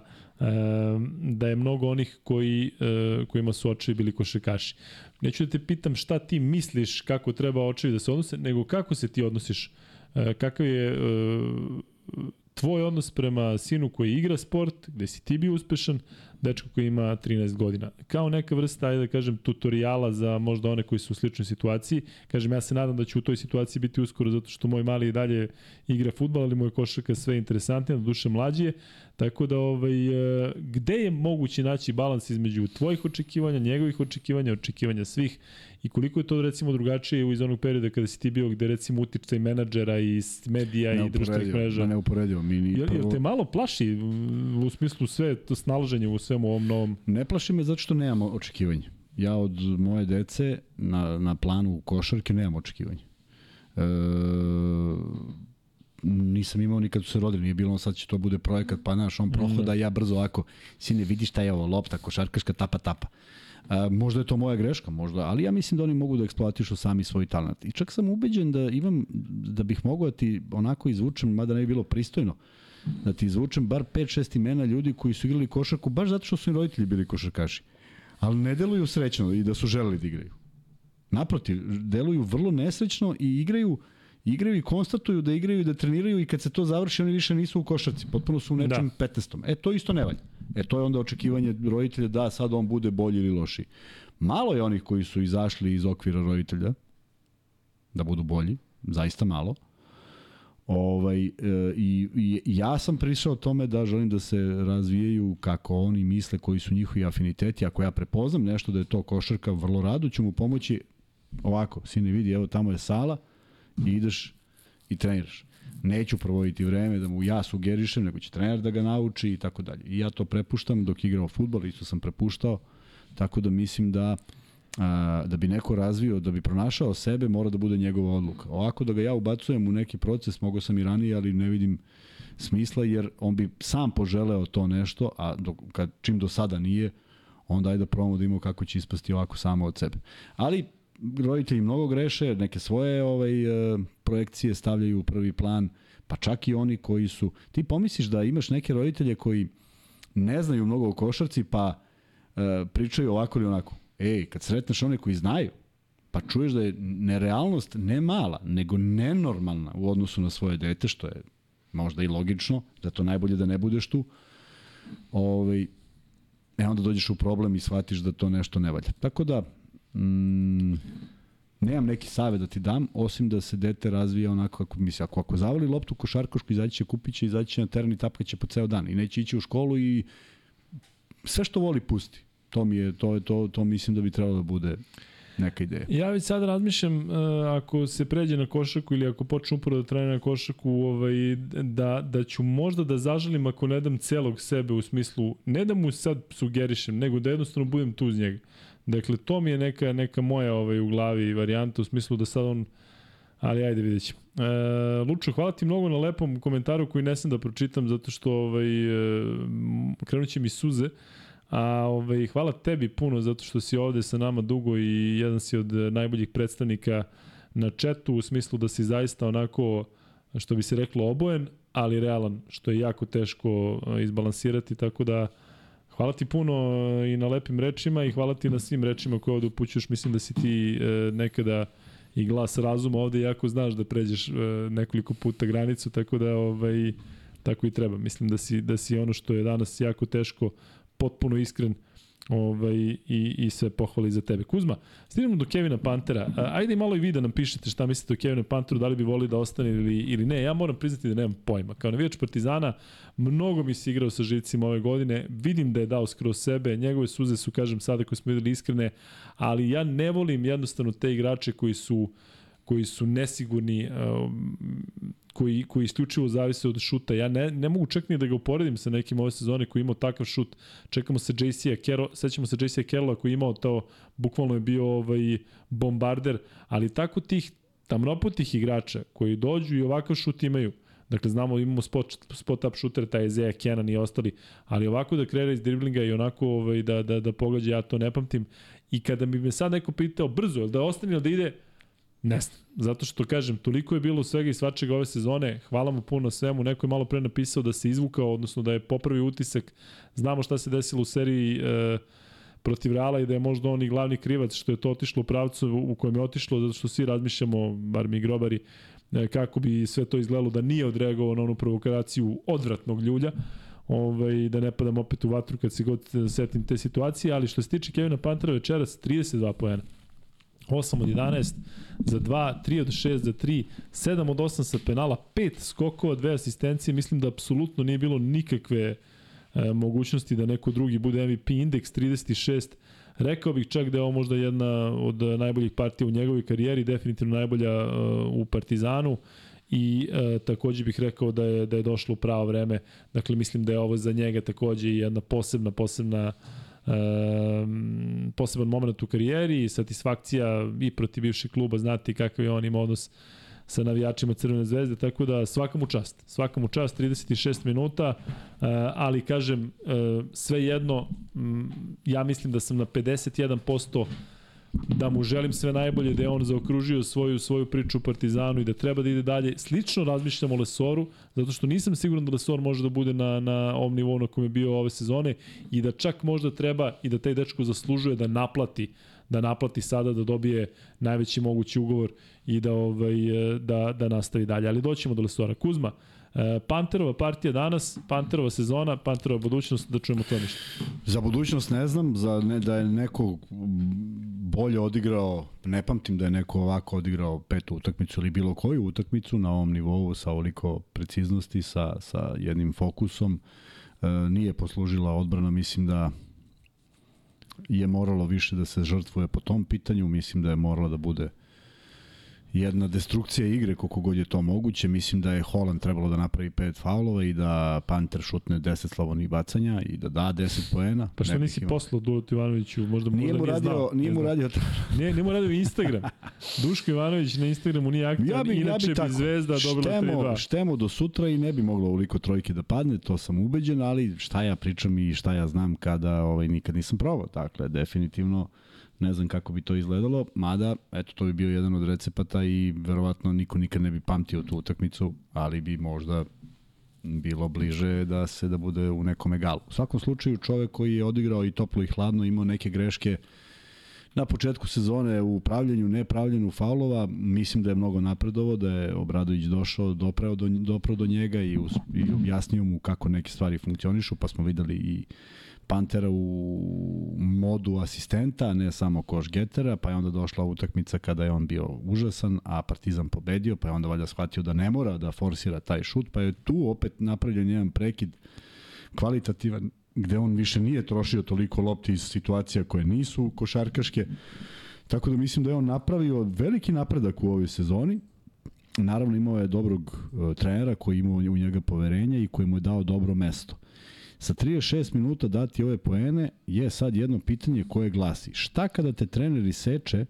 da je mnogo onih koji, e, kojima su očevi bili košarkaši. Neću da te pitam šta ti misliš kako treba očevi da se odnose, nego kako se ti odnosiš, e, kakav je e, tvoj odnos prema sinu koji igra sport, gde si ti bio uspešan, dečko koji ima 13 godina. Kao neka vrsta, ajde da kažem, tutoriala za možda one koji su u sličnoj situaciji. Kažem, ja se nadam da ću u toj situaciji biti uskoro zato što moj mali i dalje igra futbal, ali moj košarka sve interesantnije, na duše mlađije. Tako da, ovaj, e, gde je moguće naći balans između tvojih očekivanja, njegovih očekivanja, očekivanja svih i koliko je to recimo drugačije iz onog perioda kada si ti bio gde recimo uticaj menadžera i medija i društvenih mreža. Ne uporedivo. Mi ni jel, jel te malo plaši u smislu sve to snalaženje u svemu ovom novom? Ne plaši me zato što nemamo očekivanja. Ja od moje dece na, na planu košarke nemam očekivanja. E, nisam imao ni kad su se rodili, nije bilo sad će to bude projekat, pa naš on prohoda, mm. ja brzo ovako, sine vidi šta je ovo, lopta, košarkaška, tapa, tapa. A, možda je to moja greška, možda, ali ja mislim da oni mogu da eksploatišu sami svoj talent. I čak sam ubeđen da imam, da bih mogao da ti onako izvučem, mada ne bi bilo pristojno, da ti izvučem bar 5-6 imena ljudi koji su igrali košarku baš zato što su im roditelji bili košarkaši. Ali ne deluju srećno i da su želeli da igraju. Naprotiv, deluju vrlo nesrećno i igraju igraju i konstatuju da igraju i da treniraju i kad se to završi oni više nisu u košarci, potpuno su u nečem da. 15. E to isto ne valja. E to je onda očekivanje roditelja da sad on bude bolji ili loši. Malo je onih koji su izašli iz okvira roditelja da budu bolji, zaista malo. Ovaj, e, i, I ja sam prišao tome da želim da se razvijaju kako oni misle, koji su njihovi afiniteti. Ako ja prepoznam nešto da je to košarka, vrlo rado ću mu pomoći ovako, sine vidi, evo tamo je sala i ideš i treniraš neću provoditi vreme da mu ja sugerišem, nego će trener da ga nauči i tako dalje. I ja to prepuštam dok igrao futbol, isto sam prepuštao, tako da mislim da a, da bi neko razvio, da bi pronašao sebe, mora da bude njegova odluka. Ovako da ga ja ubacujem u neki proces, mogo sam i ranije, ali ne vidim smisla, jer on bi sam poželeo to nešto, a dok, kad, čim do sada nije, onda ajde da probamo da imamo kako će ispasti ovako samo od sebe. Ali roditelji mnogo greše, neke svoje ovaj, e, projekcije stavljaju u prvi plan, pa čak i oni koji su... Ti pomisliš da imaš neke roditelje koji ne znaju mnogo o košarci, pa uh, pričaju ovako ili onako. Ej, kad sretneš one koji znaju, pa čuješ da je nerealnost ne mala, nego nenormalna u odnosu na svoje dete, što je možda i logično, da to najbolje da ne budeš tu, ovaj, e onda dođeš u problem i shvatiš da to nešto ne valja. Tako da, Mm, nemam neki savjet da ti dam, osim da se dete razvija onako kako misli. Ako, ako zavoli loptu košarkašku, izaći će, kupit će, izaći će na teren i tapkaće po ceo dan. I neće ići u školu i sve što voli pusti. To mi je, to, je, to, to mislim da bi trebalo da bude neka ideja. Ja već sad razmišljam uh, ako se pređe na košarku ili ako počne upravo da trenira na košarku ovaj, da, da ću možda da zažalim ako ne dam celog sebe u smislu, ne da mu sad sugerišem, nego da jednostavno budem tu uz njega. Dakle, to mi je neka, neka moja ovaj, u glavi varijanta u smislu da sad on Ali ajde vidjet ćemo. E, Lučo, hvala ti mnogo na lepom komentaru koji ne sam da pročitam zato što ovaj, e, krenut će mi suze. A ovaj, hvala tebi puno zato što si ovde sa nama dugo i jedan si od najboljih predstavnika na četu u smislu da si zaista onako što bi se reklo obojen, ali realan, što je jako teško izbalansirati, tako da hvala ti puno i na lepim rečima i hvala ti na svim rečima koje ovde upućuješ. Mislim da si ti nekada i glas razuma ovde jako znaš da pređeš nekoliko puta granicu, tako da ovaj, tako i treba. Mislim da si, da si ono što je danas jako teško potpuno iskren ovaj, i, i sve pohvali za tebe. Kuzma, stignemo do Kevina Pantera. Ajde malo i vi da nam pišete šta mislite o Kevinu Panteru, da li bi volili da ostane ili, ili ne. Ja moram priznati da nemam pojma. Kao navijač Partizana, mnogo mi se igrao sa živcima ove godine. Vidim da je dao skroz sebe. Njegove suze su, kažem sada, koje smo videli iskrene, ali ja ne volim jednostavno te igrače koji su koji su nesigurni, koji, koji isključivo zavise od šuta. Ja ne, ne mogu čak ni da ga uporedim sa nekim ove sezone koji je imao takav šut. Čekamo se JC-a Carroll, sećamo se JC-a Carrolla koji je imao to, bukvalno je bio ovaj bombarder, ali tako tih tamnoputih igrača koji dođu i ovakav šut imaju, Dakle, znamo imamo spot, spot up shooter, taj Ezeja, Kenan i ostali, ali ovako da kreira iz driblinga i onako ovaj, da, da, da pogađa, ja to ne pamtim. I kada bi me sad neko pitao brzo, da ostane ili da ide, Ne znam. Zato što, kažem, toliko je bilo svega i svačega ove sezone. Hvala mu puno svemu. Neko je malo pre napisao da se izvukao, odnosno da je popravio utisak. Znamo šta se desilo u seriji e, protiv Reala i da je možda on i glavni krivac što je to otišlo u pravcu u kojem je otišlo, zato što svi razmišljamo, bar mi grobari, e, kako bi sve to izgledalo da nije odreagovao na onu provokaciju odvratnog ljulja ovaj, da ne padam opet u vatru kad se god setim te situacije, ali što se tiče Kevina Pantera večeras 32 poena. 8 od 11 za 2, 3 od 6 za 3, 7 od 8 sa penala, 5 skokova, 2 asistencije, mislim da apsolutno nije bilo nikakve e, mogućnosti da neko drugi bude MVP, indeks 36, rekao bih čak da je ovo možda jedna od najboljih partija u njegovoj karijeri, definitivno najbolja e, u Partizanu. I e, takođe bih rekao da je da je došlo u pravo vreme. Dakle mislim da je ovo za njega takođe jedna posebna posebna um, poseban moment u karijeri, satisfakcija i protiv bivšeg kluba, znate kakav je on ima odnos sa navijačima Crvene zvezde, tako da svaka mu čast. Svaka mu čast, 36 minuta, uh, ali kažem, uh, sve jedno, ja mislim da sam na 51% da mu želim sve najbolje, da je on zaokružio svoju svoju priču u Partizanu i da treba da ide dalje. Slično razmišljam o Lesoru, zato što nisam siguran da Lesor može da bude na, na ovom nivou na kojem je bio ove sezone i da čak možda treba i da taj dečko zaslužuje da naplati da naplati sada da dobije najveći mogući ugovor i da ovaj da da nastavi dalje. Ali doćemo do Lesora. Kuzma, uh, Panterova partija danas, Panterova sezona, Panterova budućnost, da čujemo to ništa. Za budućnost ne znam, za ne, da je neko bolje odigrao, ne pamtim da je neko ovako odigrao petu utakmicu ili bilo koju utakmicu na ovom nivou sa ovoliko preciznosti, sa, sa jednim fokusom. E, nije poslužila odbrana, mislim da je moralo više da se žrtvuje po tom pitanju, mislim da je morala da bude jedna destrukcija igre koliko god je to moguće. Mislim da je Holland trebalo da napravi pet faulova i da Panter šutne 10 slobodnih bacanja i da da 10 poena. Pa što nisi poslao Duletu Ivanoviću, možda nije mu radio, znao, nije mu radio to. nije, nije mu radio Instagram. Duško Ivanović na Instagramu nije aktivan, ja bi, inače ja bi, bi Zvezda dobila 3-2. Štemo do sutra i ne bi moglo ovoliko trojke da padne, to sam ubeđen, ali šta ja pričam i šta ja znam kada ovaj, nikad nisam probao. Dakle, definitivno ne znam kako bi to izgledalo, mada, eto, to bi bio jedan od recepata i verovatno niko nikad ne bi pamtio tu utakmicu, ali bi možda bilo bliže da se da bude u nekom egalu. U svakom slučaju čovek koji je odigrao i toplo i hladno, imao neke greške na početku sezone u pravljenju, nepravljenju faulova, mislim da je mnogo napredovo, da je Obradović došao, doprao do, doprao do njega i, us, i objasnio mu kako neke stvari funkcionišu, pa smo videli i Pantera u modu asistenta, ne samo koš getera, pa je onda došla utakmica kada je on bio užasan, a Partizan pobedio, pa je onda valjda shvatio da ne mora da forsira taj šut, pa je tu opet napravljen jedan prekid kvalitativan gde on više nije trošio toliko lopti iz situacija koje nisu košarkaške. Tako da mislim da je on napravio veliki napredak u ovoj sezoni. Naravno imao je dobrog uh, trenera koji imao u njega poverenja i koji mu je dao dobro mesto. Sa 36 minuta dati ove poene je sad jedno pitanje koje glasi šta kada te trener seče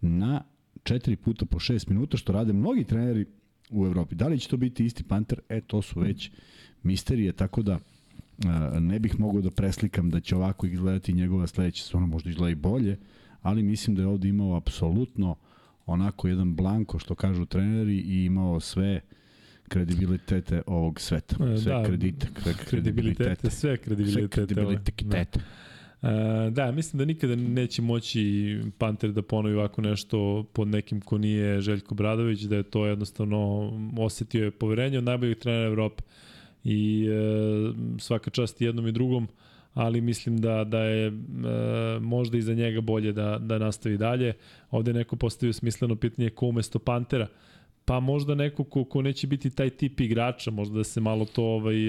na 4 puta po 6 minuta što rade mnogi treneri u Evropi. Da li će to biti isti Panter? E, to su već misterije, tako da ne bih mogao da preslikam da će ovako izgledati njegova sledeća sezona, možda izgleda i bolje, ali mislim da je ovde imao apsolutno onako jedan blanko što kažu treneri i imao sve kredibilitete ovog sveta. E, Sve da, kredite, kre, kredibilitete, sve Sve kredibilitete. kredibilitete. Da. E, da, mislim da nikada neće moći Panter da ponovi ovako nešto pod nekim ko nije Željko Bradović, da je to jednostavno osetio je poverenje od najboljih trenera Evrope i e, svaka čast jednom i drugom, ali mislim da da je e, možda i za njega bolje da, da nastavi dalje. Ovde je neko postavio smisleno pitanje ko umesto Pantera, pa možda neko ko, ko neće biti taj tip igrača, možda da se malo to ovaj,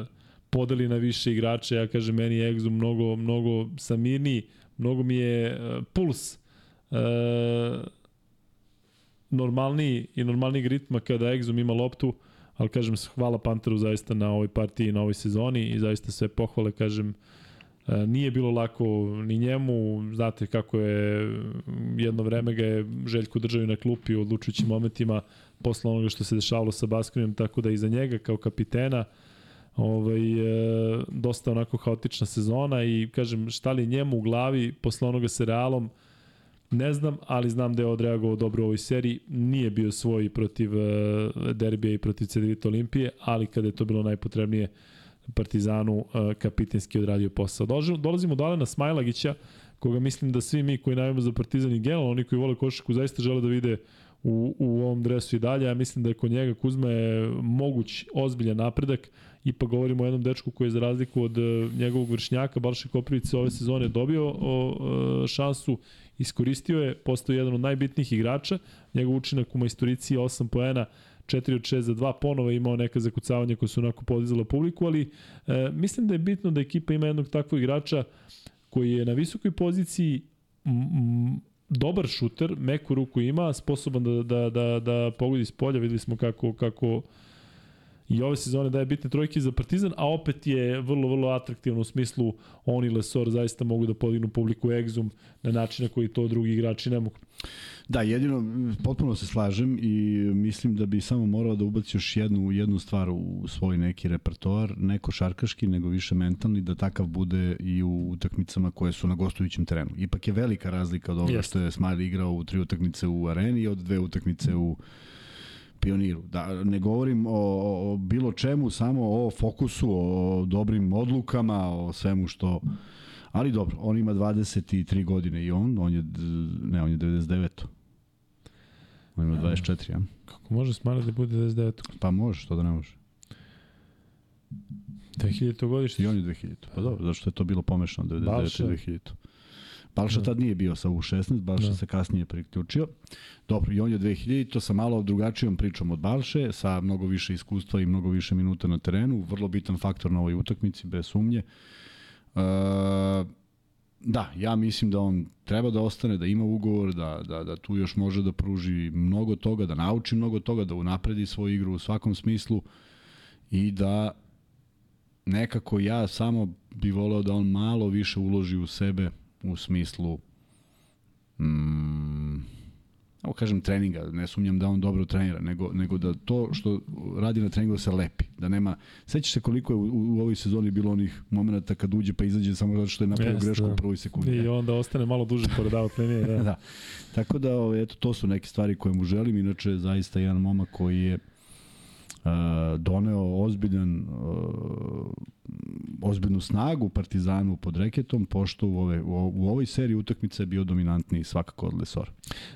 e, podeli na više igrača, ja kažem meni je Exum mnogo, mnogo samirniji, mnogo mi je e, puls e, normalniji i normalniji ritma kada Exum ima loptu, ali kažem hvala Panteru zaista na ovoj partiji i na ovoj sezoni i zaista sve pohvale, kažem, e, nije bilo lako ni njemu, znate kako je jedno vreme ga je Željko držao na klupi u odlučujućim momentima posle onoga što se dešavalo sa Baskonijom, tako da i za njega kao kapitena ovaj, e, dosta onako haotična sezona i kažem šta li njemu u glavi posle onoga sa Realom ne znam, ali znam da je odreagovao dobro u ovoj seriji. Nije bio svoj protiv e, derbija i protiv CDVita Olimpije, ali kada je to bilo najpotrebnije Partizanu e, kapitenski odradio posao. Dolazimo do Alena Smajlagića, koga mislim da svi mi koji najavimo za Partizan i generalno oni koji vole košarku zaista žele da vide u, u ovom dresu i dalje. Ja mislim da je kod njega Kuzma je moguć ozbiljan napredak. Ipak govorimo o jednom dečku koji je za razliku od e, njegovog vršnjaka Balša Koprivica ove sezone dobio o, e, šansu, iskoristio je, postao jedan od najbitnijih igrača. Njegov učinak u majstorici je 8 poena, 4 od 6 za 2 ponova imao neka zakucavanja koje su onako podizala publiku, ali e, mislim da je bitno da ekipa ima jednog takvog igrača koji je na visokoj poziciji m, dobar šuter, meku ruku ima, sposoban da, da, da, da pogodi s polja, videli smo kako, kako i ove sezone daje bitne trojke za Partizan, a opet je vrlo, vrlo atraktivno u smislu oni Lesor zaista mogu da podignu publiku Exum na način na koji to drugi igrači ne mogu. Da, jedino, potpuno se slažem i mislim da bi samo morao da ubaci još jednu, jednu stvar u svoj neki repertoar, neko šarkaški, nego više mentalni, da takav bude i u utakmicama koje su na gostujućem terenu. Ipak je velika razlika od ovoga što je Smiley igrao u tri utakmice u areni i od dve utakmice u pioniru. Da, ne govorim o, o bilo čemu, samo o fokusu, o dobrim odlukama, o svemu što... Ali dobro, on ima 23 godine i on, on je, ne, on je 99. On ima 24, ja. Kako može Smiley da bude 99? Pa može, što da ne može. 2000. godište. I on je 2000. Pa dobro, zašto je to bilo pomešano 99. i 2000. Balša da. tad nije bio sa U16, Balša da. se kasnije priključio. Dobro, i on je 2000, to sa malo drugačijom pričom od Balše, sa mnogo više iskustva i mnogo više minuta na terenu, vrlo bitan faktor na ovoj utakmici, bez sumnje. Uh, da, ja mislim da on treba da ostane, da ima ugovor, da, da, da tu još može da pruži mnogo toga, da nauči mnogo toga, da unapredi svoju igru u svakom smislu i da nekako ja samo bi voleo da on malo više uloži u sebe u smislu mm, evo kažem treninga, ne sumnjam da on dobro trenira, nego, nego da to što radi na treningu se lepi, da nema, sećaš se koliko je u, u ovoj sezoni bilo onih momenta kad uđe pa izađe samo zato što je napravio grešku da. u prvoj sekundi. I onda ostane malo duže pored out linije, da. da. Tako da, ove, eto, to su neke stvari koje mu želim, inače zaista jedan momak koji je doneo ozbiljan uh, ozbiljnu snagu Partizanu pod reketom, pošto u, ove, u ovoj seriji utakmice je bio dominantni svakako od Lesora.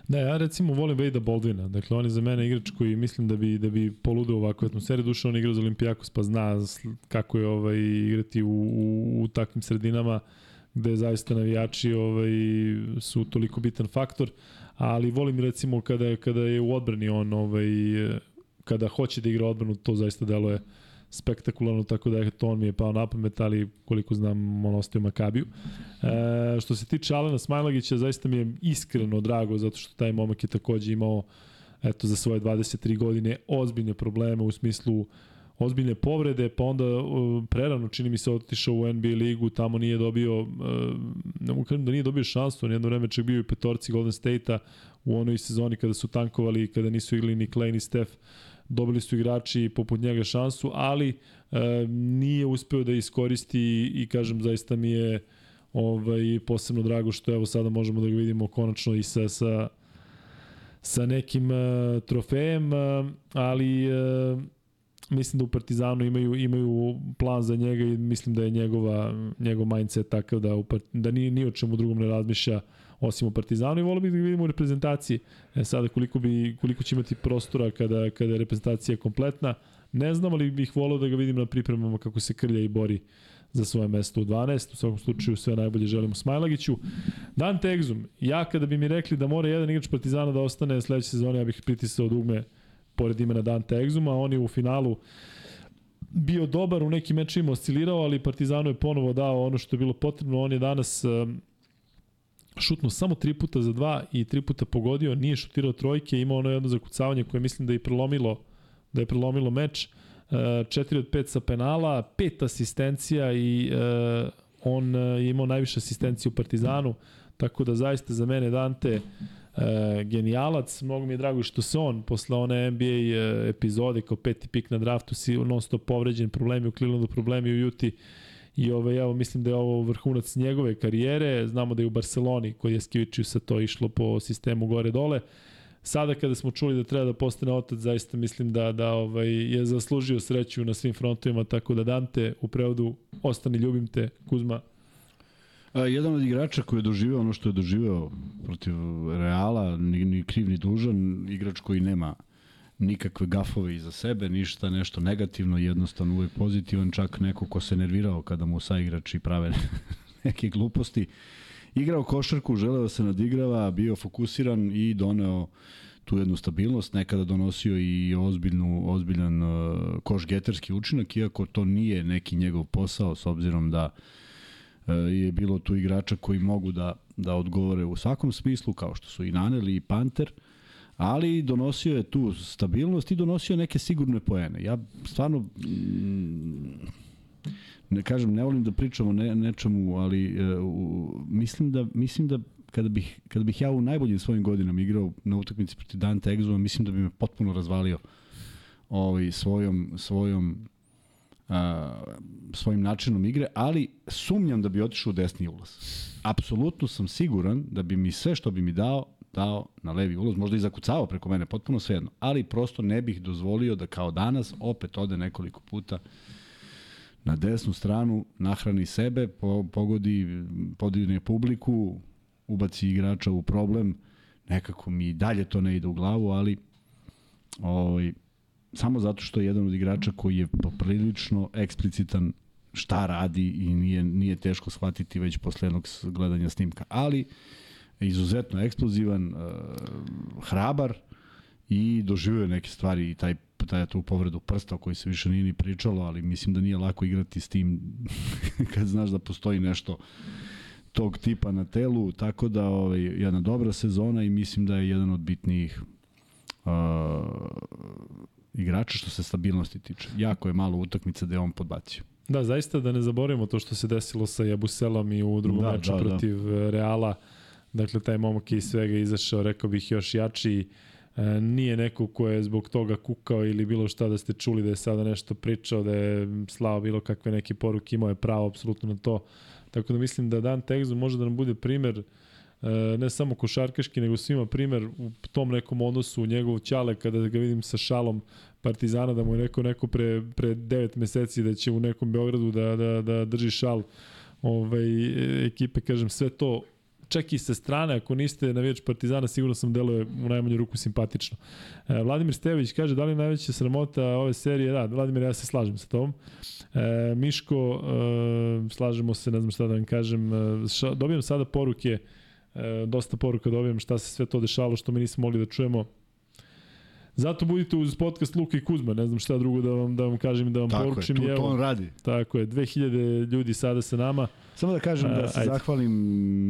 Da, ja recimo volim Vejda Baldwina. Dakle, on je za mene igrač koji mislim da bi, da bi poludeo ovakvu atmosferu. Duša on igra za Olimpijakos pa zna kako je ovaj, igrati u, u, u takvim sredinama gde zaista navijači ovaj, su toliko bitan faktor ali volim recimo kada, kada je u odbrani on ovaj, kada hoće da igra odbranu, to zaista deluje spektakularno, tako da je to on mi je pao na pamet, ali koliko znam, on ostaje u Makabiju. E, što se tiče Alena Smajlagića, zaista mi je iskreno drago, zato što taj momak je takođe imao eto, za svoje 23 godine ozbiljne probleme u smislu ozbiljne povrede, pa onda uh, prerano čini mi se otišao u NBA ligu, tamo nije dobio, ne mogu kažem da nije dobio šansu, on jedno vreme čak bio i petorci Golden State-a u onoj sezoni kada su tankovali, kada nisu igrali ni Clay ni Steph, dobili su igrači poput njega šansu, ali e, nije uspeo da iskoristi i, i kažem zaista mi je ovaj posebno drago što evo sada možemo da ga vidimo konačno i sa sa sa nekim uh, trofejem, uh, ali uh, mislim da u Partizanu imaju imaju plan za njega i mislim da je njegova njegov mindset takav da u, da ni ni o čemu drugom ne razmišlja osim u Partizanu i volio bih da vidimo u reprezentaciji. E sada koliko bi koliko će imati prostora kada kada je reprezentacija kompletna, ne znam, ali bih volio da ga vidim na pripremama kako se krlja i bori za svoje mesto u 12. U svakom slučaju sve najbolje želimo Smajlagiću. Dante Egzum, ja kada bi mi rekli da mora jedan igrač Partizana da ostane sledeće sezone, ja bih pritisao dugme pored imena Dante Egzuma, on je u finalu bio dobar, u nekim mečima oscilirao, ali Partizanu je ponovo dao ono što je bilo potrebno. On je danas um, šutnuo samo tri puta za dva i tri puta pogodio, nije šutirao trojke, imao ono jedno zakucavanje koje mislim da je prelomilo da je prelomilo meč. 4 od 5 sa penala, pet asistencija i uh, on je imao najviše asistencije u Partizanu, tako da zaista za mene Dante uh, genijalac, mnogo mi je drago što se on posle one NBA uh, epizode kao peti pik na draftu si non stop povređen, problemi u Clevelandu, problemi u Juti i ovaj, evo, mislim da je ovo vrhunac njegove karijere, znamo da je u Barceloni kod je Skiviću sa to išlo po sistemu gore-dole, sada kada smo čuli da treba da postane otac, zaista mislim da da ovaj je zaslužio sreću na svim frontovima, tako da Dante u prevodu ostani ljubim te Kuzma. A, jedan od igrača koji je doživeo ono što je doživeo protiv Reala, ni, ni kriv ni dužan, igrač koji nema nikakve gafove iza sebe, ništa nešto negativno, jednostavno uvek pozitivan, čak neko ko se nervirao kada mu sa igrači prave neke gluposti. Uh, igrao košarku, želeo da se nadigrava, bio fokusiran i doneo tu jednu stabilnost, nekada donosio i ozbiljnu, ozbiljan uh, koš-geterski učinak, iako to nije neki njegov posao, s obzirom da uh, je bilo tu igrača koji mogu da, da odgovore u svakom smislu, kao što su i Naneli i Panter, ali donosio je tu stabilnost i donosio neke sigurne poene. Ja stvarno mm, ne kažem, ne volim da pričam o ne, nečemu, ali uh, mislim da mislim da kada bih, kada bih ja u najboljim svojim godinama igrao na utakmici protiv Dante Exuma, mislim da bi me potpuno razvalio ovaj, svojom, svojom a, svojim načinom igre, ali sumnjam da bi otišao u desni ulaz. Apsolutno sam siguran da bi mi sve što bi mi dao, dao na levi ulaz, možda i zakucao preko mene, potpuno svejedno, ali prosto ne bih dozvolio da kao danas opet ode nekoliko puta na desnu stranu, nahrani sebe, po, pogodi, podigne publiku, ubaci igrača u problem, nekako mi dalje to ne ide u glavu, ali ovaj, samo zato što je jedan od igrača koji je poprilično eksplicitan šta radi i nije, nije teško shvatiti već posle jednog gledanja snimka. Ali izuzetno eksplozivan, uh, hrabar i doživio neke stvari i taj taj tu povredu prsta o kojoj se više nije ni pričalo, ali mislim da nije lako igrati s tim kad znaš da postoji nešto tog tipa na telu, tako da ovaj, jedna dobra sezona i mislim da je jedan od bitnijih uh, igrača što se stabilnosti tiče. Jako je malo utakmica da je on podbacio. Da, zaista da ne zaboravimo to što se desilo sa Jabuselom i u drugom da, meču da, da. protiv da. Reala. Dakle, taj momak je iz svega izašao, rekao bih, još jači. E, nije neko ko je zbog toga kukao ili bilo šta da ste čuli da je sada nešto pričao, da je slao bilo kakve neke poruke, imao je pravo apsolutno na to. Tako da mislim da Dan Tegzu može da nam bude primer e, ne samo košarkaški, nego svima primer u tom nekom odnosu u njegovu ćale kada ga vidim sa šalom Partizana da mu je rekao neko pre, pre 9 meseci da će u nekom Beogradu da, da, da drži šal ovaj, ekipe, kažem, sve to čak i sa strane, ako niste navijač Partizana, sigurno sam deluje u najmanju ruku simpatično. E, Vladimir Stević kaže da li je najveća sramota ove serije? Da, Vladimir, ja se slažem sa tom. E, Miško, e, slažemo se, ne znam šta da vam kažem, e, ša, dobijam sada poruke, e, dosta poruka dobijam šta se sve to dešavalo što mi nismo mogli da čujemo. Zato budite uz podcast Luka i Kuzma, ne znam šta drugo da vam, da vam kažem da vam tako poručim. Tako je, to, to on radi. Tako je, 2000 ljudi sada sa nama. Samo da kažem da se ajde. zahvalim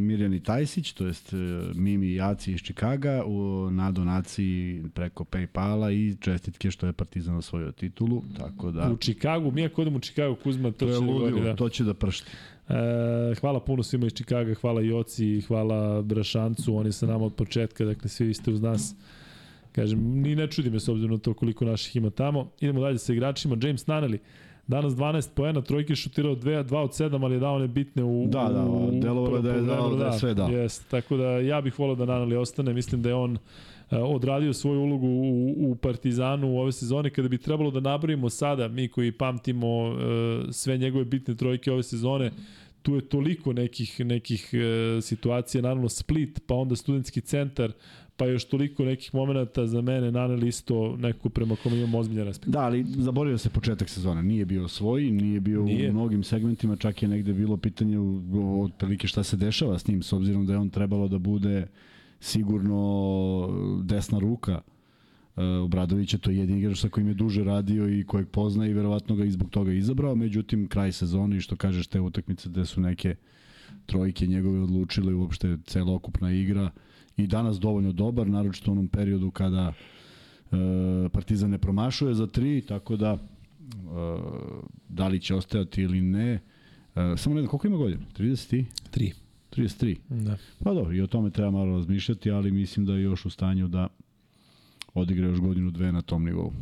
Mirjani Tajsić, to jest e, Mimi Jaci iz Čikaga u, na donaciji preko Paypala i čestitke što je Partizan osvojio titulu, tako da... U Čikagu, mi ako odemo u Čikagu, Kuzma, to, to će da ludilo, da... to će da pršti. E, hvala puno svima iz Čikaga, hvala Joci, hvala Brašancu, oni sa nama od početka, dakle svi ste uz nas. Kažem, ni ne čudi me s obzirom na to koliko naših ima tamo. Idemo dalje sa igračima. James Naneli, Danas 12 poena, trojke šutirao 2, 2 od 7, ali je dao one bitne u... Da, da, delovalo da je dao da je sve dao. Jest, tako da ja bih volao da Naneli ostane, mislim da je on odradio svoju ulogu u, u Partizanu u ove sezone, kada bi trebalo da nabrojimo sada, mi koji pamtimo sve njegove bitne trojke ove sezone, tu je toliko nekih nekih situacija, naravno Split, pa onda studentski centar, pa još toliko nekih momenta za mene naneli isto neko prema kome imam ozbiljan respekt. Da, ali zaboravio se početak sezone. Nije bio svoj, nije bio nije. u mnogim segmentima, čak je negde bilo pitanje od prilike šta se dešava s njim, s obzirom da je on trebalo da bude sigurno desna ruka Obradovića, to je jedin igrač sa kojim je duže radio i kojeg pozna i verovatno ga i zbog toga izabrao, međutim kraj sezone i što kažeš te utakmice gde su neke trojke njegove odlučile uopšte celokupna igra, uh, i danas dovoljno dobar, naročito u onom periodu kada e, Partizan ne promašuje za tri, tako da e, da li će ostajati ili ne. E, samo ne znam, koliko ima godina? 30? 3. 33. Da. Pa dobro, i o tome treba malo razmišljati, ali mislim da je još u stanju da odigra još godinu dve na tom nivou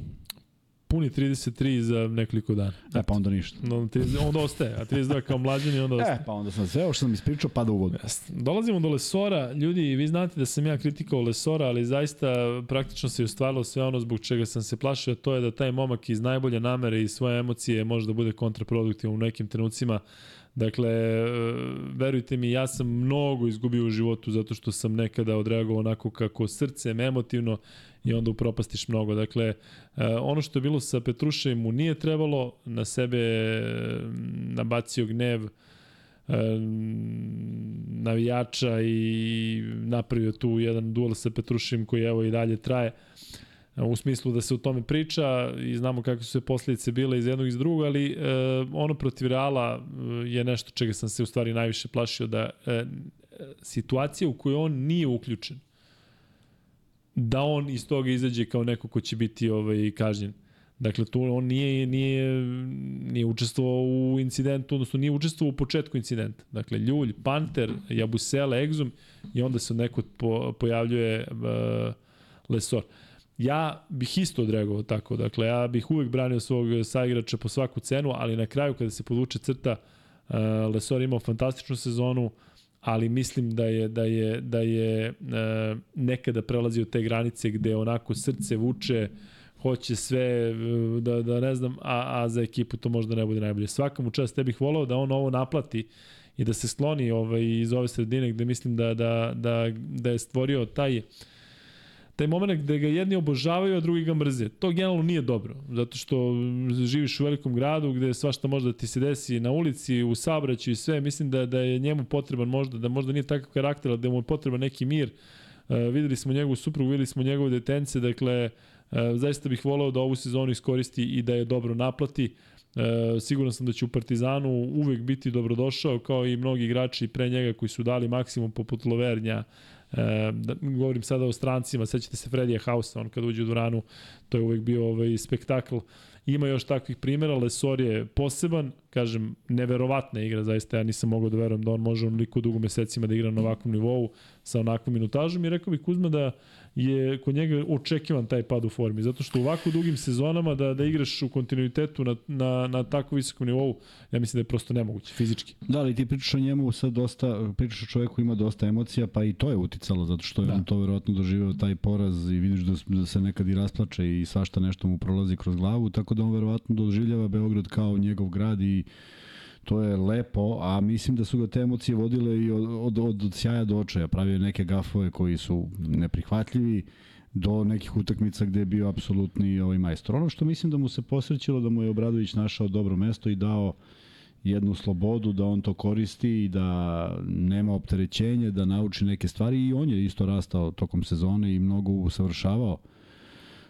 puni 33 za nekoliko dana. E, pa onda ništa. No, 30, onda ostaje, a 32 kao mlađan i onda e, ostaje. E, pa onda sam sve, što sam ispričao, pada u vodu. Dolazimo do Lesora, ljudi, vi znate da sam ja kritikao Lesora, ali zaista praktično se je ostvarilo sve ono zbog čega sam se plašio, to je da taj momak iz najbolje namere i svoje emocije može da bude kontraproduktivan u nekim trenucima. Dakle, e, verujte mi, ja sam mnogo izgubio u životu zato što sam nekada odreagovao onako kako srcem, emotivno i onda upropastiš mnogo. Dakle, e, ono što je bilo sa Petrušem mu nije trebalo, na sebe nabacio gnev e, navijača i napravio tu jedan duel sa Petrušem koji evo i dalje traje u smislu da se o tome priča i znamo kakve su se posljedice bile iz jednog i iz drugog, ali e, ono protiv Reala je nešto čega sam se u stvari najviše plašio da e, situacija u kojoj on nije uključen da on iz toga izađe kao neko ko će biti ovaj kažnjen. Dakle, tu on nije, nije, nije učestvovao u incidentu, odnosno nije učestvovao u početku incidenta. Dakle, Ljulj, Panter, Jabusele, Exum i onda se neko po, pojavljuje uh, Lesor. Ja bih isto odreagovao tako, dakle, ja bih uvek branio svog saigrača po svaku cenu, ali na kraju kada se podvuče crta, uh, Lesor imao fantastičnu sezonu, uh, ali mislim da je da je da je e, nekada prelazio te granice gde onako srce vuče hoće sve e, da, da ne znam a, a za ekipu to možda ne bude najbolje. Svakom čast te bih voleo da on ovo naplati i da se skloni ovaj iz ove sredine gde mislim da da da da je stvorio taj taj moment gde ga jedni obožavaju, a drugi ga mrze. To generalno nije dobro, zato što živiš u velikom gradu gde svašta može da ti se desi na ulici, u saobraćaju i sve. Mislim da, da je njemu potreban možda, da možda nije takav karakter, da mu je potreban neki mir. Uh, videli smo njegovu suprugu, videli smo njegove detence, dakle, uh, zaista bih voleo da ovu sezonu iskoristi i da je dobro naplati. Uh, siguran sam da će u Partizanu uvek biti dobrodošao, kao i mnogi igrači pre njega koji su dali maksimum poput Lovernja, E, da, govorim sada o strancima, sećate se Fredija Hausa, on kad uđe u dvoranu, to je uvek bio ovaj spektakl. Ima još takvih primjera, Lesor je poseban, kažem, neverovatna igra, zaista ja nisam mogao da verujem da on može onoliko dugo mesecima da igra na ovakvom nivou sa onakvom minutažom i rekao bih Kuzma da je kod njega očekivan taj pad u formi, zato što u ovako dugim sezonama da, da igraš u kontinuitetu na, na, na tako visokom nivou, ja mislim da je prosto nemoguće, fizički. Da, ali ti pričaš o njemu sad dosta, pričaš o čovjeku ima dosta emocija, pa i to je uticalo, zato što je da. on to verovatno doživeo taj poraz i vidiš da, da se nekad i rasplače i svašta nešto mu prolazi kroz glavu, tako da on verovatno doživljava Beograd kao njegov grad i to je lepo, a mislim da su ga te emocije vodile i od, od, od, sjaja do očaja. Pravio neke gafove koji su neprihvatljivi do nekih utakmica gde je bio apsolutni ovaj majstor. Ono što mislim da mu se posrećilo da mu je Obradović našao dobro mesto i dao jednu slobodu da on to koristi i da nema opterećenja, da nauči neke stvari i on je isto rastao tokom sezone i mnogo usavršavao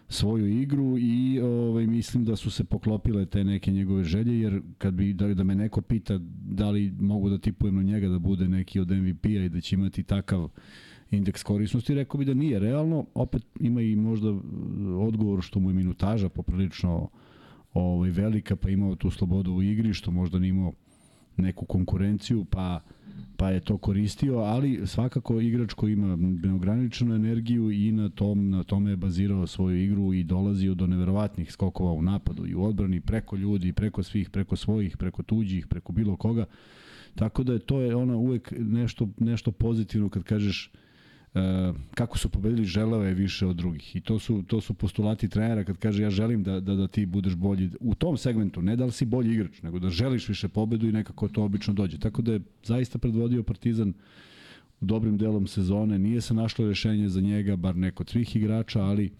svoju igru i ovaj mislim da su se poklopile te neke njegove želje jer kad bi da, da me neko pita da li mogu da tipujem na njega da bude neki od MVP-a i da će imati takav indeks korisnosti, rekao bi da nije realno, opet ima i možda odgovor što mu je minutaža poprilično ovaj, velika, pa imao tu slobodu u igri, što možda nije imao neku konkurenciju, pa pa je to koristio, ali svakako igrač koji ima neograničenu energiju i na tom na tome je bazirao svoju igru i dolazio do neverovatnih skokova u napadu i u odbrani preko ljudi, preko svih, preko svojih, preko tuđih, preko bilo koga. Tako da je to je ona uvek nešto nešto pozitivno kad kažeš kako su pobedili želeo je više od drugih. I to su to su postulati trenera kad kaže ja želim da da da ti budeš bolji u tom segmentu ne da li si bolji igrač nego da želiš više pobedu i nekako to obično dođe. Tako da je zaista predvodio Partizan dobrim delom sezone. Nije se našlo rešenje za njega bar neko od svih igrača ali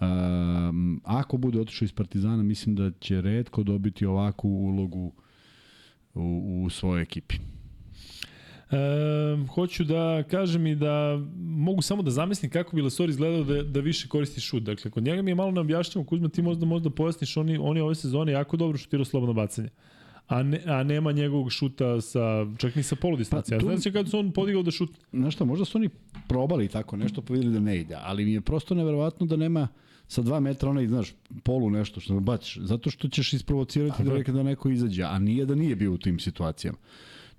Um, ako bude otišao iz Partizana, mislim da će redko dobiti ovakvu ulogu u, u svojoj ekipi. E, hoću da kažem i da mogu samo da zamislim kako bi Lesor izgledao da, da više koristi šut. Dakle, kod njega mi je malo neobjašnjamo, Kuzma, ti možda možda pojasniš, oni, oni ove sezone jako dobro šutirao slobodno bacanje. A, ne, a nema njegovog šuta sa, čak ni sa polodistancije. Pa, tu... Znači kada su on podigao da šut... Znaš šta, možda su oni probali tako nešto, pa videli da ne ide, ali mi je prosto neverovatno da nema sa dva metra onaj, znaš, polu nešto što baciš, zato što ćeš isprovocirati da da neko izađe, a nije da nije bio u tim situacijama.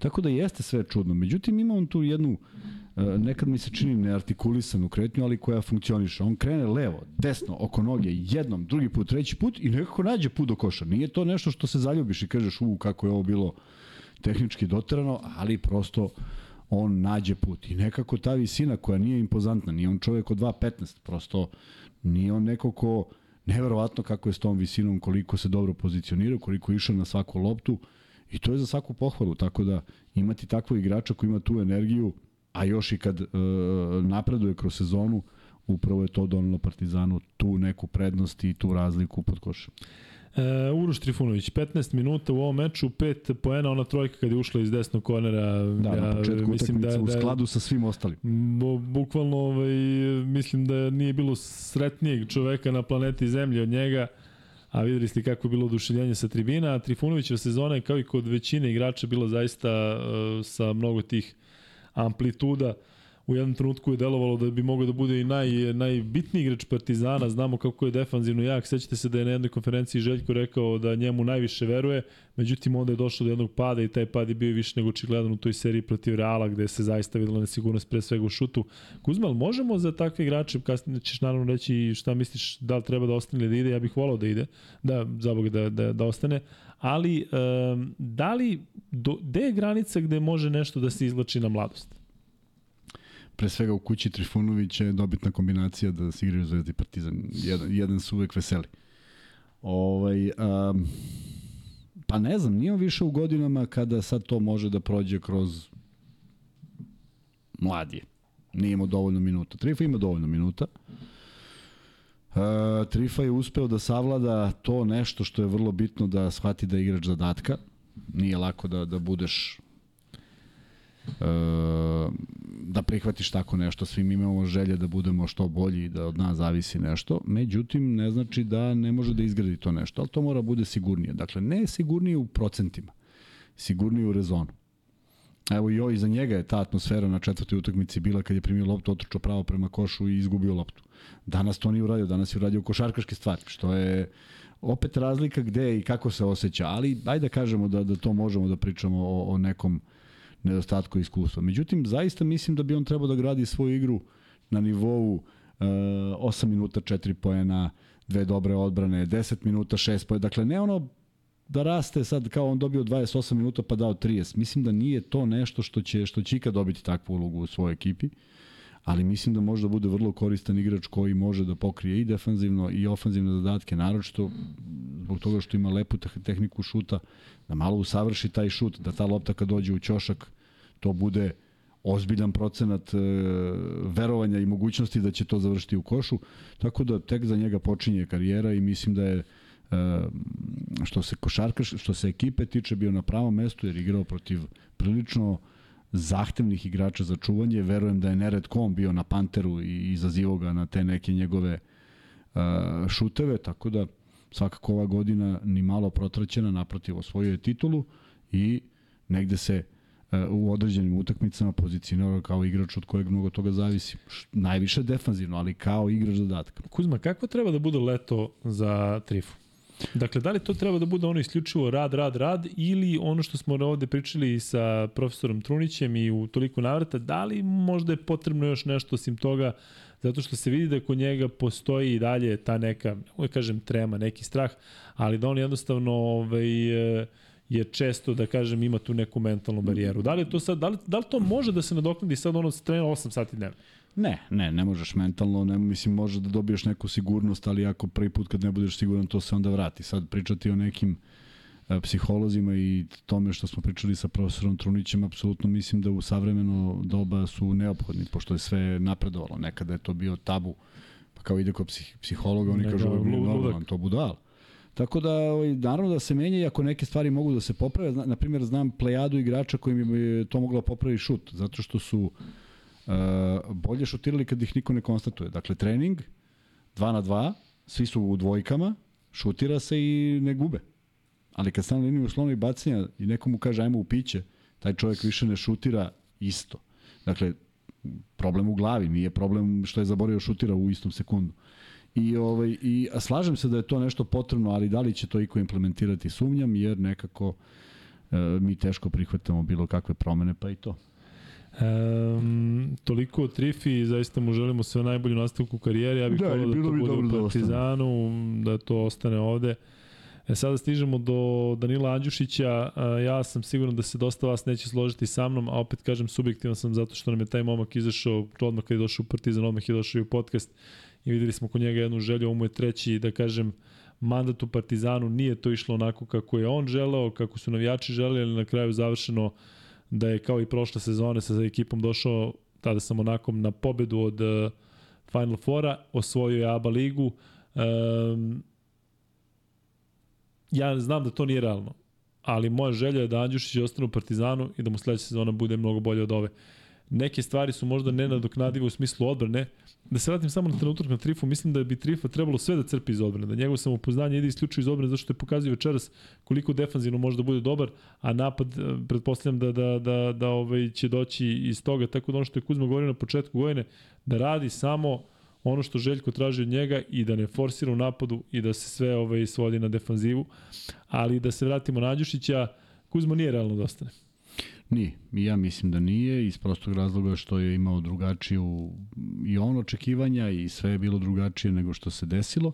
Tako da jeste sve čudno. Međutim, ima on tu jednu, e, nekad mi se čini neartikulisanu kretnju, ali koja funkcioniše. On krene levo, desno, oko noge, jednom, drugi put, treći put i nekako nađe put do koša. Nije to nešto što se zaljubiš i kažeš, u, kako je ovo bilo tehnički doterano, ali prosto on nađe put. I nekako ta visina koja nije impozantna, nije on čovjek od 2.15, prosto Nije on neko ko, neverovatno kako je s tom visinom, koliko se dobro pozicionira, koliko je išao na svaku loptu i to je za svaku pohvalu, tako da imati takvog igrača koji ima tu energiju, a još i kad e, napreduje kroz sezonu, upravo je to donalo Partizanu tu neku prednost i tu razliku pod košem. E, Uroš Trifunović, 15 minuta u ovom meču, 5 poena, ona trojka kad je ušla iz desnog kornera. Da, ja, na početku mislim da, da, u skladu sa svim ostalim. Bo, bukvalno ovaj, mislim da nije bilo sretnijeg čoveka na planeti Zemlji od njega, a videli ste kako je bilo oduševljenje sa tribina. Trifunovićeva sezona je kao i kod većine igrača bila zaista uh, sa mnogo tih amplituda. Uh, u jednom trenutku je delovalo da bi mogao da bude i naj, najbitniji igrač Partizana, znamo kako je defanzivno jak, sećate se da je na jednoj konferenciji Željko rekao da njemu najviše veruje, međutim onda je došlo do jednog pada i taj pad je bio više nego očigledan u toj seriji protiv Reala gde se zaista videla nesigurnost pre svega u šutu. Kuzma, možemo za takve igrače, kasnije ćeš naravno reći šta misliš da li treba da ostane ili da ide, ja bih volao da ide, da, za Boga da, da, da ostane, ali um, da li, do, gde je granica gde može nešto da se izlači na mladost? Pre svega u kući Trifunović je dobitna kombinacija da se igraju Zvezda i Partizan. Jedan, jedan su uvek veseli. Ovaj, um, pa ne znam, nije više u godinama kada sad to može da prođe kroz mladije. Nije imao dovoljno minuta. Trifa ima dovoljno minuta. Uh, Trifa je uspeo da savlada to nešto što je vrlo bitno da shvati da je igrač zadatka. Nije lako da, da budeš da prihvatiš tako nešto, svi mi imamo želje da budemo što bolji i da od nas zavisi nešto, međutim ne znači da ne može da izgradi to nešto, ali to mora bude sigurnije. Dakle, ne sigurnije u procentima, sigurnije u rezonu. Evo i ovo, iza njega je ta atmosfera na četvrtoj utakmici bila kad je primio loptu, otrčao pravo prema košu i izgubio loptu. Danas to nije uradio, danas je uradio košarkaške stvari, što je opet razlika gde i kako se osjeća, ali ajde da kažemo da, da to možemo da pričamo o, o nekom nedostatku iskustva. Međutim, zaista mislim da bi on trebao da gradi svoju igru na nivou uh, 8 minuta 4 poena, dve dobre odbrane, 10 minuta 6 poena. Dakle, ne ono da raste sad kao on dobio 28 minuta pa dao 30. Mislim da nije to nešto što će, što će ikad dobiti takvu ulogu u svojoj ekipi. Ali mislim da može da bude vrlo koristan igrač koji može da pokrije i defanzivno i ofanzivne zadatke, naročito zbog toga što ima lepu tehniku šuta, da malo usavrši taj šut, da ta lopta kad dođe u ćošak, to bude ozbiljan procenat e, verovanja i mogućnosti da će to završiti u košu. Tako da tek za njega počinje karijera i mislim da je e, što se košarka, što se ekipe tiče bio na pravom mestu jer igrao protiv prilično zahtevnih igrača za čuvanje. Verujem da je nered kom bio na Panteru i izazivo ga na te neke njegove uh, šuteve, tako da svakako ova godina ni malo protraćena, naprotiv osvojio je titulu i negde se uh, u određenim utakmicama pozicionirao kao igrač od kojeg mnogo toga zavisi. Najviše defanzivno, ali kao igrač zadatka. Kuzma, kako treba da bude leto za Trifu? Dakle, da li to treba da bude ono isključivo rad, rad, rad ili ono što smo ovde pričali sa profesorom Trunićem i u toliko navrata, da li možda je potrebno još nešto osim toga zato što se vidi da kod njega postoji i dalje ta neka, ne kažem trema, neki strah, ali da on jednostavno ovaj, je često, da kažem, ima tu neku mentalnu barijeru. Da li to sad, da li, da li to može da se nadoknadi sad ono s trena 8 sati dnevno? Ne, ne, ne možeš mentalno, ne, mislim, može da dobiješ neku sigurnost, ali ako prvi put kad ne budeš siguran, to se onda vrati. Sad pričati o nekim e, psiholozima i tome što smo pričali sa profesorom Trunićem, apsolutno mislim da u savremeno doba su neophodni, pošto je sve napredovalo. Nekada je to bio tabu, pa kao ide kod psih, psihologa, oni kažu, ovo je normalan, to budal. Tako da, ovaj, naravno da se menja i ako neke stvari mogu da se poprave, na, primjer, znam plejadu igrača koji bi to moglo da popravi šut, zato što su uh, bolje šutirali kad ih niko ne konstatuje. Dakle, trening, 2 na 2, svi su u dvojkama, šutira se i ne gube. Ali kad stane liniju uslovnog bacanja i nekomu kaže ajmo u piće, taj čovjek više ne šutira isto. Dakle, problem u glavi, nije problem što je zaboravio šutira u istom sekundu. I, ovaj, i a slažem se da je to nešto potrebno, ali da li će to iko implementirati sumnjam, jer nekako e, mi teško prihvatamo bilo kakve promene, pa i to. Um, toliko o Trifi, zaista mu želimo sve najbolje u nastavku karijere. Ja bih da, volio da to bude u da Partizanu, da, da to ostane ovde. E, sada stižemo do Danila Andjušića. E, ja sam siguran da se dosta vas neće složiti sa mnom, a opet kažem subjektivan sam zato što nam je taj momak izašao odmah kad je došao u Partizan, odmah je došao i u podcast i videli smo kod njega jednu želju, ovo mu je treći, da kažem, mandat u Partizanu, nije to išlo onako kako je on želeo, kako su navijači želeli, ali na kraju završeno da je kao i prošle sezone sa ekipom došao tada sam onakom na pobedu od uh, Final Fora, osvojio je ABA ligu. Um, ja znam da to nije realno, ali moja želja je da Andjušić ostane u Partizanu i da mu sledeća sezona bude mnogo bolje od ove. Neke stvari su možda nenadoknadive u smislu odbrane, Da se vratim samo na trenutak na Trifu, mislim da bi Trifa trebalo sve da crpi iz odbrane, da njegovo samopouzdanje ide isključivo iz odbrane zato što je pokazio večeras koliko defanzivno može da bude dobar, a napad e, pretpostavljam da da da da ovaj će doći iz toga, tako da ono što je Kuzma govorio na početku godine, da radi samo ono što Željko traži od njega i da ne forsira u napadu i da se sve ovaj svodi na defanzivu, ali da se vratimo na Đušića, Kuzma nije realno da ostane. Nije. Ja mislim da nije iz prostog razloga što je imao drugačiju i on očekivanja i sve je bilo drugačije nego što se desilo.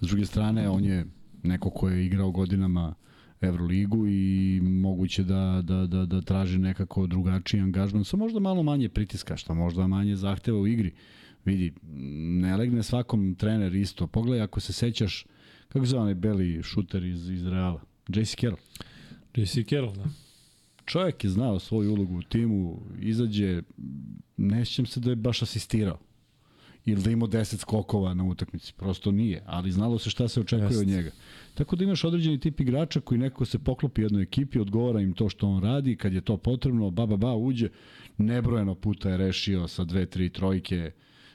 S druge strane, on je neko ko je igrao godinama Euroligu i moguće da, da, da, da traži nekako drugačiji angažman sa možda malo manje pritiska, što možda manje zahteva u igri. Vidi, ne legne svakom trener isto. Pogledaj ako se sećaš, kako zove onaj beli šuter iz, iz Reala? JC Carroll. JC Carroll, da čovjek je znao svoju ulogu u timu, izađe, ne se da je baš asistirao ili da ima 10 skokova na utakmici, prosto nije, ali znalo se šta se očekuje Jest. od njega. Tako da imaš određeni tip igrača koji neko se poklopi jednoj ekipi, odgovara im to što on radi, kad je to potrebno, ba, ba, ba, uđe, nebrojeno puta je rešio sa dve, tri trojke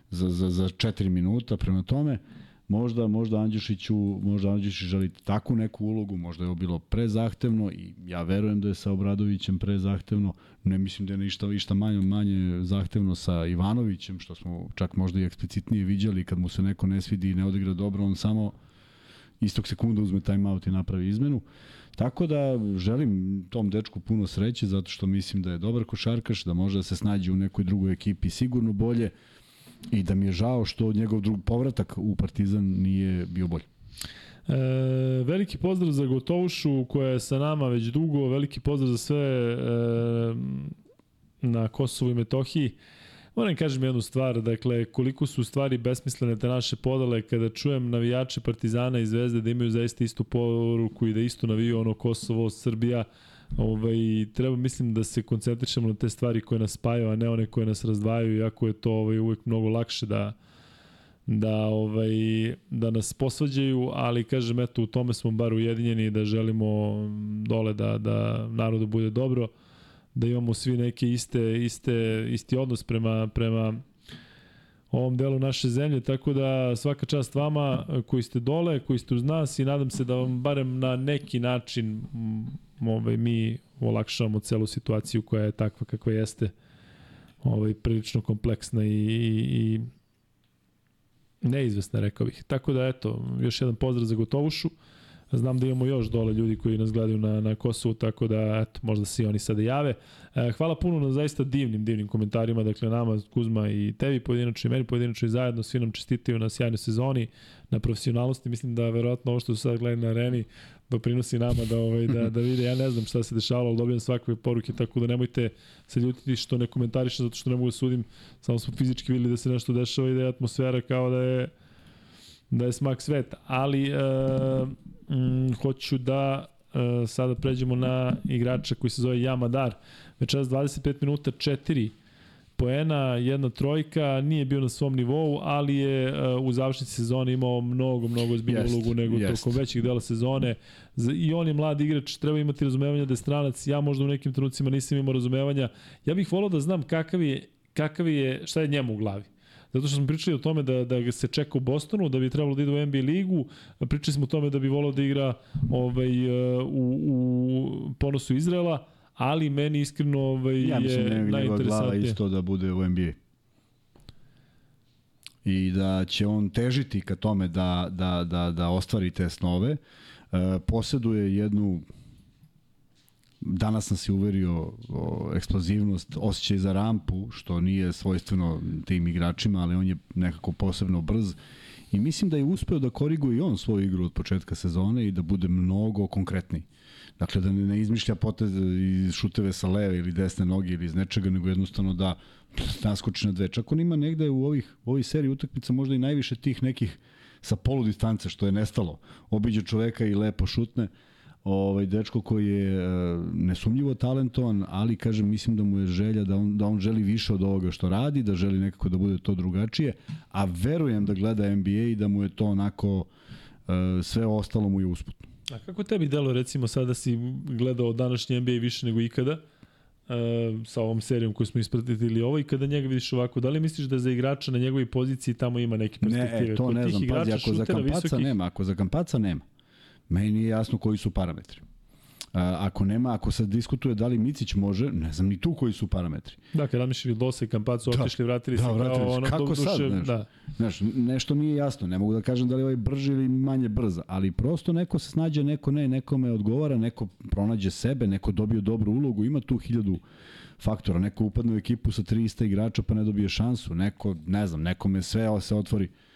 za, za, za četiri minuta, prema tome, možda, možda Andjušiću, možda Andjušić želi takvu neku ulogu, možda je ovo bilo prezahtevno i ja verujem da je sa Obradovićem prezahtevno, ne mislim da je ništa, ništa manje, manje zahtevno sa Ivanovićem, što smo čak možda i eksplicitnije viđali kad mu se neko ne svidi i ne odigra dobro, on samo istog sekunda uzme timeout i napravi izmenu. Tako da želim tom dečku puno sreće zato što mislim da je dobar košarkaš, da može da se snađe u nekoj drugoj ekipi sigurno bolje i da mi je žao što njegov drug povratak u Partizan nije bio bolji. E, veliki pozdrav za Gotovušu koja je sa nama već dugo, veliki pozdrav za sve e, na Kosovu i Metohiji. Moram kažem jednu stvar, dakle, koliko su stvari besmislene te naše podale kada čujem navijače Partizana i Zvezde da imaju zaista istu poruku i da isto naviju ono Kosovo, Srbija, ovaj, treba mislim da se koncentrišemo na te stvari koje nas spajaju, a ne one koje nas razdvajaju, iako je to ovaj, uvek mnogo lakše da da ovaj da nas posvađaju, ali kažem eto u tome smo bar ujedinjeni da želimo dole da da narodu bude dobro, da imamo svi neke iste iste isti odnos prema prema ovom delu naše zemlje, tako da svaka čast vama koji ste dole, koji ste uz nas i nadam se da vam barem na neki način ovaj, mi olakšavamo celu situaciju koja je takva kakva jeste ovaj, prilično kompleksna i, i, i neizvesna, rekao bih. Tako da, eto, još jedan pozdrav za Gotovušu. Znam da imamo još dole ljudi koji nas gledaju na, na Kosovu, tako da eto, možda se i oni sada jave. E, hvala puno na zaista divnim, divnim komentarima, dakle nama, Kuzma i tebi pojedinačno i meni pojedinačno i zajedno, svi nam čestitaju na sjajnoj sezoni, na profesionalnosti, mislim da verovatno ovo što su sad gledali na areni doprinosi nama da ovaj da da vide. Ja ne znam šta se dešavalo, ali dobijam svakakve poruke tako da nemojte se ljutiti što ne komentarišem zato što ne mogu da sudim, samo smo fizički videli da se nešto dešava i da je atmosfera kao da je da je smak sveta, ali e, mm, hoću da e, sada pređemo na igrača koji se zove Jamadar. Večeras 25 minuta 4 poena, jedna trojka, nije bio na svom nivou, ali je uh, u završnici sezone imao mnogo, mnogo zbiljnu ulogu nego jest. tokom većih dela sezone. I on je mlad igrač, treba imati razumevanja da je stranac. Ja možda u nekim trenucima nisam imao razumevanja. Ja bih volao da znam kakav je, kakav je, šta je njemu u glavi. Zato što smo pričali o tome da, da ga se čeka u Bostonu, da bi trebalo da ide u NBA ligu. Pričali smo o tome da bi volao da igra ovaj, e, u, u ponosu Izraela ali meni iskreno ovaj, ja mislim, je da je glava isto da bude u NBA. I da će on težiti ka tome da, da, da, da ostvari te snove. E, poseduje jednu danas nas je uverio o, eksplozivnost, osjećaj za rampu, što nije svojstveno tim igračima, ali on je nekako posebno brz. I mislim da je uspeo da koriguje i on svoju igru od početka sezone i da bude mnogo konkretniji. Dakle, da ne izmišlja potez i šuteve sa leve ili desne noge ili iz nečega, nego jednostavno da naskoči na dve. Čak on ima negde u ovih, u ovih seriji utakmica možda i najviše tih nekih sa polu distance što je nestalo. Obiđe čoveka i lepo šutne. Ovaj dečko koji je e, nesumnjivo talentovan, ali kažem mislim da mu je želja da on da on želi više od ovoga što radi, da želi nekako da bude to drugačije, a verujem da gleda NBA i da mu je to onako e, sve ostalo mu je usputno. A kako tebi delo recimo sada si gledao današnji NBA više nego ikada? Uh, sa ovom serijom koju smo ispratili ovo i kada njega vidiš ovako, da li misliš da za igrača na njegovoj poziciji tamo ima neke perspektive? Ne, e, to ne znam, pazi, ako za kampaca visokih... nema, ako za kampaca nema, meni nije jasno koji su parametri ako nema, ako se diskutuje da li Micić može, ne znam ni tu koji su parametri. Dakle, Ramiševi Dosa i Kampacu da, otišli, vratili da, se vratili kao ono Kako duše, sad, nešto, da. Znaš, nešto nije jasno, ne mogu da kažem da li ovaj brži ili manje brz, ali prosto neko se snađe, neko ne, nekome odgovara, neko pronađe sebe, neko dobije dobru ulogu, ima tu hiljadu faktora, neko upadne u ekipu sa 300 igrača pa ne dobije šansu, neko, ne znam, nekome sve se otvori. Uh,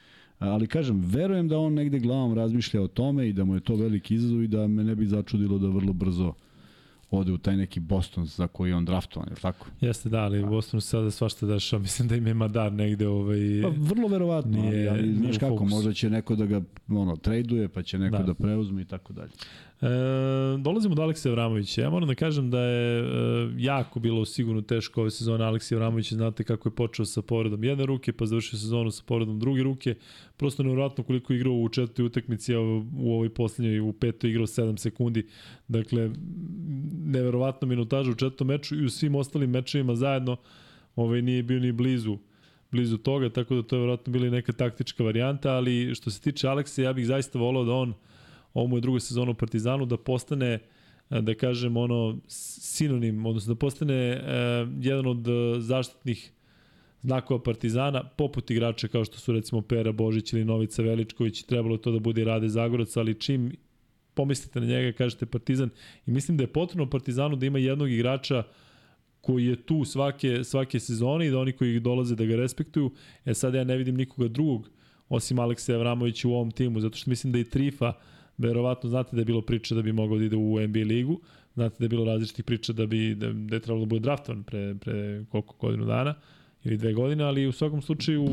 ali kažem, verujem da on negde glavom razmišlja o tome i da mu je to veliki izazov i da me ne bi začudilo da vrlo brzo ode u taj neki Boston za koji on draftovan, je li tako? Jeste, da, ali u Bostonu se sada svašta dešava. Mislim da im je Madar negde ovaj... Pa, vrlo verovatno, nije, ali, ali znaš kako, možda će neko da ga ono, traduje, pa će neko da, da preuzme i tako dalje. E, dolazimo do Aleksa Vramovića. Ja moram da kažem da je e, jako bilo sigurno teško ove sezone Aleksa Vramovića. Znate kako je počeo sa povredom jedne ruke, pa završio sezonu sa povredom druge ruke. Prosto nevjerojatno koliko je igrao u četvrtoj utakmici, a u ovoj poslednjoj u petoj igrao 7 sekundi. Dakle, neverovatno minutaža u četvrtom meču i u svim ostalim mečevima zajedno ovaj, nije bio ni blizu blizu toga, tako da to je verovatno bila neka taktička varijanta, ali što se tiče Aleksa, ja bih zaista volao da on ovo mu je druga sezona u Partizanu, da postane da kažem ono sinonim, odnosno da postane e, jedan od zaštitnih znakova Partizana, poput igrača kao što su recimo Pera Božić ili Novica Veličković, trebalo to da bude Rade Zagorac, ali čim pomislite na njega, kažete Partizan, i mislim da je potrebno Partizanu da ima jednog igrača koji je tu svake, svake sezone i da oni koji dolaze da ga respektuju. E sad ja ne vidim nikoga drugog osim Aleksa Avramovića u ovom timu, zato što mislim da i Trifa uh, verovatno znate da je bilo priča da bi mogao da ide u NBA ligu, znate da je bilo različitih priča da bi da, da je trebalo da bude draftovan pre, pre koliko godinu dana ili dve godine, ali u svakom slučaju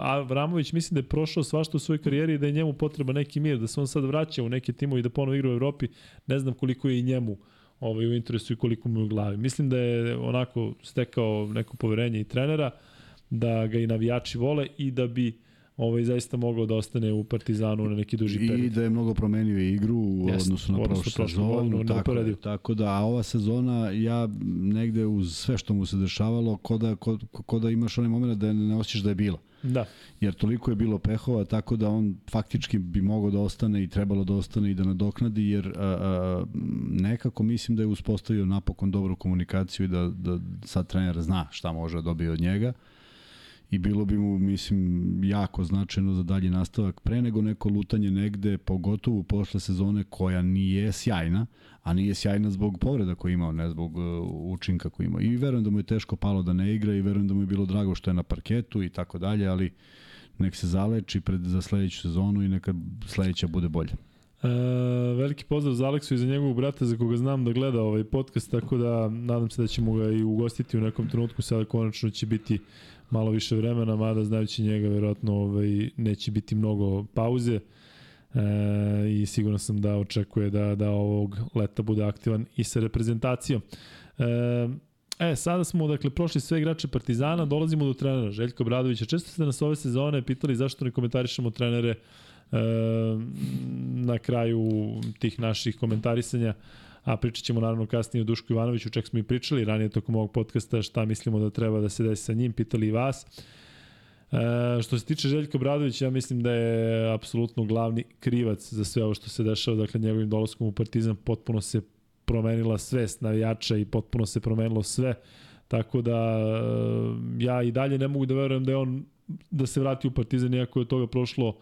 Avramović mislim da je prošao svašta u svojoj karijeri i da je njemu potreba neki mir, da se on sad vraća u neke timove i da ponovo igra u Evropi, ne znam koliko je i njemu ovaj, u interesu i koliko mu je u glavi. Mislim da je onako stekao neko poverenje i trenera, da ga i navijači vole i da bi ovaj zaista mogao da ostane u Partizanu na neki duži period. I da je mnogo promenio igru u Jest, odnosu na prošlu sezonu. Tako, tako da, a ova sezona, ja negde uz sve što mu se dešavalo, ko da, ko, ko da imaš onaj moment da ne osjećaš da je bila. Da. Jer toliko je bilo pehova, tako da on faktički bi mogao da ostane i trebalo da ostane i da nadoknadi, jer a, a, nekako mislim da je uspostavio napokon dobru komunikaciju i da, da sad trener zna šta može da dobije od njega i bilo bi mu, mislim, jako značajno za dalji nastavak pre nego neko lutanje negde, pogotovo posle sezone koja nije sjajna, a nije sjajna zbog povreda koje imao, ne zbog uh, učinka koji imao. I verujem da mu je teško palo da ne igra i verujem da mu je bilo drago što je na parketu i tako dalje, ali nek se zaleči pred, za sledeću sezonu i neka sledeća bude bolja. E, veliki pozdrav za Aleksu i za njegovog brata za koga znam da gleda ovaj podcast, tako da nadam se da ćemo ga i ugostiti u nekom trenutku, sada konačno će biti malo više vremena, mada znajući njega verovatno ovaj, neće biti mnogo pauze e, i sigurno sam da očekuje da, da ovog leta bude aktivan i sa reprezentacijom. E, E, sada smo, dakle, prošli sve igrače Partizana, dolazimo do trenera Željko Bradovića. Često ste nas ove sezone pitali zašto ne komentarišemo trenere e, na kraju tih naših komentarisanja, a pričat ćemo naravno kasnije o Dušku Ivanoviću, čak smo i pričali ranije tokom ovog podcasta šta mislimo da treba da se desi sa njim, pitali i vas. E, što se tiče Željka Bradovića, ja mislim da je apsolutno glavni krivac za sve ovo što se dešava, dakle njegovim dolaskom u Partizan potpuno se promenila svest navijača i potpuno se promenilo sve. Tako da ja i dalje ne mogu da verujem da je on da se vrati u Partizan iako je toga prošlo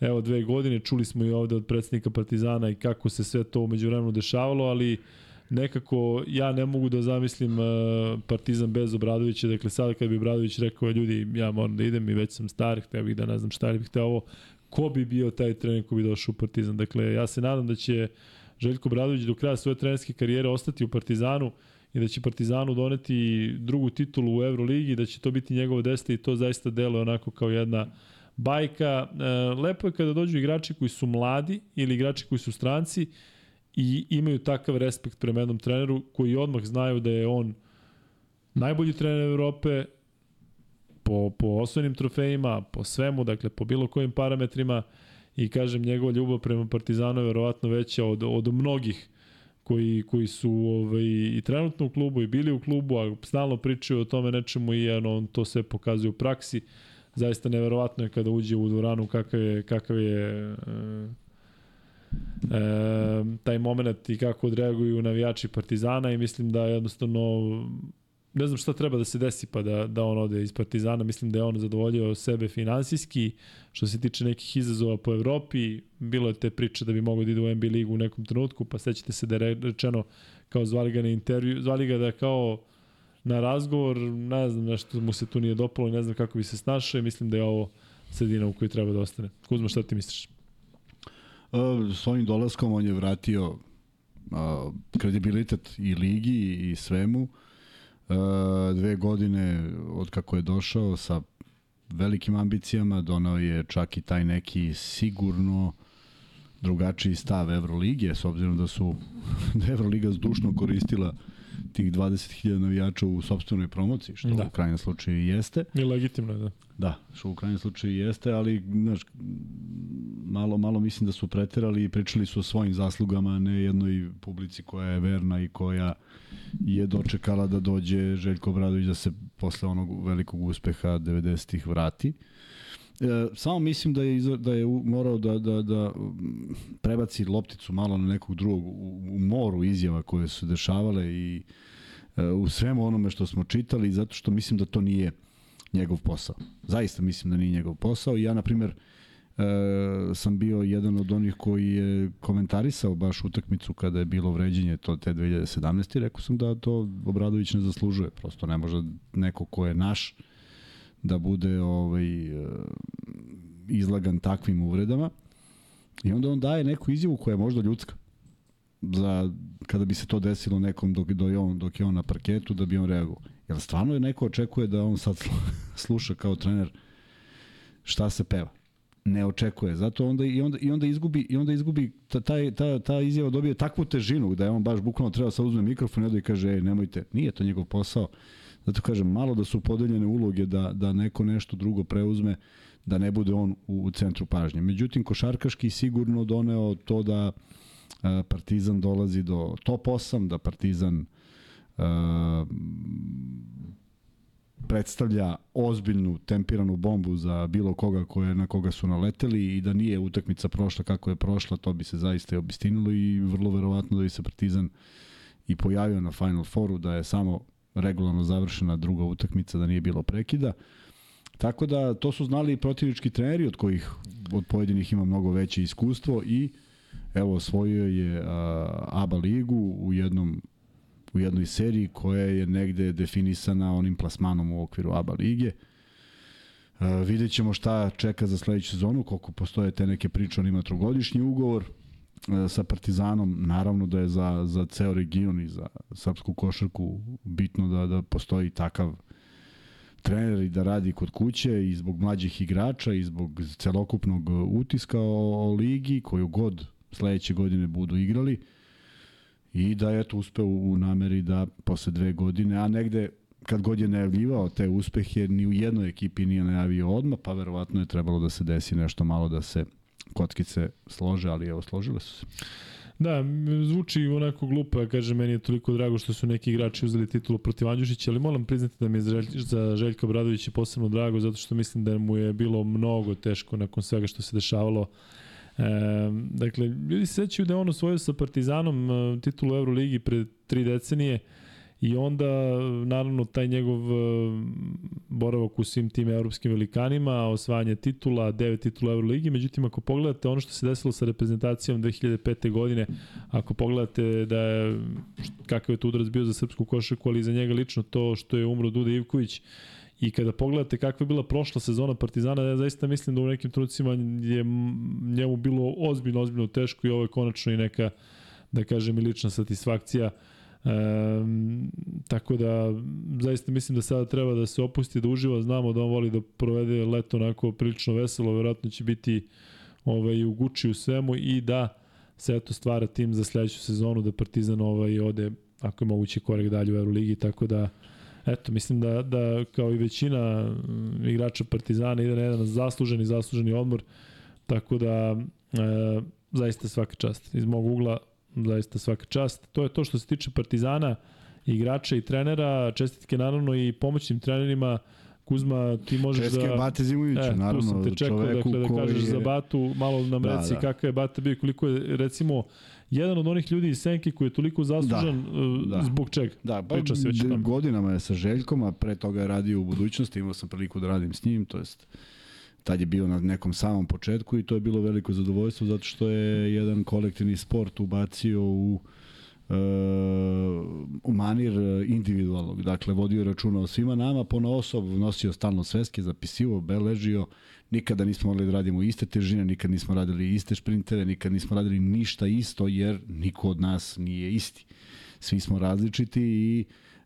evo dve godine. Čuli smo i ovde od predsednika Partizana i kako se sve to umeđu vremenu dešavalo, ali nekako ja ne mogu da zamislim uh, Partizan bez Obradovića, dakle sada kad bi Obradović rekao ljudi ja moram da idem i već sam star, hteo bih da ne znam šta bih hteo ovo, ko bi bio taj trener ko bi došao u Partizan. Dakle ja se nadam da će Željko Bradović do kraja svoje trenerske karijere ostati u Partizanu i da će Partizanu doneti drugu titulu u Euroligi, da će to biti njegovo deste i to zaista deluje onako kao jedna bajka. E, lepo je kada dođu igrači koji su mladi ili igrači koji su stranci i imaju takav respekt prema jednom treneru koji odmah znaju da je on najbolji trener Evrope po, po osnovnim trofejima, po svemu, dakle po bilo kojim parametrima i kažem njegova ljubav prema Partizanu je verovatno veća od, od mnogih koji, koji su ovaj, i trenutno u klubu i bili u klubu, a stalno pričaju o tome nečemu i ano, on to sve pokazuje u praksi. Zaista neverovatno je kada uđe u dvoranu kakav je, kakav je e, e, taj moment i kako odreaguju navijači Partizana i mislim da jednostavno ne znam šta treba da se desi pa da, da on ode iz Partizana. Mislim da je on zadovoljio sebe finansijski. Što se tiče nekih izazova po Evropi, bilo je te priče da bi mogao da ide u NBA ligu u nekom trenutku, pa sećate se da je rečeno kao zvali ga na intervju, zvali ga da kao na razgovor, ne znam, nešto mu se tu nije dopalo, ne znam kako bi se snašao i mislim da je ovo sredina u kojoj treba da ostane. Kuzma, šta ti misliš? Uh, s ovim dolaskom on je vratio uh, kredibilitet i ligi i svemu. Uh, E, dve godine od kako je došao sa velikim ambicijama, donao je čak i taj neki sigurno drugačiji stav Evrolige, s obzirom da su da Evroliga zdušno koristila tih 20.000 navijača u sobstvenoj promociji, što da. u krajnjem slučaju jeste. I legitimno je, da. Da, što u krajnjem slučaju jeste, ali znaš, malo, malo mislim da su preterali i pričali su o svojim zaslugama, ne jednoj publici koja je verna i koja je dočekala da dođe Željko Bradović da se posle onog velikog uspeha 90-ih vrati. E, samo mislim da je, da je morao da, da, da prebaci lopticu malo na nekog drugog u, u moru izjava koje su dešavale i e, u svemu onome što smo čitali, zato što mislim da to nije njegov posao. Zaista mislim da nije njegov posao. Ja, na primjer, e, sam bio jedan od onih koji je komentarisao baš utakmicu kada je bilo vređenje to te 2017. Rekao sam da to Obradović ne zaslužuje. Prosto ne može neko ko je naš da bude ovaj, e, izlagan takvim uvredama. I onda on daje neku izjavu koja je možda ljudska za kada bi se to desilo nekom dok, dok, je on, dok je on na parketu da bi on reagovao. Jel stvarno je neko očekuje da on sad sluša kao trener šta se peva? Ne očekuje. Zato onda i onda i onda izgubi i onda izgubi ta ta ta, izjava dobije takvu težinu da je on baš bukvalno treba sa uzme mikrofon i da kaže ej nemojte. Nije to njegov posao. Zato kažem malo da su podeljene uloge da da neko nešto drugo preuzme da ne bude on u, u centru pažnje. Međutim košarkaški sigurno doneo to da Partizan dolazi do top 8, da Partizan predstavlja ozbiljnu tempiranu bombu za bilo koga koje na koga su naleteli i da nije utakmica prošla kako je prošla, to bi se zaista i obistinilo i vrlo verovatno da bi se Partizan i pojavio na Final Fouru, da je samo regularno završena druga utakmica, da nije bilo prekida. Tako da to su znali i protivnički treneri od kojih od pojedinih ima mnogo veće iskustvo i evo osvojio je a, ABA ligu u jednom u jednoj seriji koja je negde definisana onim plasmanom u okviru ABA lige. Uh, vidjet ćemo šta čeka za sledeću sezonu, koliko postoje te neke priče, on ima trogodišnji ugovor sa Partizanom, naravno da je za, za ceo region i za srpsku košarku bitno da, da postoji takav trener i da radi kod kuće i zbog mlađih igrača i zbog celokupnog utiska o, o ligi koju god sledeće godine budu igrali i da je to uspeo u nameri da posle dve godine, a negde kad god je najavljivao te uspehe, ni u jednoj ekipi nije najavio odmah, pa verovatno je trebalo da se desi nešto malo da se kockice slože, ali evo, složile su se. Da, zvuči onako glupo, ja kažem, meni je toliko drago što su neki igrači uzeli titulu protiv Andjušića, ali moram priznati da mi je za Željka Obradovića posebno drago, zato što mislim da mu je bilo mnogo teško nakon svega što se dešavalo E, dakle, ljudi se sećaju da je on osvojio sa Partizanom e, titulu Euroligi pre tri decenije i onda, naravno, taj njegov e, boravak u svim tim evropskim velikanima, osvajanje titula, devet titula Euroligi, međutim, ako pogledate ono što se desilo sa reprezentacijom 2005. godine, ako pogledate da je, kakav je to udarac bio za srpsku košarku, ali za njega lično to što je umro Duda Ivković, I kada pogledate kakva je bila prošla sezona Partizana, ja zaista mislim da u nekim trucima je njemu bilo ozbiljno, ozbiljno teško i ovo je konačno i neka, da kažem, i lična satisfakcija. E, tako da zaista mislim da sada treba da se opusti, da uživa, znamo da on voli da provede leto onako prilično veselo, verovatno će biti ovaj, u Guči u svemu i da se eto stvara tim za sledeću sezonu da Partizan ovaj, ode ako je moguće korek dalje u Euroligi, tako da eto, mislim da, da kao i većina mm, igrača Partizana ide na jedan zasluženi, zasluženi odmor, tako da e, zaista svaka čast. Iz mog ugla zaista svaka čast. To je to što se tiče Partizana, igrača i trenera, čestitke naravno i pomoćnim trenerima, Kuzma, ti možeš Čestke da... Bate Zimuviću, e, naravno. Tu sam te čekao, dakle, da kažeš je... za Batu, malo nam da, reci da. kakav je Bata bio, koliko je, recimo, jedan od onih ljudi iz Senke koji je toliko zaslužan da, uh, da. zbog čega? Da, pa Priča se već godinama je sa Željkom, a pre toga je radio u budućnosti, imao sam priliku da radim s njim, to jest tad je bio na nekom samom početku i to je bilo veliko zadovoljstvo zato što je jedan kolektivni sport ubacio u uh, u manir individualnog. Dakle, vodio računa o svima nama, po osob, nosio stalno sveske, zapisivo, beležio, nikada nismo mogli da radimo iste težine, nikad nismo radili iste šprintere, nikad nismo radili ništa isto, jer niko od nas nije isti. Svi smo različiti i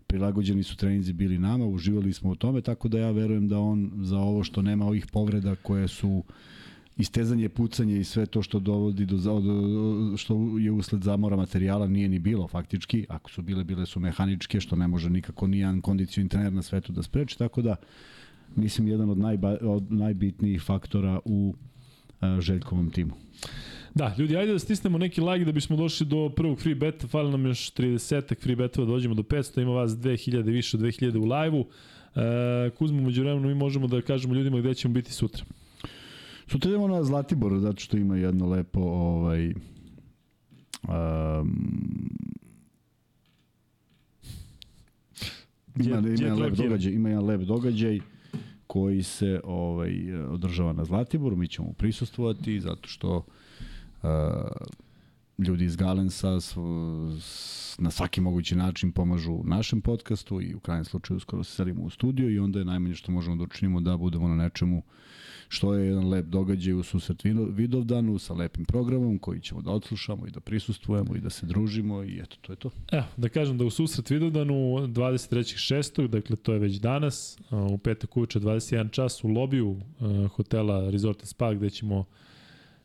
prilagođeni su treninzi bili nama, uživali smo u tome, tako da ja verujem da on za ovo što nema ovih povreda koje su istezanje, pucanje i sve to što dovodi do, do što je usled zamora materijala nije ni bilo faktički, ako su bile, bile su mehaničke, što ne može nikako nijedan kondicioni trener na svetu da spreči, tako da mislim, jedan od, najba, od najbitnijih faktora u uh, Željkovom timu. Da, ljudi, ajde da stisnemo neki like da bismo došli do prvog free beta, fali nam još 30 free betova da dođemo do 500, ima vas 2000, više od 2000 u live-u. E, Kuzmo, među vremenu mi možemo da kažemo ljudima gde ćemo biti sutra. Sutra idemo na Zlatibor, zato što ima jedno lepo ovaj, um, ima, ima, ima lep događaj, ima jedan lep događaj koji se ovaj održava na Zlatiboru, mi ćemo prisustvovati zato što uh, ljudi iz Galensa na svaki mogući način pomažu našem podcastu i u krajnjem slučaju skoro se selimo u studio i onda je najmanje što možemo da učinimo da budemo na nečemu uh, što je jedan lep događaj u susret Vidovdanu sa lepim programom koji ćemo da odslušamo i da prisustvujemo i da se družimo i eto, to je to. Evo, da kažem da u susret Vidovdanu 23.6. dakle to je već danas, u petak uveče 21 čas u lobiju hotela Resort Spa gde ćemo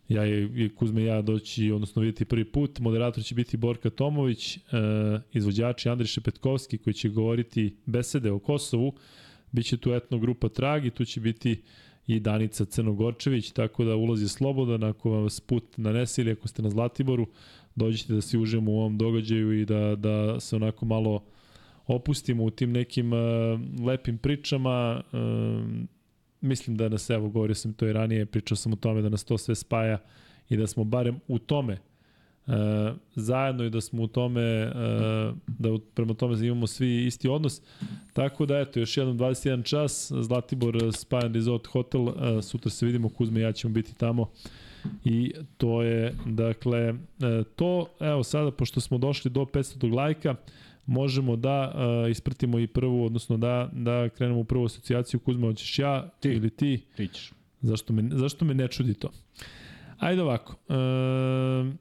ja i Kuzme ja doći, odnosno vidjeti prvi put. Moderator će biti Borka Tomović, izvođači Andriše Petkovski koji će govoriti besede o Kosovu. Biće tu etno grupa Trag i tu će biti i Danica Crnogorčević, tako da ulaz je slobodan, ako vas put nanese ili ako ste na Zlatiboru, dođite da se užemo u ovom događaju i da, da se onako malo opustimo u tim nekim uh, lepim pričama. Uh, mislim da nas, evo, govorio sam to i ranije, pričao sam o tome da nas to sve spaja i da smo barem u tome e, zajedno i da smo u tome, e, da prema tome imamo svi isti odnos. Tako da, eto, još jedan 21 čas, Zlatibor Spajan Resort Hotel, e, sutra se vidimo, Kuzme i ja ćemo biti tamo. I to je, dakle, e, to, evo sada, pošto smo došli do 500 lajka, možemo da uh, ispratimo i prvu, odnosno da, da krenemo u prvu asocijaciju. Kuzma, hoćeš ja ti. ili ti? Ti ćeš. Zašto me, zašto me ne čudi to? Ajde ovako. Uh,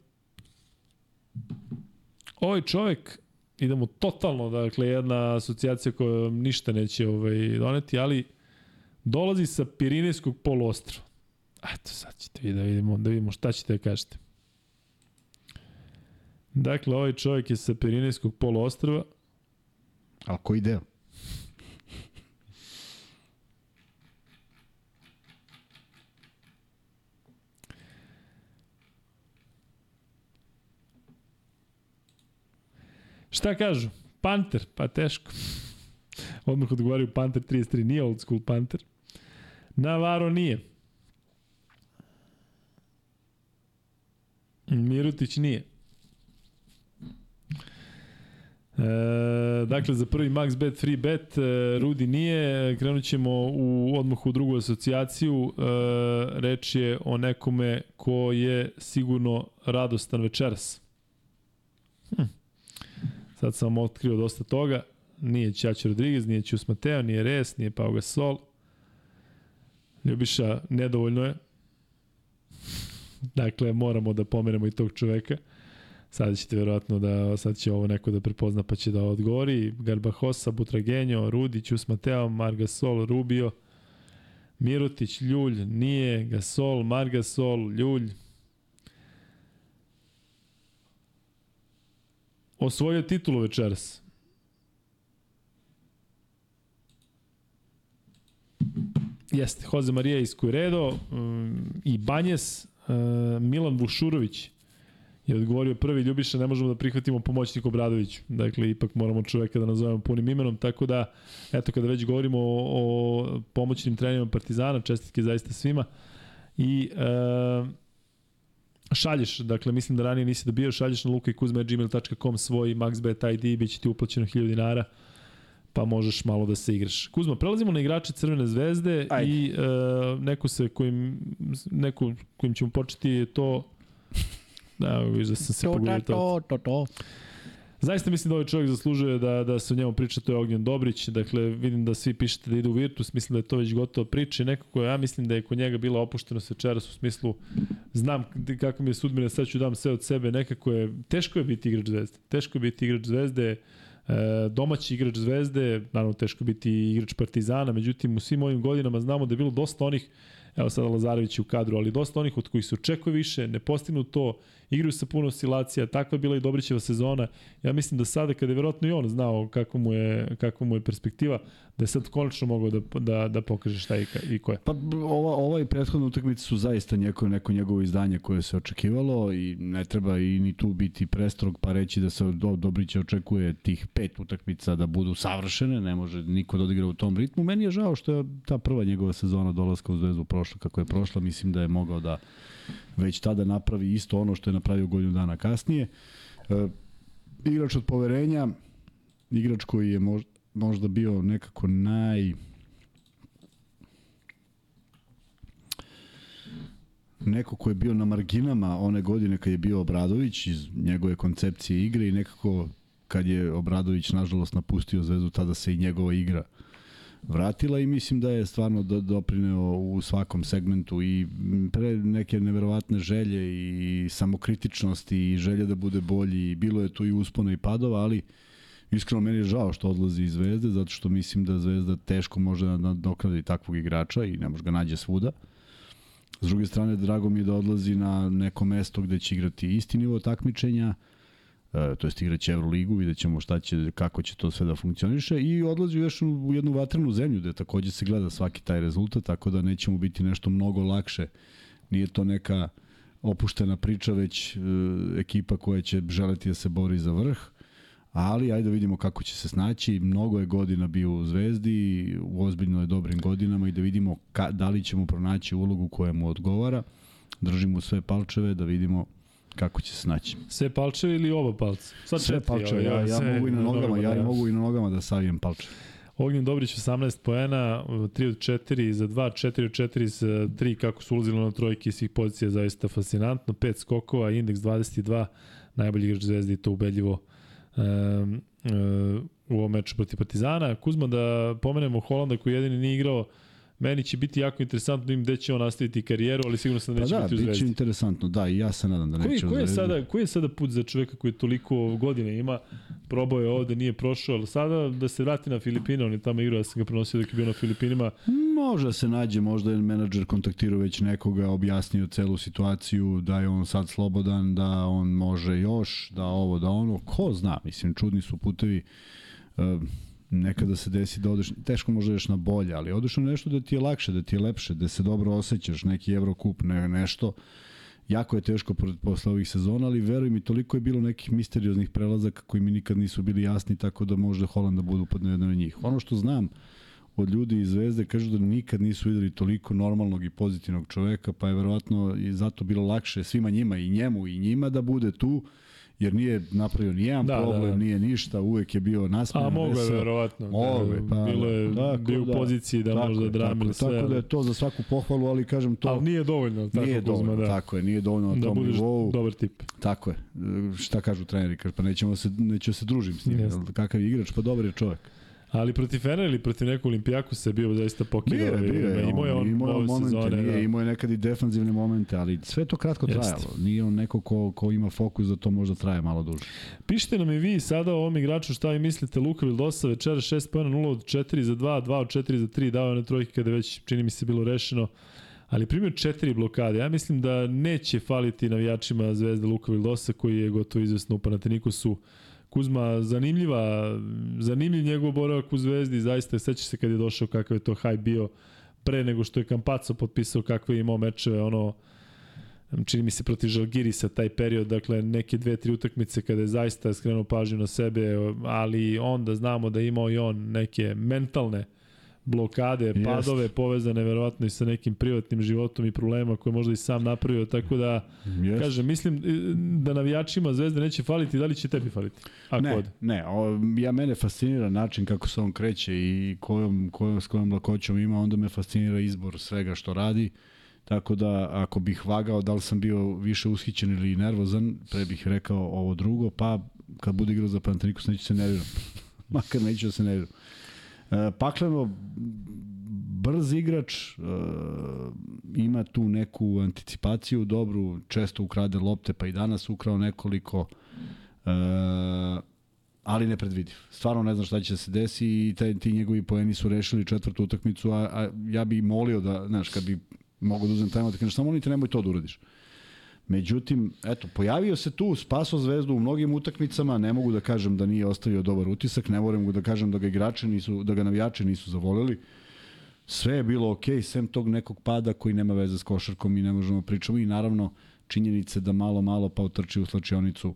ovaj čovek, idemo totalno, dakle, jedna asocijacija koja ništa neće ovaj, doneti, ali dolazi sa Pirinejskog poluostrava. Eto, sad ćete vi da vidimo, da vidimo šta ćete da kažete. Dakle, ovaj čovjek je sa Pirinejskog poluostrava. A koji deo? Šta kažu? Panter, pa teško. Odmah odgovaraju Panter 33, nije old school Panter. Navarro nije. Mirutić nije. E, dakle, za prvi max bet, free bet, e, Rudi nije, krenut ćemo u, odmah u drugu asocijaciju, e, reč je o nekome ko je sigurno radostan večeras. Hm. Sad sam vam otkrio dosta toga, nije Ćač Rodriguez, nije Ćus Mateo, nije Res, nije Pau Gasol. Ljubiša, nedovoljno je. Dakle, moramo da pomeramo i tog čoveka. Sada ćete verovatno da, sad će ovo neko da prepozna pa će da odgovori. Garbahosa, Butragenjo, Rudić, Usmateo, Margasol, Rubio, Mirutić, Ljulj, nije, Gasol, Margasol, Ljulj. Osvojio titulu večeras. Jeste, Jose Maria iz Curedo um, i Banjes, uh, Milan Vušurović je odgovorio prvi Ljubiša, ne možemo da prihvatimo pomoćnik Obradović. Dakle, ipak moramo čoveka da nazovemo punim imenom, tako da, eto, kada već govorimo o, o pomoćnim trenerima Partizana, čestitke zaista svima. I e, šalješ, dakle, mislim da ranije nisi dobio, šalješ na lukajkuzme.gmail.com svoj maxbet ID, bit će ti uplaćeno 1000 dinara pa možeš malo da se igraš. Kuzma, prelazimo na igrače Crvene zvezde Ajde. i e, neko se kojim, neko kojim ćemo početi je to Da, viš da sam se pogodio to. To, to, to. Zaista mislim da ovaj čovjek zaslužuje da, da se o njemu priča, to je Ognjen Dobrić. Dakle, vidim da svi pišete da ide u Virtus, mislim da je to već gotovo priča i nekako ja mislim da je kod njega bila opušteno se večeras u smislu znam kako mi je sudbina, sad ću dam sve od sebe, nekako je, teško je biti igrač zvezde. Teško je biti igrač zvezde, e, domaći igrač zvezde, naravno teško je biti igrač Partizana, međutim u svim ovim godinama znamo da je bilo dosta onih evo sada Lazarević u kadru, ali dosta onih od kojih se očekuje više, ne postignu to, igraju sa puno oscilacija, takva je bila i Dobrićeva sezona. Ja mislim da sada kada je verovatno i on znao kako mu je, kako mu je perspektiva, da je sad konačno mogao da, da, da pokaže šta i, i ko je. Pa ova, ova i prethodne utakmice su zaista neko, neko njegovo izdanje koje se očekivalo i ne treba i ni tu biti prestrog pa reći da se od Dobrića očekuje tih pet utakmica da budu savršene, ne može niko da odigra u tom ritmu. Meni je žao što je ta prva njegova sezona dolaska u Zvezdu prošla kako je prošla, mislim da je mogao da već tada napravi isto ono što je napravio godinu dana kasnije. E, igrač od poverenja, igrač koji je možda, možda bio nekako naj neko ko je bio na marginama one godine kad je bio Obradović iz njegove koncepcije igre i nekako kad je Obradović nažalost napustio Zvezdu tada se i njegova igra uh, vratila i mislim da je stvarno do, doprineo u svakom segmentu i pre neke neverovatne želje i samokritičnosti i želje da bude bolji i bilo je tu i uspona i padova, ali iskreno meni je žao što odlazi iz Zvezde zato što mislim da Zvezda teško može da nadoknadi takvog igrača i ne može ga nađe svuda. S druge strane, drago mi je da odlazi na neko mesto gde će igrati isti nivo takmičenja, e, to jest igraće Euroligu, vidjet ćemo šta će, kako će to sve da funkcioniše i odlazi još u jednu vatrenu zemlju gde takođe se gleda svaki taj rezultat, tako da nećemo biti nešto mnogo lakše. Nije to neka opuštena priča, već e, ekipa koja će želeti da se bori za vrh, ali ajde da vidimo kako će se snaći. Mnogo je godina bio u Zvezdi, u ozbiljno je dobrim godinama i da vidimo ka, da li ćemo pronaći ulogu koja mu odgovara. Držimo sve palčeve da vidimo kako će se naći. Sve palčeve ili oba palca? Sad sve palčeve, ja, ja mogu i na nogama, ja da. mogu i na nogama da savijem palčeve. Ognjen Dobrić 18 poena, 3 od 4 za 2, 4 od 4 za 3, kako su ulazili na trojke svih pozicija, zaista fascinantno. 5 skokova, indeks 22, najbolji igrač zvezde i to ubedljivo um, um, u ovom meču protiv Partizana. Kuzma, da pomenemo Holanda koji jedini nije igrao meni će biti jako interesantno da im gde će on nastaviti karijeru, ali sigurno sam da neće pa da, biti u Zvezdi. Da, interesantno, da, i ja se nadam da neće koji, koji je sada, koji je sada put za čoveka koji toliko godine ima, probao je ovde, nije prošao, ali sada da se vrati na Filipine, on je tamo igrao, ja sam ga prenosio dok je bio na Filipinima. Može se nađe, možda je menadžer kontaktirao već nekoga, objasnio celu situaciju, da je on sad slobodan, da on može još, da ovo, da ono, ko zna, mislim, čudni su putevi. Uh, nekada se desi da odeš, teško možda ješ na bolje, ali odeš na nešto da ti je lakše, da ti je lepše, da se dobro osjećaš, neki Evrokup, ne, nešto. Jako je teško posle ovih sezona, ali veruj mi, toliko je bilo nekih misterioznih prelazaka koji mi nikad nisu bili jasni, tako da možda Holanda budu pod jednom od njih. Ono što znam od ljudi iz Zvezde kažu da nikad nisu videli toliko normalnog i pozitivnog čoveka, pa je verovatno i zato bilo lakše svima njima i njemu i njima da bude tu jer nije napravio ni jedan da, da problem, da, da. nije ništa, uvek je bio nasmejan. A mogo je verovatno. Mogo je, pa. Bilo je, tako, bio u da, poziciji da može da drami sve. Tako da je to za svaku pohvalu, ali kažem to... Ali nije dovoljno, tako nije dovoljno, da. Tako je, nije dovoljno na da tom budeš nivou. dobar tip. Tako je. Šta kažu treneri? Kaže, pa nećemo se, neću se družim s njim. Kakav je igrač, pa dobar je čovjek. Ali protiv Fenera ili protiv nekog Olimpijaku se bio zaista pokidao. Bio je, bio je. Imao je on, imao ove momente, sezone. Nije, da. Imao je nekad i defanzivne momente, ali sve to kratko Jest. trajalo. Nije on neko ko, ko ima fokus da to možda traje malo duže. Pišite nam i vi sada o ovom igraču šta vi mislite. Luka Vildosa večera 6 pojena 0 od 4 za 2, 2 od 4 za 3, dao je na trojke kada već čini mi se bilo rešeno ali primio četiri blokade. Ja mislim da neće faliti navijačima Zvezda Luka Vildosa koji je gotovo izvesno u Panatenikosu Kuzma, zanimljiva, zanimljiv njegov boravak u Zvezdi, zaista seća se kad je došao kakav je to haj bio pre nego što je Kampaco potpisao kakve je imao mečeve, ono, čini mi se protiv Žalgirisa taj period, dakle neke dve, tri utakmice kada je zaista skrenuo pažnju na sebe, ali onda znamo da je imao i on neke mentalne uh, blokade, Jest. padove povezane verovatno i sa nekim privatnim životom i problema koje možda i sam napravio, tako da Jest. kažem, mislim e, da navijačima Zvezde neće faliti, da li će tebi faliti? Ako ne, ode? ne, o, ja mene fascinira način kako se on kreće i kojom, kojom, s kojom lakoćom ima, onda me fascinira izbor svega što radi. Tako da ako bih vagao da li sam bio više ushićen ili nervozan, pre bih rekao ovo drugo, pa kad bude igrao za Panathinaikos neću se nerviram. Makar neću da se nerviram. E, Pakleno, brz igrač, e, ima tu neku anticipaciju dobru, često ukrade lopte, pa i danas ukrao nekoliko, e, ali nepredvidiv. Stvarno ne znam šta će se desi i taj, ti njegovi poeni su rešili četvrtu utakmicu, a, a ja bih molio da, znaš, kad bi mogu da uzem tajmo, da kažeš, samo te nemoj to da uradiš. Međutim, eto, pojavio se tu, spaso zvezdu u mnogim utakmicama, ne mogu da kažem da nije ostavio dobar utisak, ne moram da kažem da ga igrači nisu, da ga navijači nisu zavoleli. Sve je bilo okej, okay, sem tog nekog pada koji nema veze s košarkom i ne možemo pričamo i naravno činjenice da malo, malo pa utrči u slačionicu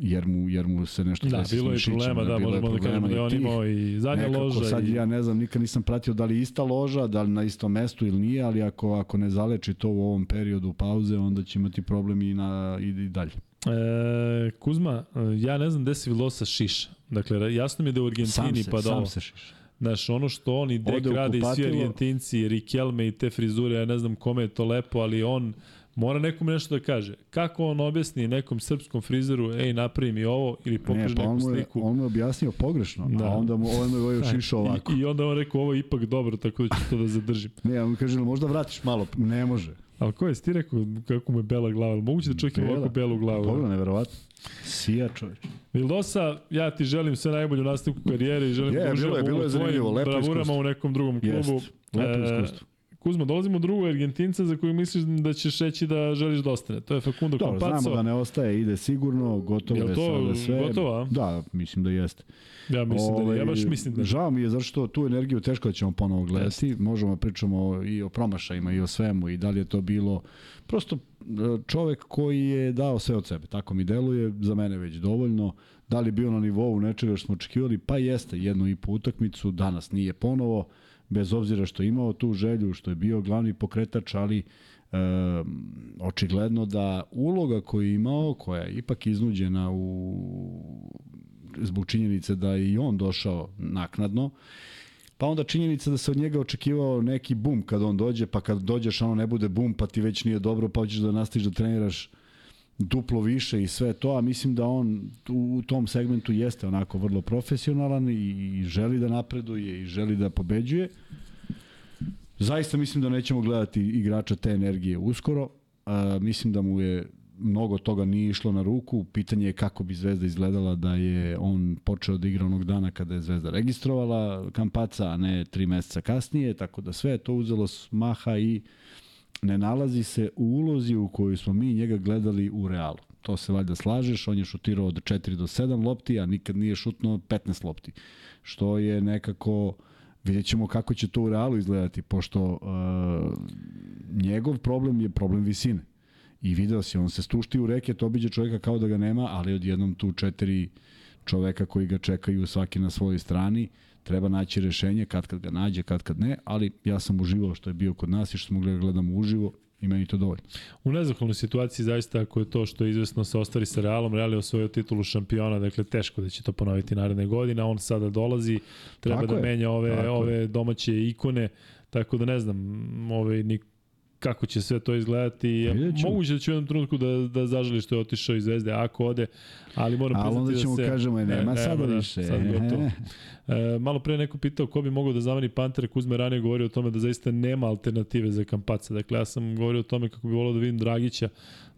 jer mu, jer mu se nešto da, desi bilo je problema, da, možemo da kažemo da je on imao i zadnja nekako, loža. Sad i... ja ne znam, nikad nisam pratio da li ista loža, da li na istom mestu ili nije, ali ako, ako ne zaleči to u ovom periodu pauze, onda će imati problem i, na, i, i dalje. E, Kuzma, ja ne znam gde se Vilosa šiša. Dakle, jasno mi je da u Argentini sam pa da sam se šiša. Znaš, ono što on i Dek rade i svi Argentinci, Rikelme i te frizure, ja ne znam kome je to lepo, ali on Mora nekom nešto da kaže. Kako on objasni nekom srpskom frizeru, ej, napravi mi ovo, ili pokaže pa neku sliku. On mu je objasnio pogrešno, da. a onda mu mu je šišao ovako. I, I onda on rekao, ovo je ipak dobro, tako da ću to da zadržim. ne, on kaže, možda vratiš malo, ne može. Ali ko je, ti rekao kako mu je bela glava? Moguće da čovjek ima ovako belu glavu? Pogledaj, neverovatno. Sija čovječ. Vildosa, ja ti želim sve najbolje u nastavku karijere i želim je, da je zanimljivo, lepo bravurama u nekom drugom klubu. Jest, lepo e, iskustvo. Kuzma, dolazimo do drugog Argentinca za koju misliš da ćeš reći da želiš da ostane. To je Facundo Dobro, Campazzo. znamo da ne ostaje, ide sigurno, gotovo je, to sada sve. Gotovo, Da, mislim da jeste. Ja mislim Ove, da ja baš mislim da Žao mi je zašto tu energiju teško da ćemo ponovo gledati. Jest. Možemo da pričamo i o promašajima i o svemu i da li je to bilo prosto e, čovek koji je dao sve od sebe. Tako mi deluje, za mene već dovoljno. Da li bio na nivou nečega što smo očekivali? Pa jeste, jednu i po utakmicu, danas nije ponovo bez obzira što je imao tu želju, što je bio glavni pokretač, ali očigledno da uloga koju je imao, koja je ipak iznuđena u zbog činjenice da je i on došao naknadno, pa onda činjenica da se od njega očekivao neki bum kad on dođe, pa kad dođeš ono ne bude bum, pa ti već nije dobro, pa hoćeš da nastaviš da treniraš duplo više i sve to, a mislim da on u tom segmentu jeste onako vrlo profesionalan i želi da napreduje i želi da pobeđuje. Zaista mislim da nećemo gledati igrača te energije uskoro. A, mislim da mu je mnogo toga nije išlo na ruku. Pitanje je kako bi Zvezda izgledala da je on počeo da igra onog dana kada je Zvezda registrovala Kampaca, a ne tri meseca kasnije, tako da sve je to uzelo smaha i ne nalazi se u ulozi u kojoj smo mi njega gledali u realu. To se valjda slažeš, on je šutirao od 4 do 7 lopti, a nikad nije šutno 15 lopti. Što je nekako vidjet ćemo kako će to u realu izgledati, pošto uh, njegov problem je problem visine. I video si, on se stušti u reke, to obiđe čovjeka kao da ga nema, ali odjednom tu četiri čoveka koji ga čekaju svaki na svojoj strani, treba naći rešenje kad kad ga nađe, kad kad ne, ali ja sam uživao što je bio kod nas i što smo mogli da gledamo uživo i meni to dovoljno. U nezahvalnoj situaciji zaista ako je to što je izvesno se ostvari sa Realom, Real je osvojio titulu šampiona, dakle teško da će to ponoviti naredne godine, on sada dolazi, treba tako da je. menja ove, ove domaće ikone, tako da ne znam, ovaj, ni kako će sve to izgledati. Moguće da će u jednom trenutku da, da zaželi što je otišao iz Zvezde, ako ode, ali moram priznati da se... Ali onda ćemo kažemo, nema, nema sada da, više. Sad E, malo pre neko pitao ko bi mogao da zameni Pantere, Kuzme ranije govorio o tome da zaista nema alternative za Kampaca. Dakle, ja sam govorio o tome kako bi volao da vidim Dragića,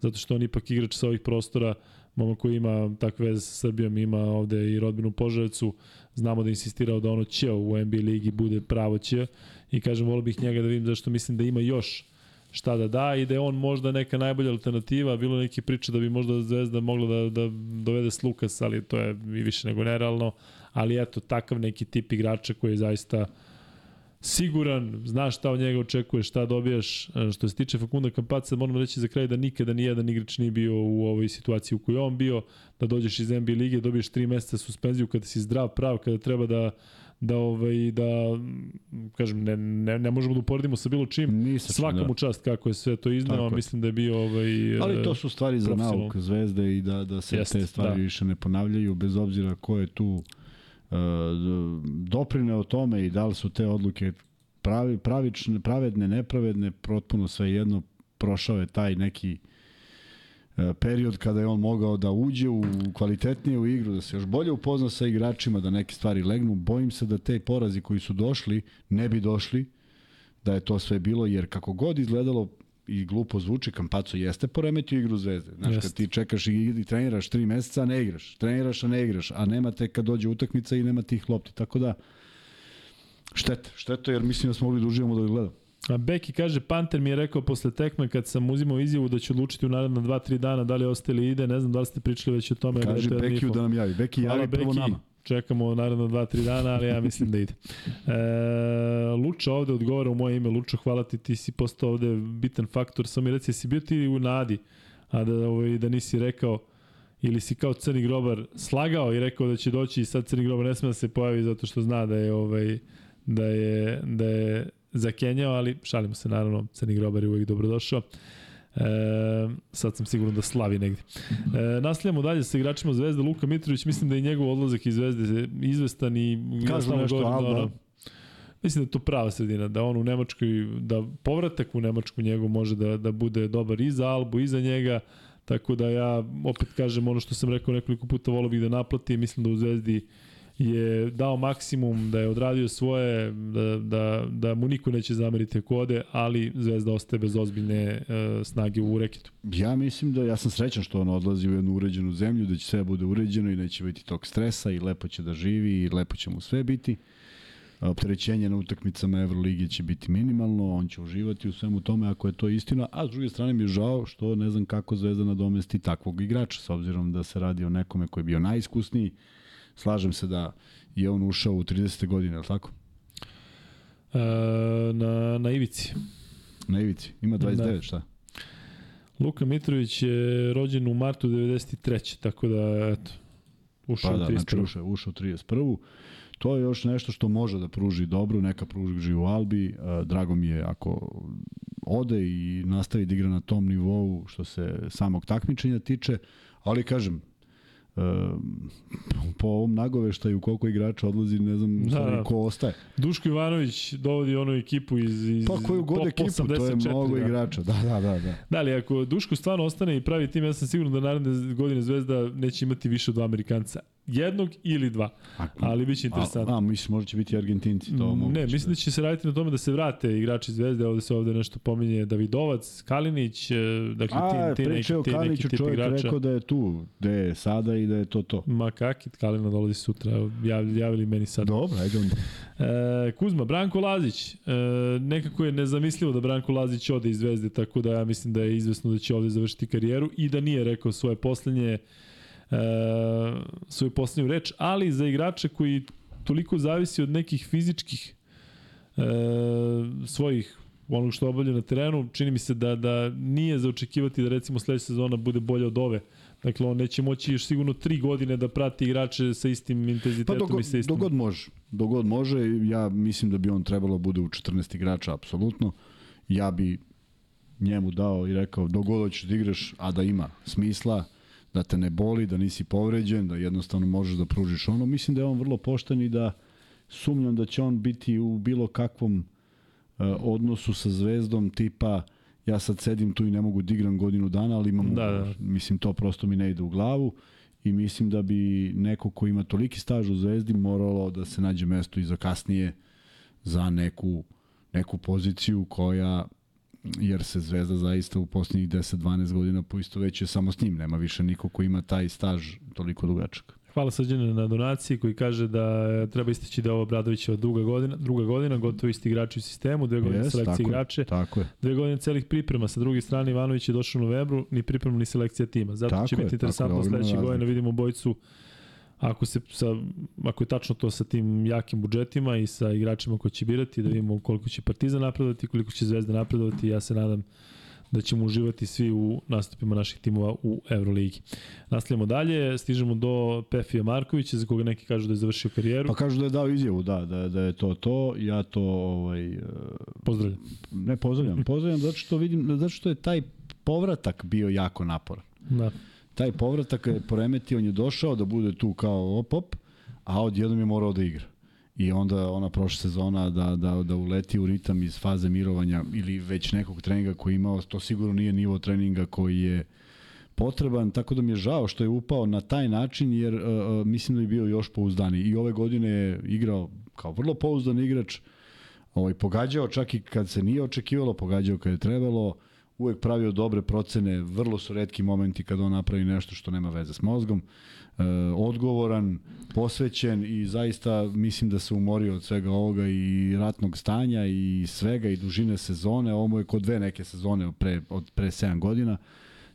zato što on ipak igrač sa ovih prostora, momak koji ima takve veze sa Srbijom, ima ovde i rodbinu Požarevcu, znamo da insistirao da ono će u NBA ligi bude pravo će i kažem, volio bih njega da vidim zašto mislim da ima još šta da da i da je on možda neka najbolja alternativa, bilo neki priče da bi možda Zvezda mogla da, da dovede Slukas, ali to je i više nego nerealno, ali eto, takav neki tip igrača koji je zaista siguran, znaš šta od njega očekuješ, šta dobijaš. Što se tiče Fakunda Kampaca, moram reći za kraj da nikada ni jedan igrač nije bio u ovoj situaciji u kojoj on bio, da dođeš iz NBA lige, dobiješ 3 meseca suspenziju kada si zdrav, prav, kada treba da da ovaj da kažem ne, ne, ne možemo da uporedimo sa bilo čim Nisam, svaka da. čast kako je sve to izneo mislim da je bio ovaj ali to su stvari za nauk zvezde i da da se Jest, te stvari da. više ne ponavljaju bez obzira ko je tu uh, doprineo tome i da li su te odluke pravi, pravične, pravedne, nepravedne, protpuno sve jedno prošao je taj neki uh, period kada je on mogao da uđe u kvalitetnije u igru, da se još bolje upozna sa igračima, da neke stvari legnu. Bojim se da te porazi koji su došli ne bi došli, da je to sve bilo, jer kako god izgledalo i glupo zvuči, Kampaco jeste poremetio igru Zvezde. Znaš, Jest. kad ti čekaš i, i treniraš tri meseca, a ne igraš. Treniraš, a ne igraš. A nema te kad dođe utakmica i nema tih lopti. Tako da, šteta. Šteta jer mislim da smo mogli da uživamo da gledamo. A Beki kaže, Panter mi je rekao posle tekme kad sam uzimao izjavu da će odlučiti u naredna 2-3 dana da li ostaje ili ide, ne znam da li ste pričali već o tome. Kaže da Bekiju da nam javi. Beki javi Beki, prvo nama. Čekamo naredno 2-3 dana, ali ja mislim da ide. E, Luča ovde odgovara u moje ime. Luča, hvala ti, ti si postao ovde bitan faktor. Samo mi reci, si bio ti u nadi, a da, ovaj, da nisi rekao ili si kao Crni Grobar slagao i rekao da će doći i sad Crni Grobar ne sme da se pojavi zato što zna da je ovaj da je da je zakenjao, ali šalimo se naravno, Crni grobar je uvijek dobrodošao. E, sad sam siguran da slavi negdje. E, nastavljamo dalje sa igračima Zvezde. Luka Mitrović, mislim da je njegov odlazak iz Zvezde izvestan i... Kažu nešto, da Alba. Da, mislim da je to prava sredina, da on u Nemačkoj, da povratak u Nemačku njegov može da, da bude dobar i za Albu i za njega, tako da ja opet kažem ono što sam rekao nekoliko puta, volio bih da naplati, mislim da u Zvezdi uh, je dao maksimum, da je odradio svoje, da, da, da mu niko neće zameriti kode, ali Zvezda ostaje bez ozbiljne uh, snage u reketu. Ja mislim da, ja sam srećan što on odlazi u jednu uređenu zemlju, da će sve bude uređeno i neće biti tog stresa i lepo će da živi i lepo će mu sve biti. Opterećenje na utakmicama Evrolige će biti minimalno, on će uživati u svemu tome ako je to istina, a s druge strane mi je žao što ne znam kako Zvezda nadomesti takvog igrača, s obzirom da se radi o nekome koji je bio najiskusniji, slažem se da je on ušao u 30. godine, je li tako? E, na, na Ivici. Na Ivici. Ima 29, da. šta? Luka Mitrović je rođen u martu 93. Tako da, eto, ušao pa da, u 31. Znači ušao, ušao u 31. To je još nešto što može da pruži dobro, neka pruži u Albi. Drago mi je ako ode i nastavi da igra na tom nivou što se samog takmičenja tiče, ali kažem, Um, po ovom nagoveštaju koliko igrača odlazi, ne znam da, da. ko ostaje. Duško Ivanović dovodi onu ekipu iz, iz pa koju god ekipu, 84, to je mnogo da. igrača. Da, da, da, da. Da, ali ako Duško stvarno ostane i pravi tim, ja sam siguran da naredne godine Zvezda neće imati više od dva Amerikanca jednog ili dva. Ali biće interesantno. A, a mislim, možda će biti Argentinci. To mm, ne, mislim da će se raditi na tome da se vrate igrači Zvezde. Ovde se ovde nešto pominje Davidovac, Kalinić, e, dakle, a, ti, ti, neki, ti neki tip čovjek igrača. rekao da je tu, da je sada i da je to to. Ma kakit, Kalina dolazi sutra, javili, javili meni sad. Dobro, ajde onda. E, Kuzma, Branko Lazić, e, nekako je nezamislivo da Branko Lazić ode iz Zvezde, tako da ja mislim da je izvesno da će ovde završiti karijeru i da nije rekao svoje poslednje svoju poslednju reč, ali za igrače koji toliko zavisi od nekih fizičkih e, svojih onog što obavlja na terenu, čini mi se da, da nije za očekivati da recimo sledeća sezona bude bolja od ove. Dakle, on neće moći još sigurno tri godine da prati igrače sa istim intenzitetom pa dogod, i sa istim... Dogod može. Dogod može, ja mislim da bi on trebalo bude u 14 igrača, apsolutno. Ja bi njemu dao i rekao, dogod ćeš da igraš, a da ima smisla, da te ne boli, da nisi povređen, da jednostavno možeš da pružiš ono. Mislim da je on vrlo pošten i da sumnjam da će on biti u bilo kakvom uh, odnosu sa zvezdom tipa ja sad sedim tu i ne mogu da igram godinu dana, ali imam da, da. mislim to prosto mi ne ide u glavu i mislim da bi neko ko ima toliki staž u Zvezdi moralo da se nađe mesto i za kasnije za neku, neku poziciju koja jer se Zvezda zaista u poslednjih 10-12 godina poisto već je samo s njim, nema više niko ko ima taj staž toliko dugačak. Hvala Srđane na donaciji koji kaže da treba istići da je ovo Bradovićeva druga godina, druga godina, gotovo isti igrači u sistemu, dve godine yes, selekcije igrače, tako je. dve godine celih priprema. Sa druge strane Ivanović je došao u novembru, ni priprema ni selekcija tima. Zato tako će je, biti interesantno sledeće godine vidimo bojicu ako se sa ako je tačno to sa tim jakim budžetima i sa igračima koji će birati da vidimo koliko će Partizan napredovati, koliko će Zvezda napredovati, ja se nadam da ćemo uživati svi u nastupima naših timova u Euroligi. Nastavljamo dalje, stižemo do Pefija Markovića, za koga neki kažu da je završio karijeru. Pa kažu da je dao izjavu, da, da, da je to to. Ja to ovaj, pozdravljam. Ne pozdravljam, pozdravljam zato što vidim, zato što je taj povratak bio jako naporan. Da taj povratak je poremetio, on je došao da bude tu kao opop, a odjednom je morao da igra. I onda ona prošla sezona da, da, da uleti u ritam iz faze mirovanja ili već nekog treninga koji je imao, to sigurno nije nivo treninga koji je potreban, tako da mi je žao što je upao na taj način, jer uh, mislim da je bio još pouzdani. I ove godine je igrao kao vrlo pouzdan igrač, ovaj, pogađao čak i kad se nije očekivalo, pogađao kad je trebalo, uh, uvek pravio dobre procene, vrlo su redki momenti kada on napravi nešto što nema veze s mozgom, e, odgovoran, posvećen i zaista mislim da se umorio od svega ovoga i ratnog stanja i svega i dužine sezone, ovo je kod dve neke sezone pre, od pre 7 godina,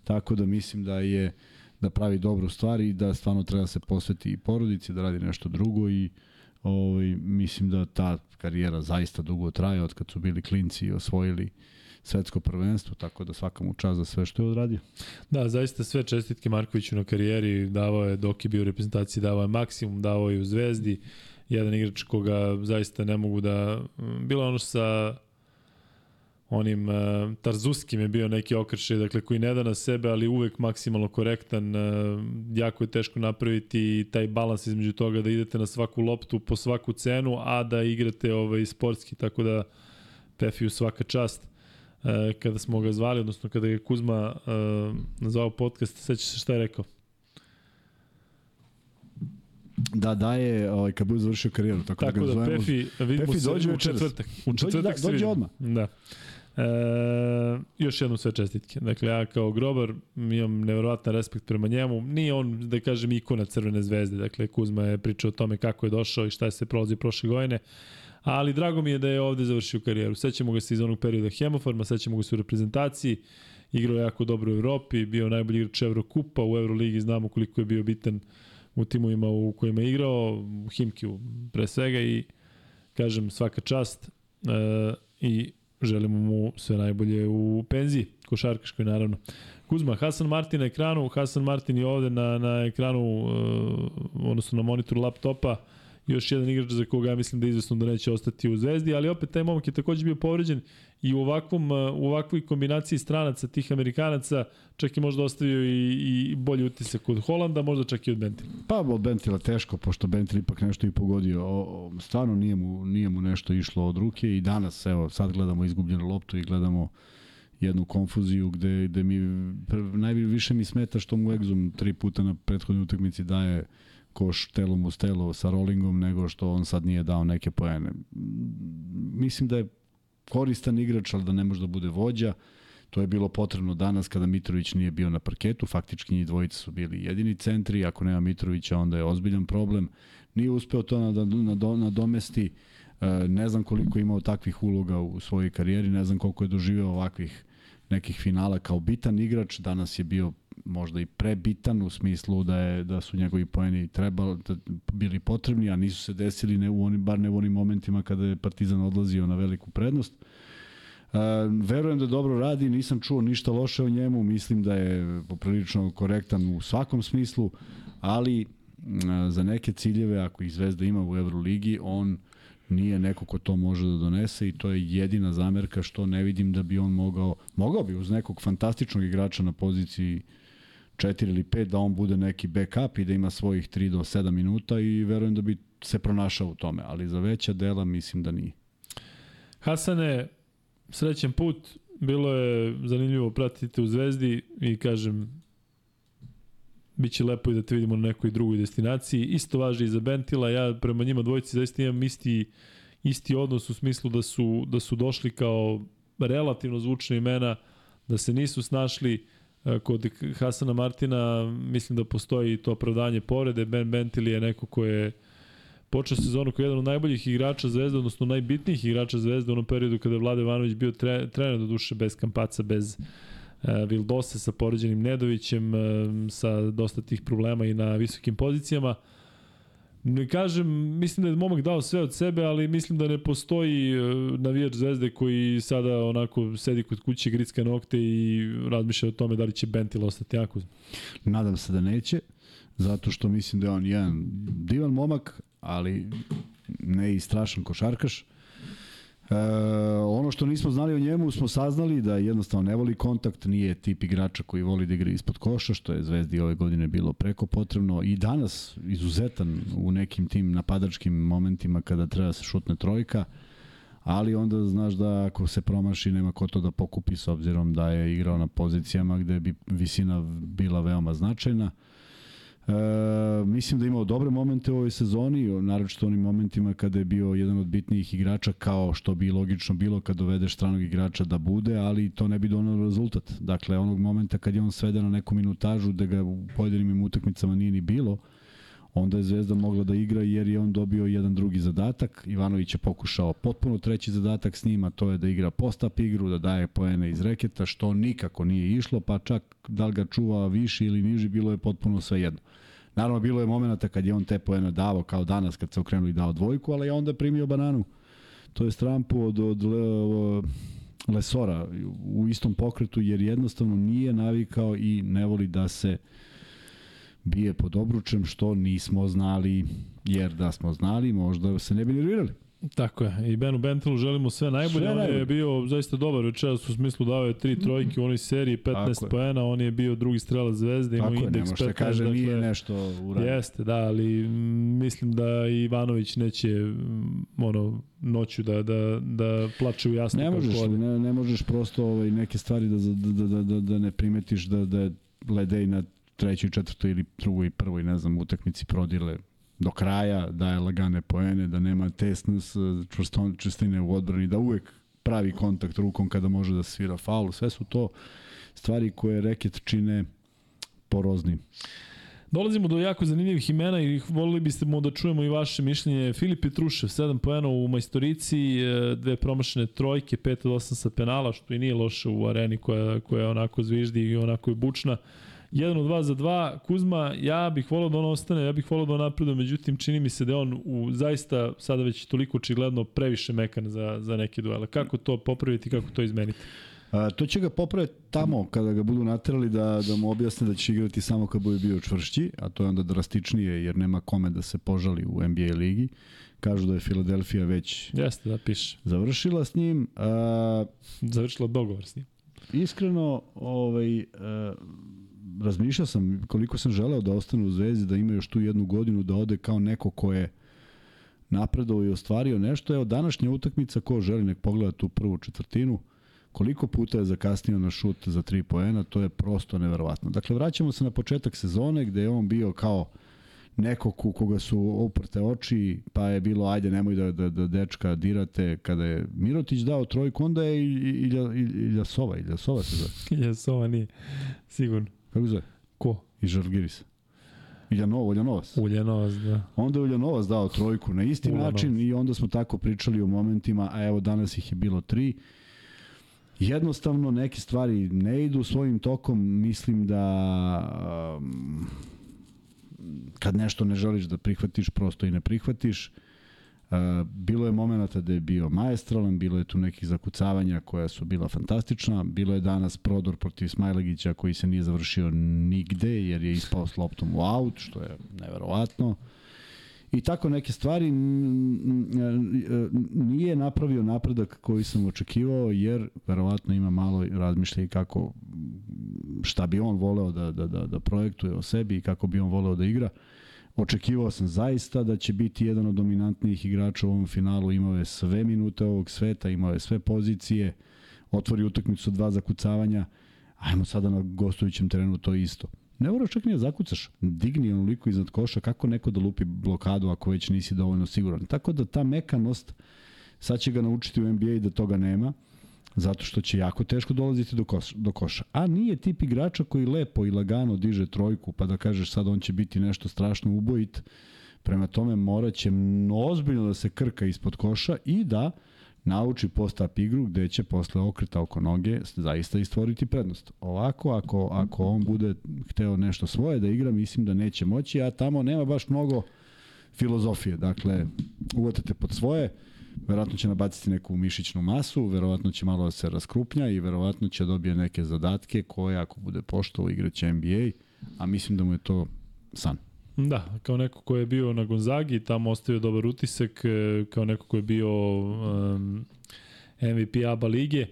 tako da mislim da je da pravi dobru stvar i da stvarno treba da se posveti i porodici, da radi nešto drugo i ovaj, mislim da ta karijera zaista dugo traje od kad su bili klinci i osvojili uh, svetsko prvenstvo, tako da svaka mu čast za sve što je odradio. Da, zaista sve čestitke Markoviću na karijeri, davao je dok je bio u reprezentaciji, davao je maksimum, davao je u Zvezdi, jedan igrač koga zaista ne mogu da... Bilo ono sa onim uh, Tarzuskim je bio neki okršaj, dakle koji ne da na sebe, ali uvek maksimalno korektan, uh, jako je teško napraviti taj balans između toga da idete na svaku loptu po svaku cenu, a da igrate ovaj sportski, tako da Pefiju svaka čast. E, kada smo ga zvali, odnosno kada je Kuzma e, nazvao podcast, seća se šta je rekao? Da daje, ovaj, kad bude završio karijeru. Tako, tako da, ga da zovemo, Pefi, vidimo Pefi dođe u četvrtak. U četvrtak dođe, da, dođe odmah. Da. E, još jednu sve čestitke. Dakle, ja kao grobar imam nevjerovatan respekt prema njemu. Nije on, da kažem, ikona Crvene zvezde. Dakle, Kuzma je pričao o tome kako je došao i šta je se prolazi prošle godine ali drago mi je da je ovde završio karijeru. Sećamo ga se iz onog perioda Hemofarma, sećamo ga se u reprezentaciji, igrao jako dobro u Evropi, bio najbolji igrač Evrokupa, u Euroligi znamo koliko je bio bitan u timovima u kojima je igrao, u Himkiju pre svega i kažem svaka čast e, i želimo mu sve najbolje u penziji, košarkaškoj naravno. Kuzma, Hasan Martin na ekranu, Hasan Martin je ovde na, na ekranu, e, odnosno na monitoru laptopa, još jedan igrač za koga ja mislim da je izvesno da neće ostati u Zvezdi, ali opet taj momak je takođe bio povređen i u, ovakvom, u ovakvoj kombinaciji stranaca, tih Amerikanaca, čak i možda ostavio i, i bolji utisak od Holanda, možda čak i od Bentila. Pa od Bentila teško, pošto Bentil ipak nešto i pogodio. O, stvarno nije mu, nije mu nešto išlo od ruke i danas, evo, sad gledamo izgubljenu loptu i gledamo jednu konfuziju gde, gde mi najviše mi smeta što mu Exum tri puta na prethodnoj utakmici daje koš telom uz telo sa rollingom nego što on sad nije dao neke poene. Mislim da je koristan igrač, ali da ne može da bude vođa. To je bilo potrebno danas kada Mitrović nije bio na parketu, faktički njih dvojice su bili jedini centri, ako nema Mitrovića onda je ozbiljan problem. Nije uspeo to da nadomesti, ne znam koliko je imao takvih uloga u svojoj karijeri, ne znam koliko je doživeo ovakvih nekih finala kao bitan igrač, danas je bio možda i prebitan u smislu da je da su njegovi poeni trebali da bili potrebni, a nisu se desili ne u onim bar ne u onim momentima kada je Partizan odlazio na veliku prednost. Uh, verujem da dobro radi, nisam čuo ništa loše o njemu, mislim da je poprilično korektan u svakom smislu, ali uh, za neke ciljeve, ako ih Zvezda ima u Euroligi, on nije neko ko to može da donese i to je jedina zamerka što ne vidim da bi on mogao, mogao bi uz nekog fantastičnog igrača na poziciji 4 ili 5 da on bude neki backup i da ima svojih 3 do 7 minuta i verujem da bi se pronašao u tome, ali za veća dela mislim da nije. Hasane, srećen put, bilo je zanimljivo pratiti u Zvezdi i kažem, Biće lepo i da te vidimo na nekoj drugoj destinaciji. Isto važi i za Bentila, ja prema njima dvojici zaista imam isti, isti odnos u smislu da su, da su došli kao relativno zvučne imena, da se nisu snašli kod Hasana Martina, mislim da postoji to opravdanje povrede. Ben Bentil je neko ko je počeo sezonu kao jedan od najboljih igrača Zvezde, odnosno najbitnijih igrača Zvezde u onom periodu kada je Vlade Ivanović bio tre, trener do duše bez Kampaca, bez E, Vildose sa poređenim Nedovićem, e, sa dosta tih problema i na visokim pozicijama. Ne kažem, mislim da je momak dao sve od sebe, ali mislim da ne postoji e, navijač zvezde koji sada onako sedi kod kuće, gricka nokte i razmišlja o tome da li će Bentil ostati jako. Nadam se da neće, zato što mislim da je on jedan divan momak, ali ne i strašan košarkaš. E, ono što nismo znali o njemu smo saznali da jednostavno ne voli kontakt, nije tip igrača koji voli da igra ispod koša, što je Zvezdi ove godine bilo preko potrebno i danas izuzetan u nekim tim napadačkim momentima kada treba se šutne trojka, ali onda znaš da ako se promaši nema ko to da pokupi s obzirom da je igrao na pozicijama gde bi visina bila veoma značajna. E, mislim da je imao dobre momente u ovoj sezoni, naročito onim momentima kada je bio jedan od bitnijih igrača kao što bi logično bilo kad dovedeš stranog igrača da bude, ali to ne bi donalo rezultat. Dakle, onog momenta kad je on sveden na neku minutažu da ga u pojedinim utakmicama nije ni bilo, onda je Zvezda mogla da igra jer je on dobio jedan drugi zadatak. Ivanović je pokušao potpuno treći zadatak s njima, to je da igra post-up igru, da daje poene iz reketa, što nikako nije išlo, pa čak da li ga čuva viši ili niži, bilo je potpuno sve jedno. Naravno, bilo je momenta kad je on te poene davao, kao danas kad se okrenuo i dao dvojku, ali je onda primio bananu. To je strampu od, od Le, Lesora u istom pokretu, jer jednostavno nije navikao i ne voli da se bije pod obručem, što nismo znali, jer da smo znali, možda se ne bi nervirali. Tako je. I Benu Bentilu želimo sve najbolje. Sve on najbolje. je bio zaista dobar večeras u smislu dao je tri trojke u onoj seriji, 15 poena, on je bio drugi strelac Zvezde, imao indeks 15. Tako kaže, dakle, nije nešto uradio. Jeste, da, ali mislim da Ivanović neće ono noću da, da, da plače u jasno. Ne možeš, ne, ne možeš prosto ovaj, neke stvari da, da, da, da, da ne primetiš da, da je Ledej na trećoj, četvrtoj ili drugoj, prvoj, ne znam, utakmici prodile do kraja, daje lagane poene, da nema tesnost, čvrstine u odbrani, da uvek pravi kontakt rukom kada može da svira faul. Sve su to stvari koje reket čine poroznim. Dolazimo do jako zanimljivih imena i volili biste mu da čujemo i vaše mišljenje. Filip Petrušev, 7 poena u majstorici, e, dve promašene trojke, 5 od 8 sa penala, što i nije loše u areni koja, koja onako zviždi i onako je bučna. Jedan od dva za dva. Kuzma, ja bih volao da on ostane, ja bih volao da on napreduje, međutim čini mi se da on u zaista sada već toliko očigledno previše mekan za, za neke duele. Kako to popraviti, kako to izmeniti? A, to će ga popraviti tamo kada ga budu naterali da, da mu objasne da će igrati samo kad bude bio čvršći, a to je onda drastičnije jer nema kome da se požali u NBA ligi. Kažu da je Filadelfija već Jeste, da piše. završila s njim. A, Završila dogovor s njim. iskreno, ovaj, a, razmišljao sam koliko sam želeo da ostane u Zvezdi, da ima još tu jednu godinu, da ode kao neko ko je napredovao i ostvario nešto. Evo, današnja utakmica, ko želi nek pogleda tu prvu četvrtinu, koliko puta je zakasnio na šut za 3 poena, to je prosto neverovatno. Dakle, vraćamo se na početak sezone gde je on bio kao neko ku koga su uprte oči, pa je bilo ajde nemoj da, da, da dečka dirate kada je Mirotić dao trojku, onda je Ilja, Ilja Sova, Ilja Sova se zove. Jes, ova nije. Sigurno. Kako zove? Ko? I Žalgiris. Iljanovo, Iljanovac. Uljanovac, da. Onda je Uljanovac dao trojku na isti Uljanovac. način i onda smo tako pričali o momentima, a evo danas ih je bilo tri. Jednostavno neke stvari ne idu svojim tokom, mislim da um, kad nešto ne želiš da prihvatiš, prosto i ne prihvatiš. Uh, bilo je momenata da je bio maestralan, bilo je tu nekih zakucavanja koja su bila fantastična, bilo je danas prodor protiv Smajlegića koji se nije završio nigde jer je ispao s loptom u aut, što je neverovatno. I tako neke stvari nije napravio napredak koji sam očekivao jer verovatno ima malo razmišlja i kako šta bi on voleo da, da, da, da projektuje o sebi i kako bi on voleo da igra. Očekivao sam zaista da će biti jedan od dominantnijih igrača u ovom finalu, imao je sve minute ovog sveta, imao je sve pozicije, otvori utakmicu dva zakucavanja, ajmo sada na gostujućem terenu to isto. Ne moraš čak ni da zakucaš, digni onoliko iznad koša, kako neko da lupi blokadu ako već nisi dovoljno siguran. Tako da ta mekanost, sad će ga naučiti u NBA da toga nema, zato što će jako teško dolaziti do, koš, do koša. A nije tip igrača koji lepo i lagano diže trojku, pa da kažeš sad on će biti nešto strašno ubojit, prema tome moraće ozbiljno da se krka ispod koša i da nauči post-up igru gde će posle okreta oko noge zaista i stvoriti prednost. Ovako, ako, ako on bude hteo nešto svoje da igra, mislim da neće moći, a tamo nema baš mnogo filozofije. Dakle, uvatate pod svoje, verovatno će nabaciti neku mišićnu masu, verovatno će malo da se raskrupnja i verovatno će dobije neke zadatke koje ako bude poštovo igraće NBA, a mislim da mu je to san. Da, kao neko ko je bio na Gonzagi, tamo ostavio dobar utisak, e, kao neko ko je bio um, MVP ABA lige.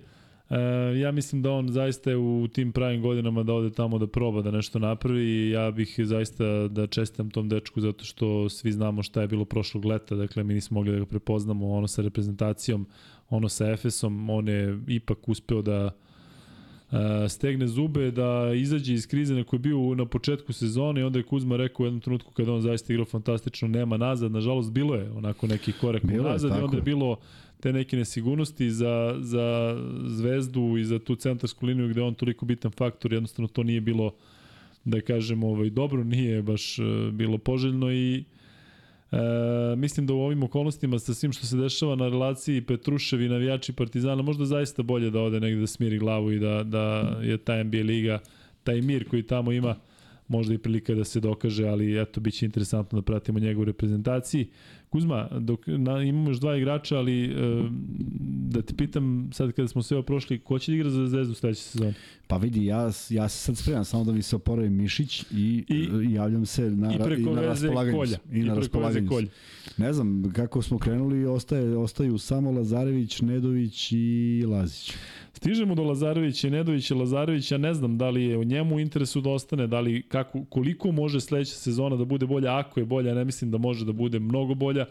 E, ja mislim da on zaista je u tim pravim godinama da ode tamo da proba da nešto napravi i ja bih zaista da čestam tom dečku zato što svi znamo šta je bilo prošlog leta, dakle mi nismo mogli da ga prepoznamo, ono sa reprezentacijom, ono sa Efesom, on je ipak uspeo da uh, stegne zube, da izađe iz krize na kojoj je bio na početku sezone i onda je Kuzma rekao u jednom trenutku kada on zaista igrao fantastično, nema nazad, nažalost bilo je onako neki korek Bilo je, nazad i tako onda je je. bilo te neke nesigurnosti za, za zvezdu i za tu centarsku liniju gde on toliko bitan faktor, jednostavno to nije bilo da kažem ovaj dobro, nije baš uh, bilo poželjno i E, mislim da u ovim okolnostima sa svim što se dešava na relaciji Petrušev i navijači Partizana možda zaista bolje da ode negde da smiri glavu i da, da je ta NBA liga, taj mir koji tamo ima možda i prilika da se dokaže, ali eto, bit će interesantno da pratimo njegovu reprezentaciji. Kuzma, dok, na, imamo još dva igrača, ali e, da te pitam sad kada smo sve prošli, ko će da igra za Zvezdu sledeće sezone? Pa vidi, ja, ja se sad spremam samo da mi se oporavi mišić i, I- I javljam se na, I preko na veze raspolaganju. kolja. I, na preko veze raspolaganju. kolja. Ne znam, kako smo krenuli, ostaje, ostaju samo Lazarević, Nedović i Lazić. Stižemo do Lazarevića i Nedovića. Lazarević, ja ne znam da li je u njemu interesu da ostane, da li kako, koliko može sledeća sezona da bude bolja, ako je bolja, ne mislim da može da bude mnogo bolja.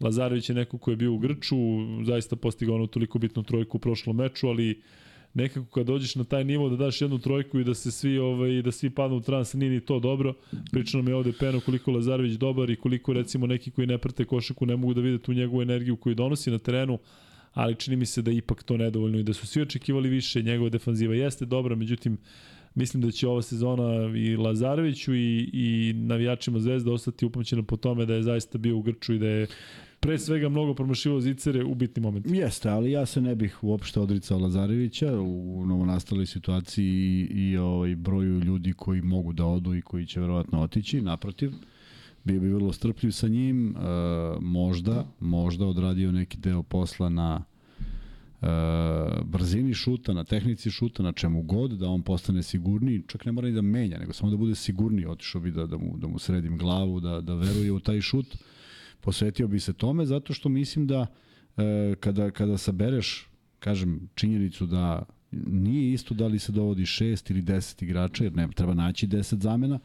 Lazarević je neko ko je bio u Grču, zaista postigao onu toliko bitnu trojku u prošlom meču, ali nekako kad dođeš na taj nivo da daš jednu trojku i da se svi ovaj da svi padnu u trans nije ni to dobro. Priča nam je ovde Peno koliko Lazarević dobar i koliko recimo neki koji ne prate košaku ne mogu da vide tu njegovu energiju koju donosi na terenu ali čini mi se da ipak to nedovoljno i da su svi očekivali više, njegova defanziva jeste dobra, međutim mislim da će ova sezona i Lazareviću i, i navijačima Zvezda ostati upamćena po tome da je zaista bio u Grču i da je pre svega mnogo promašivao zicere u bitnim momentima. Jeste, ali ja se ne bih uopšte odricao Lazarevića u novonastaloj situaciji i, i ovaj, broju ljudi koji mogu da odu i koji će verovatno otići, naprotiv. Bio bi vrlo strpljiv sa njim, e, možda, možda odradio neki deo posla na brzini šuta, na tehnici šuta, na čemu god, da on postane sigurniji, čak ne mora ni da menja, nego samo da bude sigurniji, otišao bi da, da, mu, da mu sredim glavu, da, da veruje u taj šut, posvetio bi se tome, zato što mislim da e, kada, kada sabereš, kažem, činjenicu da nije isto da li se dovodi šest ili deset igrača, jer ne, treba naći deset zamena,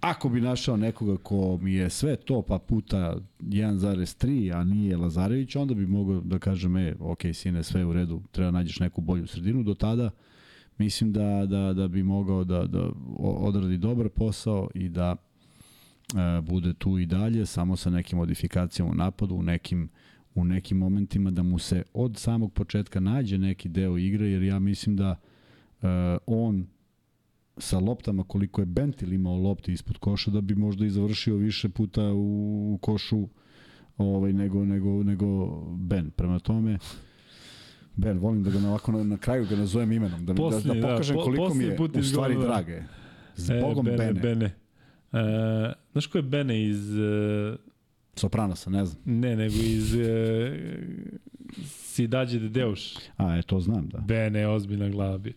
Ako bi našao nekoga ko mi je sve to pa puta 1,3, a nije Lazarević, onda bi mogao da kažem, e, ok, sine, sve u redu, treba nađeš neku bolju sredinu. Do tada mislim da, da, da bi mogao da, da odradi dobar posao i da e, bude tu i dalje, samo sa nekim modifikacijama u napadu, u nekim u nekim momentima da mu se od samog početka nađe neki deo igre, jer ja mislim da e, on sa loptama koliko je Bentil imao lopti ispod koša da bi možda i završio više puta u košu ovaj nego nego nego Ben. Prema tome Ben, volim da ga na, ovako na, na kraju ga nazovem imenom, da, poslednji, da, da pokažem da, koliko mi je u stvari da. drage. Zbogom e, Bene. Bene. E, znaš ko je Bene iz... E... Sopranosa, ne znam. Ne, nego iz e, Sidađe de Deuš. A, e, to znam, da. Bene, ozbiljna glava bi.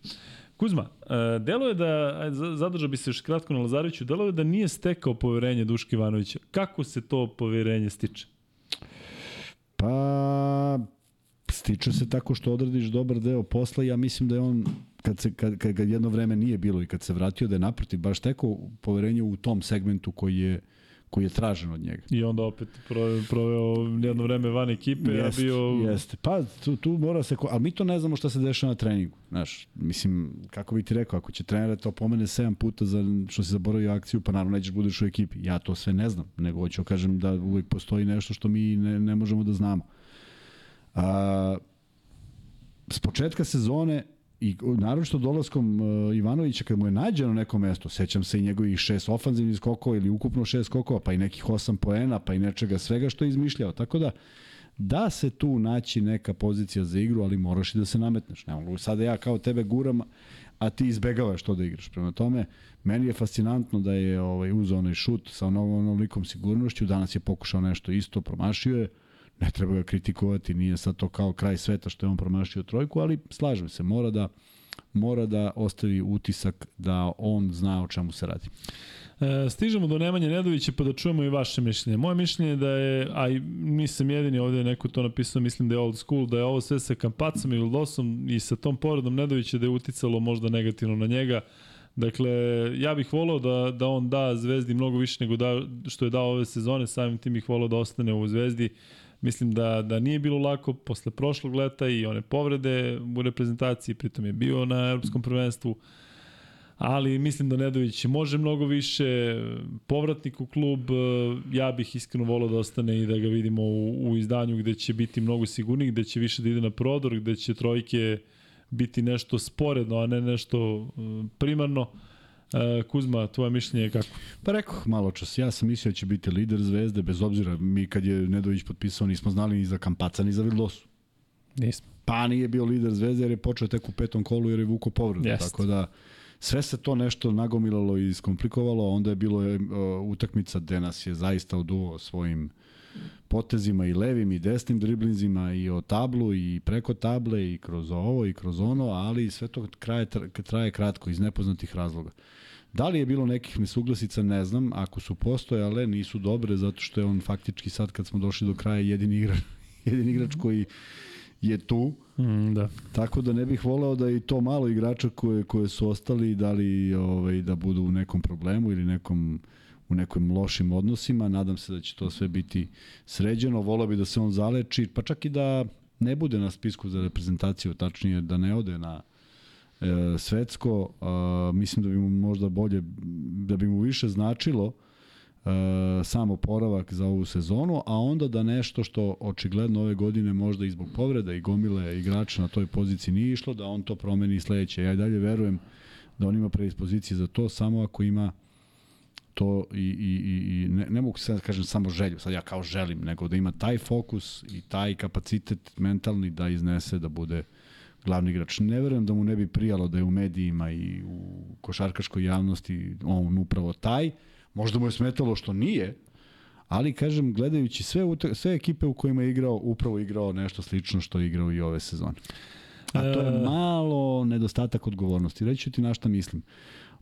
Kuzma, uh, delo je da, zadržao bi se još kratko na Lazareviću, delo je da nije stekao poverenje Duška Ivanovića. Kako se to poverenje stiče? Pa, stiče se tako što odradiš dobar deo posla ja mislim da je on kad se kad, kad jedno vreme nije bilo i kad se vratio da je naprotiv baš tekao poverenje u tom segmentu koji je koji je tražen od njega. I onda opet proveo, proveo jedno vreme van ekipe, jest, a bio... Jeste, pa tu, tu mora se... Ali mi to ne znamo šta se dešava na treningu. Znaš, mislim, kako bi ti rekao, ako će trener to pomene 7 puta za što se zaboravio akciju, pa naravno nećeš budeš u ekipi. Ja to sve ne znam, nego hoću da kažem da uvek postoji nešto što mi ne, ne možemo da znamo. A, s početka sezone I naročito dolaskom uh, Ivanovića kad mu je nađeno na neko mesto, sećam se i njegovih šest ofanzivnih skokova ili ukupno šest skokova, pa i nekih osam poena, pa i nečega svega što je izmišljao. Tako da, da se tu naći neka pozicija za igru, ali moraš i da se nametneš. Ne mogu sada ja kao tebe guram, a ti izbegavaš to da igraš. Prema tome, meni je fascinantno da je ovaj, uzao onaj šut sa onom, onom sigurnošću, danas je pokušao nešto isto, promašio je, ne treba ga kritikovati, nije sad to kao kraj sveta što je on promašio trojku, ali slažem se, mora da mora da ostavi utisak da on zna o čemu se radi. E, stižemo do Nemanje Nedovića pa da čujemo i vaše mišljenje. Moje mišljenje je da je, a nisam jedini ovde neko to napisao, mislim da je old school, da je ovo sve sa Kampacom i Vildosom i sa tom povredom Nedovića da je uticalo možda negativno na njega. Dakle, ja bih volao da, da on da Zvezdi mnogo više nego da, što je dao ove sezone, samim tim bih volao da ostane u Zvezdi. Mislim da, da nije bilo lako posle prošlog leta i one povrede u reprezentaciji, pritom je bio na Europskom prvenstvu, ali mislim da Nedović može mnogo više, povratnik u klub, ja bih iskreno volao da ostane i da ga vidimo u, u izdanju gde će biti mnogo sigurniji, gde će više da ide na prodor, gde će trojke biti nešto sporedno, a ne nešto primarno. Uh, Kuzma, tvoje mišljenje je kako? Pa rekao malo čas, ja sam mislio da će biti lider Zvezde, bez obzira, mi kad je Nedović potpisao nismo znali ni za Kampaca, ni za Vildosu. Nismo. Pa nije bio lider Zvezde jer je počeo tek u petom kolu jer je vuko povredu. Jest. Tako da sve se to nešto nagomilalo i iskomplikovalo, onda je bilo uh, utakmica gde nas je zaista oduo svojim potezima i levim i desnim driblinzima i o tablu i preko table i kroz ovo i kroz ono, ali sve to traje, traje kratko iz nepoznatih razloga. Da li je bilo nekih nesuglasica, ne znam. Ako su postojale, nisu dobre, zato što je on faktički sad kad smo došli do kraja jedini igrač, jedini igrač koji je tu. Mm, da. Tako da ne bih voleo da i to malo igrača koje, koje su ostali da li ovaj, da budu u nekom problemu ili nekom u nekim lošim odnosima. Nadam se da će to sve biti sređeno. Volao bi da se on zaleči, pa čak i da ne bude na spisku za reprezentaciju, tačnije da ne ode na e, svetsko, e, mislim da bi mu možda bolje, da bi mu više značilo e, samo poravak za ovu sezonu, a onda da nešto što očigledno ove godine možda i zbog povreda i gomile igrača na toj poziciji nije išlo, da on to promeni sledeće. Ja i dalje verujem da on ima predispozicije za to, samo ako ima to i, i, i, i ne, ne mogu sad da kažem samo želju, sad ja kao želim, nego da ima taj fokus i taj kapacitet mentalni da iznese da bude glavni igrač. Ne verujem da mu ne bi prijalo da je u medijima i u košarkaškoj javnosti on upravo taj. Možda mu je smetalo što nije, ali kažem, gledajući sve, sve ekipe u kojima je igrao, upravo igrao nešto slično što je igrao i ove sezone. A to je e. malo nedostatak odgovornosti. Reći ću ti na šta mislim.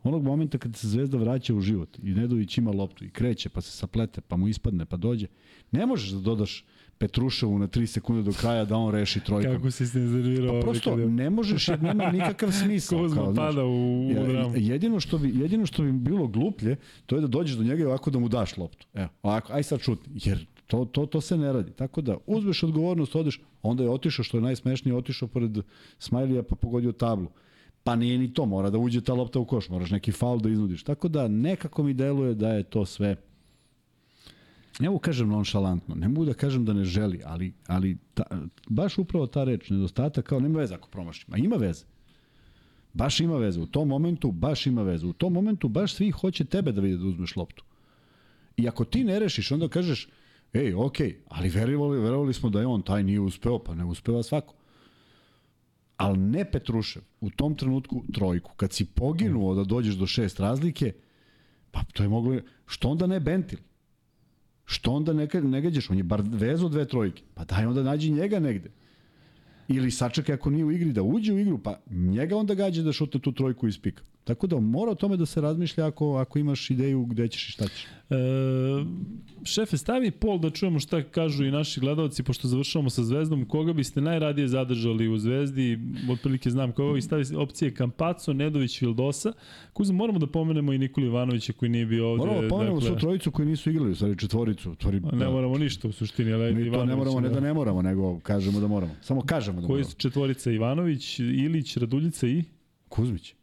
Onog momenta kad se Zvezda vraća u život i Nedović ima loptu i kreće, pa se saplete, pa mu ispadne, pa dođe, ne možeš da dodaš Petruševu na 3 sekunde do kraja da on reši trojkom. Kako si se iznervirao? Pa prosto kada... ne možeš jer nema nikakav smisla. Kozma kao, pada u, u dramu. Jedino što, bi, jedino što bi bilo gluplje, to je da dođeš do njega i ovako da mu daš loptu. Evo, ovako, aj sad šutni. Jer to, to, to se ne radi. Tako da uzmeš odgovornost, odeš, onda je otišao, što je najsmešnije, otišao pored Smajlija pa pogodio tablu. Pa nije ni to, mora da uđe ta lopta u koš, moraš neki faul da iznudiš. Tako da nekako mi deluje da je to sve ne mogu kažem nonšalantno, ne mogu da kažem da ne želi, ali, ali ta, baš upravo ta reč, nedostatak, kao nema veze ako promaši. Ma ima veze. Baš ima veze. U tom momentu baš ima veze. U tom momentu baš svi hoće tebe da vide da uzmeš loptu. I ako ti ne rešiš, onda kažeš, ej, okej, okay, ali verovali, verovali smo da je on, taj nije uspeo, pa ne uspeva svako. Ali ne Petrušev, u tom trenutku trojku. Kad si poginuo da dođeš do šest razlike, pa to je moglo, što onda ne Bentil? Što onda ne, ne gađaš? On je bar vezo dve trojke. Pa daj onda nađi njega negde. Ili sačekaj ako nije u igri da uđe u igru, pa njega onda gađa da šutne tu trojku iz pika. Tako da mora o tome da se razmišlja ako, ako imaš ideju gde ćeš i šta ćeš. E, šefe, stavi pol da čujemo šta kažu i naši gledalci, pošto završavamo sa Zvezdom. Koga biste najradije zadržali u Zvezdi? Otprilike znam koga i stavi opcije Kampaco, Nedović, Vildosa. Kuzma, moramo da pomenemo i Nikoli Ivanovića koji nije bio ovde. Moramo da pomenemo dakle... su trojicu koji nisu igrali, stvari četvoricu. Tvori, ne da. moramo ništa u suštini. Ali Mi to ne moramo, ne da ne moramo, nego kažemo da moramo. Samo kažemo da moramo. Koji su četvorica? Ivanović, Ilić, Raduljica i? Kuzmić.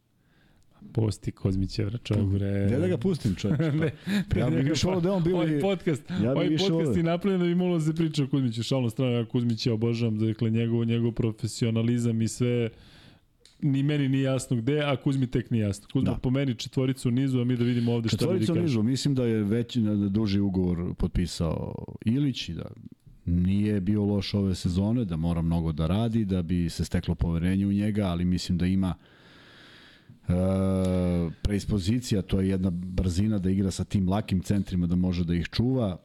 Pusti Kozmićev čovjek bre. Gde da ga pustim čovjek? ne, ja bih više volao da on bio... Ovaj podcast, ja ovaj podcast i napravljen da bi moglo da se priča o Kuzmiću. Šalno strano, ja Kuzmića obožavam, dakle, njegov, njegov profesionalizam i sve ni meni nije jasno gde, a Kuzmi tek nije jasno. Kuzma da. po meni četvoricu nizu, a mi da vidimo ovde šta kažu. Četvoricu nizu, mislim da je već da duži ugovor potpisao Ilić i da nije bio loš ove sezone, da mora mnogo da radi, da bi se steklo poverenje u njega, ali mislim da ima uh, E, preispozicija, to je jedna brzina da igra sa tim lakim centrima, da može da ih čuva.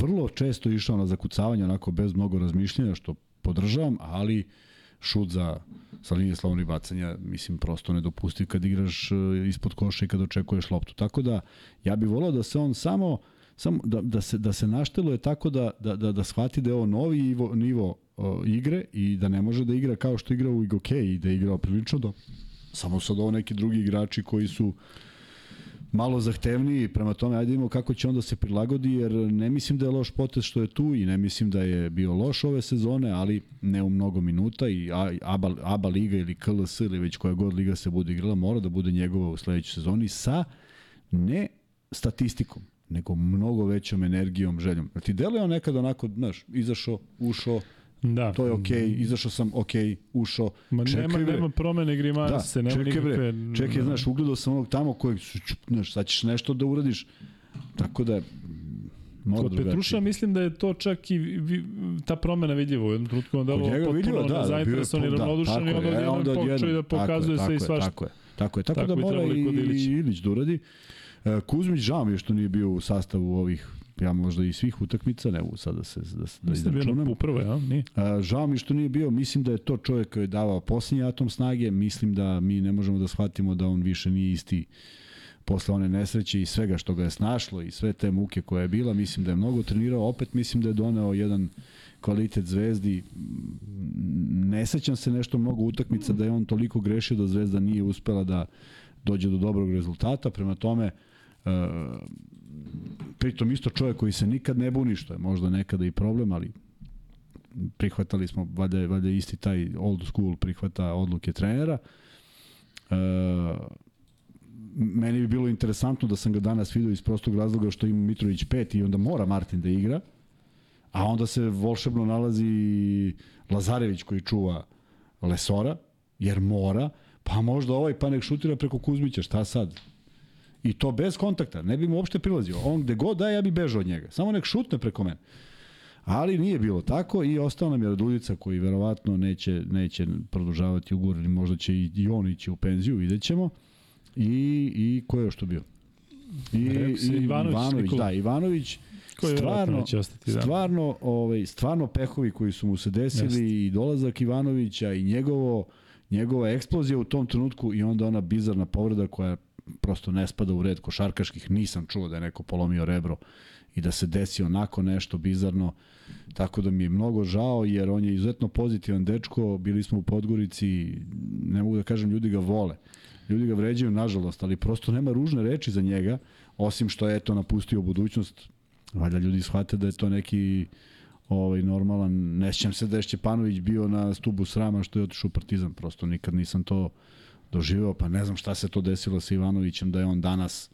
Vrlo često išao na zakucavanje, onako bez mnogo razmišljanja, što podržavam, ali šut za sa linije slovnih bacanja, mislim, prosto ne dopusti kad igraš e, ispod koša i kad očekuješ loptu. Tako da, ja bih volao da se on samo, samo da, da, se, da se našteluje tako da, da, da, da shvati da je ovo novi nivo, nivo o, igre i da ne može da igra kao što igra u Igoke i da je igrao prilično do, Samo sad ovo neki drugi igrači koji su malo zahtevniji, prema tome ajde imamo kako će onda se prilagodi, jer ne mislim da je loš potez što je tu i ne mislim da je bio loš ove sezone, ali ne u mnogo minuta i ABA, ABA liga ili KLS ili već koja god liga se bude igrala mora da bude njegova u sledećoj sezoni sa ne statistikom, nego mnogo većom energijom, željom. Ti deluje on nekad onako, znaš, izašao, ušao, Da. To je okej, okay, izašao sam okej, okay, ušao. Ma čekaj, nema, bre. nema promene grimanse, da, nema čekaj, nikakve... Bre, čekaj, da. znaš, ugledao sam onog tamo kojeg, znaš, sad ćeš nešto da uradiš. Tako da, Kod drugačije. Petruša mislim da je to čak i vi, ta promena vidljiva u jednom trenutku on delo potpuno da, zainteresovan i da, ravnodušan i onda, e, onda počeo da pokazuje sve i svašta. Tako je, tako je, tako, tako da mora i, i Ilić da uradi. E, Kuzmić žao mi je što nije bio u sastavu ovih ja možda i svih utakmica, ne mogu sad da se da, da izračunam. Bio prvo, ja? Nije. A, žao mi što nije bio, mislim da je to čovjek koji je davao posljednji atom snage, mislim da mi ne možemo da shvatimo da on više nije isti posle one nesreće i svega što ga je snašlo i sve te muke koje je bila, mislim da je mnogo trenirao, opet mislim da je doneo jedan kvalitet Zvezdi. Ne sećam se nešto mnogo utakmica da je on toliko grešio da Zvezda nije uspela da dođe do dobrog rezultata, prema tome uh, pritom isto čovjek koji se nikad ne buni, što je možda nekada i problem, ali prihvatali smo, valjda valjda isti taj old school prihvata odluke trenera. E, meni bi bilo interesantno da sam ga danas vidio iz prostog razloga što ima Mitrović 5 i onda mora Martin da igra, a onda se volšebno nalazi Lazarević koji čuva Lesora, jer mora, pa možda ovaj pa nek šutira preko Kuzmića, šta sad? I to bez kontakta, ne bi mu uopšte prilazio. On gde god da, ja bi bežao od njega. Samo nek šutne preko mene. Ali nije bilo tako i ostao nam je Raduljica koji verovatno neće, neće produžavati ugovor ili možda će i on ići u penziju, vidjet ćemo. I, i ko je još to bio? I, i Ivanović, Ivanović da, Ivanović Koji stvarno, ostati, da. stvarno, ovaj, stvarno pehovi koji su mu se desili Jeste. i dolazak Ivanovića i njegovo, njegova eksplozija u tom trenutku i onda ona bizarna povreda koja prosto ne spada u red košarkaških. Nisam čuo da je neko polomio rebro i da se desi onako nešto bizarno. Tako da mi je mnogo žao jer on je izuzetno pozitivan dečko. Bili smo u Podgorici, ne mogu da kažem ljudi ga vole. Ljudi ga vređaju nažalost, ali prosto nema ružne reči za njega, osim što je eto napustio budućnost. Valjda ljudi shvate da je to neki ovaj normalan, ne sjećam se da je Šćepanović bio na stubu srama što je otišao u Partizan, prosto nikad nisam to doživeo, pa ne znam šta se to desilo sa Ivanovićem da je on danas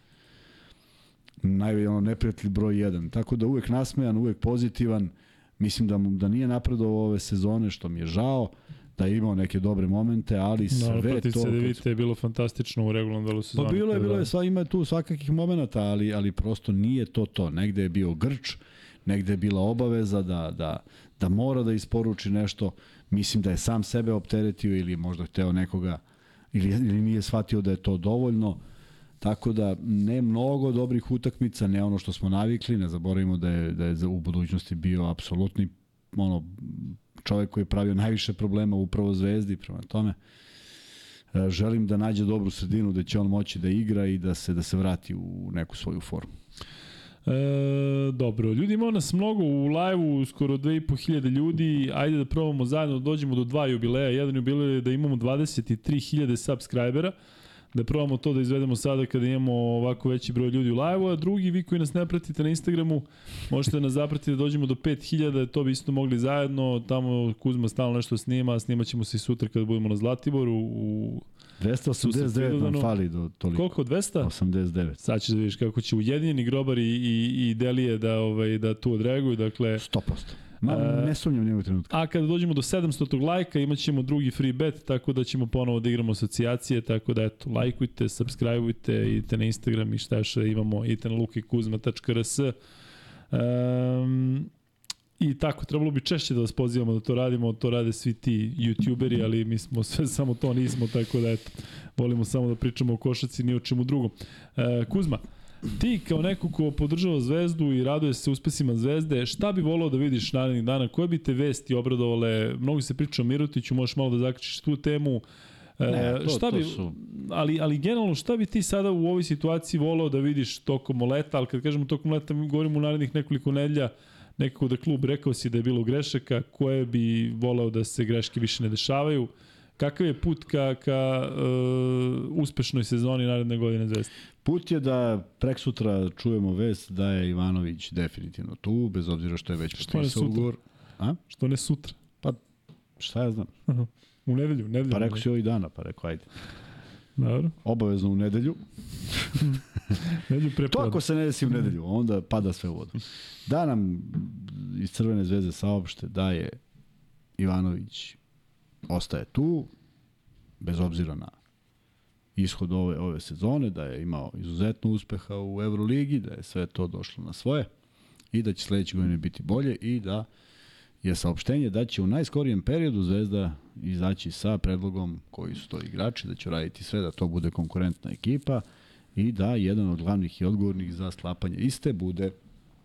naj ono neprijatelj broj 1. Tako da uvek nasmejan, uvek pozitivan. Mislim da mu, da nije napredovao ove sezone što mi je žao da je imao neke dobre momente, ali sve no, to... CDVita je bilo fantastično u regularnom delu sezone. Pa bilo je, bilo da- je, sva, ima tu svakakih momenata, ali, ali prosto nije to to. Negde je bio grč, negde je bila obaveza da, da, da mora da isporuči nešto. Mislim da je sam sebe opteretio ili možda hteo nekoga ili, ili nije shvatio da je to dovoljno. Tako da ne mnogo dobrih utakmica, ne ono što smo navikli, ne zaboravimo da je, da je u budućnosti bio apsolutni ono, čovek koji je pravio najviše problema upravo Zvezdi, prema tome e, želim da nađe dobru sredinu da će on moći da igra i da se da se vrati u neku svoju formu. E, dobro, ljudi ima nas mnogo u live-u, skoro 2500 ljudi, ajde da probamo zajedno dođemo do dva jubileja, jedan jubilej je da imamo 23.000 subscribera, da probamo to da izvedemo sada kada imamo ovako veći broj ljudi u live-u, a drugi, vi koji nas ne pratite na Instagramu, možete nas zapratiti da dođemo do 5000, to bi isto mogli zajedno, tamo Kuzma stalno nešto snima, snimat ćemo se i sutra kada budemo na Zlatiboru, u 289 nam fali do toliko. koliko, 200? 89. Sad ćeš da vidiš kako će ujedinjeni grobari i, i Delije da, ovaj, da tu odreaguju. Dakle, 100%. Ma, ne sumnjam nijednog trenutka. a kada dođemo do 700. lajka imat ćemo drugi free bet, tako da ćemo ponovo da igramo asocijacije, tako da eto, lajkujte, subscribeujte, idite na Instagram i šta još imamo, idite na lukikuzma.rs. Um, I tako, trebalo bi češće da vas pozivamo da to radimo, to rade svi ti youtuberi, ali mi smo sve samo to nismo, tako da eto, volimo samo da pričamo o košaci, ni o čemu drugom. E, Kuzma, ti kao neko ko podržava Zvezdu i raduje se uspesima Zvezde, šta bi volao da vidiš narednih dana? Koje bi te vesti obradovale? Mnogo se priča o Mirotiću, možeš malo da zaključiš tu temu. E, Ne, to- šta to bi, su- ali, ali generalno šta bi ti sada u ovoj situaciji volao da vidiš tokom leta, ali kad kažemo tokom leta, mi govorimo u narednih nekoliko nedelja, nekako da klub rekao si da je bilo grešaka, koje bi voleo da se greške više ne dešavaju. Kakav je put ka, ka uh, uspešnoj sezoni naredne godine Zvezde? Put je da prek sutra čujemo vest da je Ivanović definitivno tu, bez obzira što je već potpisao ugovor. A? Što ne sutra? Šta ja znam? U nedelju, nedelju. Pa rekao si ovih dana, pa rekao ajde. Dobro. Obavezno u nedelju. Nedelju pre To ako se ne desi u nedelju, onda pada sve u vodu. Da nam iz Crvene zvezde saopšte da je Ivanović ostaje tu, bez obzira na ishod ove, ove sezone, da je imao izuzetno uspeha u Euroligi, da je sve to došlo na svoje i da će sledeće godine biti bolje i da je saopštenje da će u najskorijem periodu Zvezda izaći sa predlogom koji su to igrači, da će raditi sve da to bude konkurentna ekipa i da jedan od glavnih i odgovornih za sklapanje iste bude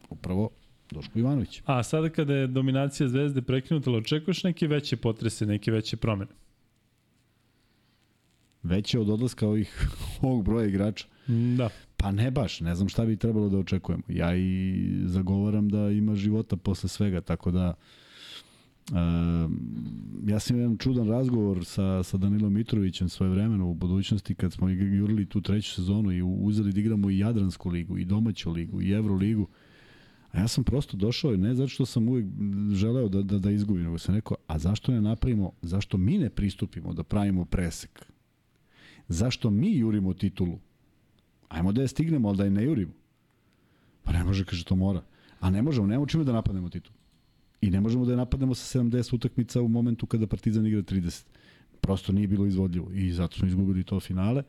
upravo Doško Ivanović. A sada kada je dominacija Zvezde prekinuta, očekuješ neke veće potrese, neke veće promene? Veće od odlaska ovih, ovog broja igrača. Da. Pa ne baš, ne znam šta bi trebalo da očekujemo. Ja i zagovaram da ima života posle svega, tako da um, ja sam imao čudan razgovor sa, sa Danilom Mitrovićem svoje vremeno u budućnosti kad smo jurili tu treću sezonu i uzeli da igramo i Jadransku ligu, i domaću ligu, i Evroligu. A ja sam prosto došao, ne zato što sam uvijek želeo da, da, da izgubim, nego sam rekao, a zašto ne napravimo, zašto mi ne pristupimo da pravimo presek? Zašto mi jurimo titulu? Ajmo da je stignemo, ali da je ne jurimo. Pa ne može, kaže, to mora. A ne možemo, nemamo čime da napadnemo titul. I ne možemo da je napadnemo sa 70 utakmica u momentu kada Partizan igra 30. Prosto nije bilo izvodljivo i zato smo izgubili to finale.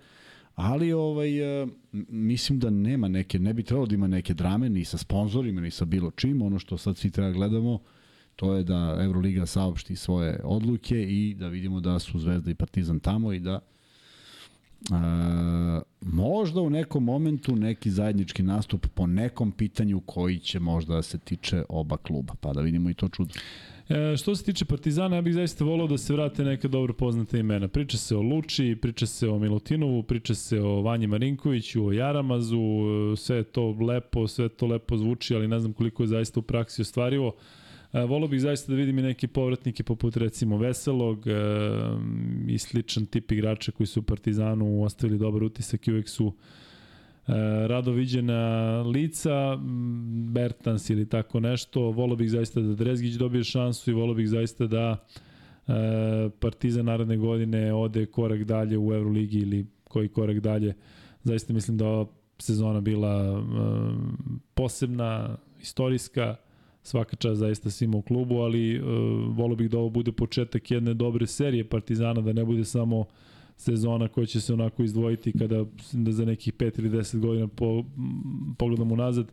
Ali ovaj, e, mislim da nema neke, ne bi trebalo da ima neke drame ni sa sponzorima, ni sa bilo čim. Ono što sad svi treba da gledamo, to je da Euroliga saopšti svoje odluke i da vidimo da su Zvezda i Partizan tamo i da možda u nekom momentu neki zajednički nastup po nekom pitanju koji će možda da se tiče oba kluba, pa da vidimo i to čudo. E, što se tiče Partizana, ja bih zaista volao da se vrate neka dobro poznata imena. Priča se o Luči, priča se o Milutinovu, priča se o Vanji Marinkoviću, o Jaramazu, sve je to lepo, sve to lepo zvuči, ali ne znam koliko je zaista u praksi ostvarivo. E, volao bih zaista da vidim i neke povratnike poput recimo Veselog e, i sličan tip igrača koji su u Partizanu ostavili dobar utisak i uvek su e, rado viđena lica, Bertans ili tako nešto. Volao bih zaista da Drezgić dobije šansu i volao bih zaista da e, Partizan naredne godine ode korak dalje u Euroligi ili koji korak dalje. Zaista mislim da ova sezona bila e, posebna, istorijska, svaka čast zaista svima u klubu, ali uh, volio bih da ovo bude početak jedne dobre serije Partizana, da ne bude samo sezona koja će se onako izdvojiti kada da za nekih 5 ili 10 godina po, pogledamo nazad.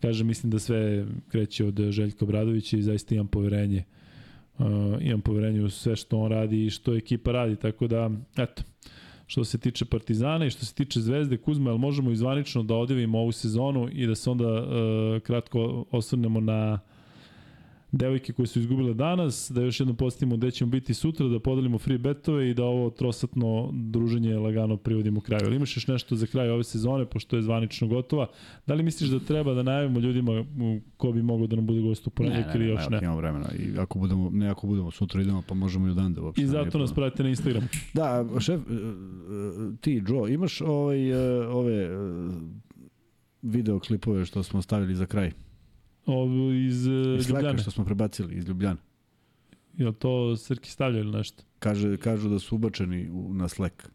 Kažem, mislim da sve kreće od Željka Bradovića i zaista imam poverenje uh, imam poverenje u sve što on radi i što ekipa radi, tako da, eto, što se tiče Partizana i što se tiče Zvezde Kuzma, ali možemo izvanično da odjavimo ovu sezonu i da se onda uh, kratko osvrnemo na devojke koje su izgubile danas, da još jednom postavimo gde ćemo biti sutra, da podelimo free betove i da ovo trosatno druženje lagano privodimo kraju. Ali imaš još nešto za kraj ove sezone, pošto je zvanično gotova. Da li misliš da treba da najavimo ljudima ko bi mogao da nam bude gost u ponedjeljak ili još ne? Ne, imamo vremena. I ako budemo, ne ako budemo sutra idemo, pa možemo i odande uopšte. I zato nas pratite na Instagram. Da, šef, e, e, ti, Joe, imaš ovaj, e, ove video klipove što smo stavili za kraj? Ovo iz uh, Ljubljane. što smo prebacili iz Ljubljane. Je to Srki stavlja ili nešto? Kaže, kažu da su ubačeni u, na Slack.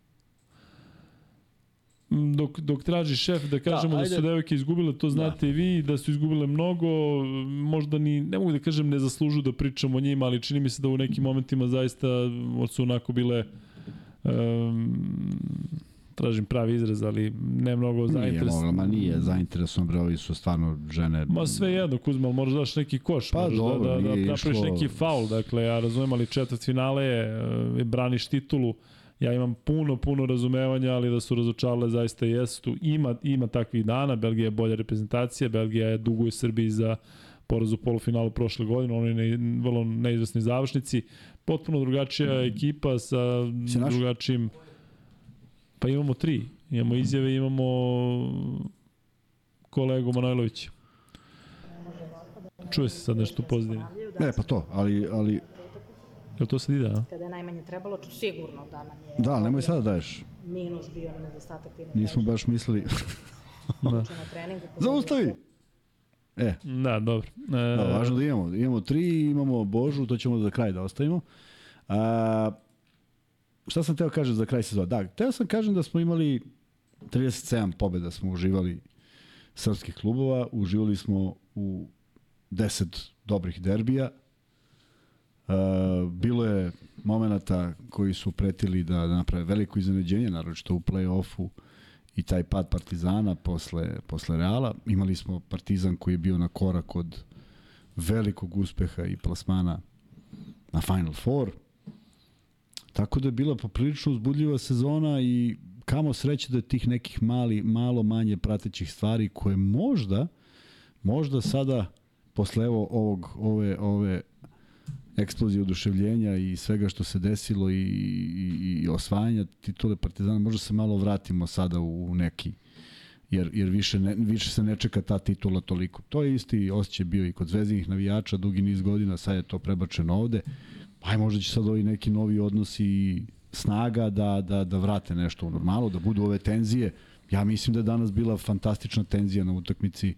Mm, dok, dok traži šef da kažemo da, da su devojke izgubile, to znate da. i vi, da su izgubile mnogo, možda ni, ne mogu da kažem ne zaslužu da pričamo o njima, ali čini mi se da u nekim momentima zaista su onako bile um, tražim pravi izraz, ali ne mnogo zainteresovan. Nije mogla, ma nije zainteresovan, bre, ovi su stvarno žene... Ma sve jedno, Kuzma, možeš daš neki koš, pa, možeš da- dobro, da, da, da napraviš išlo... neki faul, dakle, ja razumem, ali četvrt finale je, e, braniš titulu, ja imam puno, puno razumevanja, ali da su razočarale zaista jesu. Ima, ima takvih dana, Belgija je bolja reprezentacija, Belgija je dugo u Srbiji za poraz u polufinalu prošle godine, oni ne, vrlo neizvesni završnici, potpuno drugačija ekipa sa drugačijim... Pa imamo tri. Imamo izjave, imamo kolegu Manojlovića. Čuje se sad nešto pozitivno. Ne, pa to, ali... ali... Jel to sad ide, a? Kada je najmanje trebalo, sigurno da nam je... Da, nemoj sada daješ. Minus bio na nedostatak. Nismo baš mislili... da. Treningu, Zaustavi! E. Da, dobro. E... Da, važno da imamo. Imamo tri, imamo Božu, to ćemo za kraj da ostavimo. A, šta sam teo kažem za kraj sezona? Da, teo sam kažem da smo imali 37 pobjeda smo uživali srpskih klubova, uživali smo u 10 dobrih derbija. Uh, bilo je momenata koji su pretili da, da naprave veliko iznenađenje, naročito u play-offu i taj pad Partizana posle, posle Reala. Imali smo Partizan koji je bio na korak od velikog uspeha i plasmana na Final Four. Tako da je bila poprilično uzbudljiva sezona i kamo sreće da je tih nekih mali, malo manje pratećih stvari koje možda, možda sada posle evo ovog, ove, ove eksplozije oduševljenja i svega što se desilo i, i, i osvajanja titule Partizana, možda se malo vratimo sada u, u neki jer, jer više, ne, više se ne čeka ta titula toliko. To je isti osjećaj bio i kod zvezdinih navijača dugi niz godina, sad je to prebačeno ovde aj možda će sad ovi neki novi odnosi snaga da, da, da vrate nešto u normalu, da budu ove tenzije. Ja mislim da je danas bila fantastična tenzija na utakmici.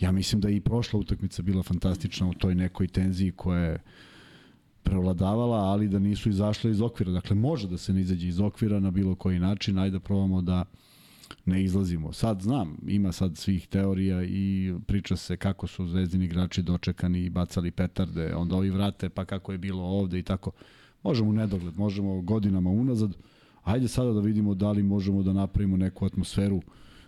Ja mislim da je i prošla utakmica bila fantastična u toj nekoj tenziji koja je prevladavala, ali da nisu izašle iz okvira. Dakle, može da se ne izađe iz okvira na bilo koji način, ajde da probamo da ne izlazimo. Sad znam, ima sad svih teorija i priča se kako su zvezdini igrači dočekani i bacali petarde, onda ovi vrate pa kako je bilo ovde i tako. Možemo u nedogled, možemo godinama unazad. Ajde sada da vidimo da li možemo da napravimo neku atmosferu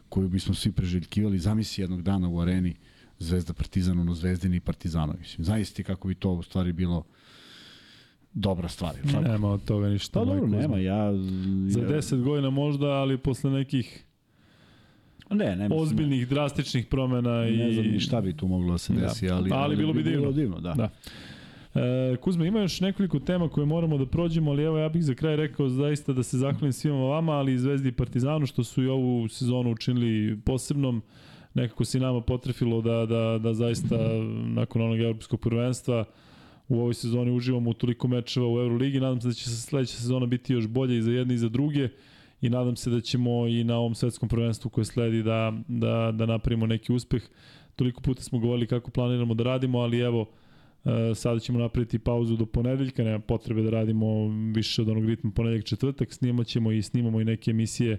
koju bismo svi preželjkivali. Zamisli jednog dana u areni Zvezda Partizan, ono Zvezdini i Partizanovi. Zaista kako bi to u stvari bilo dobra stvar. Nema od toga ništa. Pa dobro, nema, ja... Za ja- 10 godina možda, ali posle nekih Ne, ne mislim, ozbiljnih, drastičnih promena i... Ne znam ni šta bi tu moglo da se Da. desi, ali, Ali bilo bi divno. divno da. Da. E, Kuzma, ima još nekoliko tema koje moramo da prođemo, ali evo ja bih za kraj rekao zaista da se zahvalim svima vama, ali i Zvezdi i Partizanu što su i ovu sezonu učinili posebnom. Nekako se nama potrefilo da, da, da zaista nakon onog evropskog prvenstva u ovoj sezoni uživamo u toliko mečeva u Euroligi. Nadam se da će se sledeća sezona biti još bolje i za jedne i za druge i nadam se da ćemo i na ovom svetskom prvenstvu koje sledi da, da, da napravimo neki uspeh. Toliko puta smo govorili kako planiramo da radimo, ali evo, E, sada ćemo napraviti pauzu do ponedeljka, nema potrebe da radimo više od onog ritma ponedeljak četvrtak, snimat ćemo i snimamo i neke emisije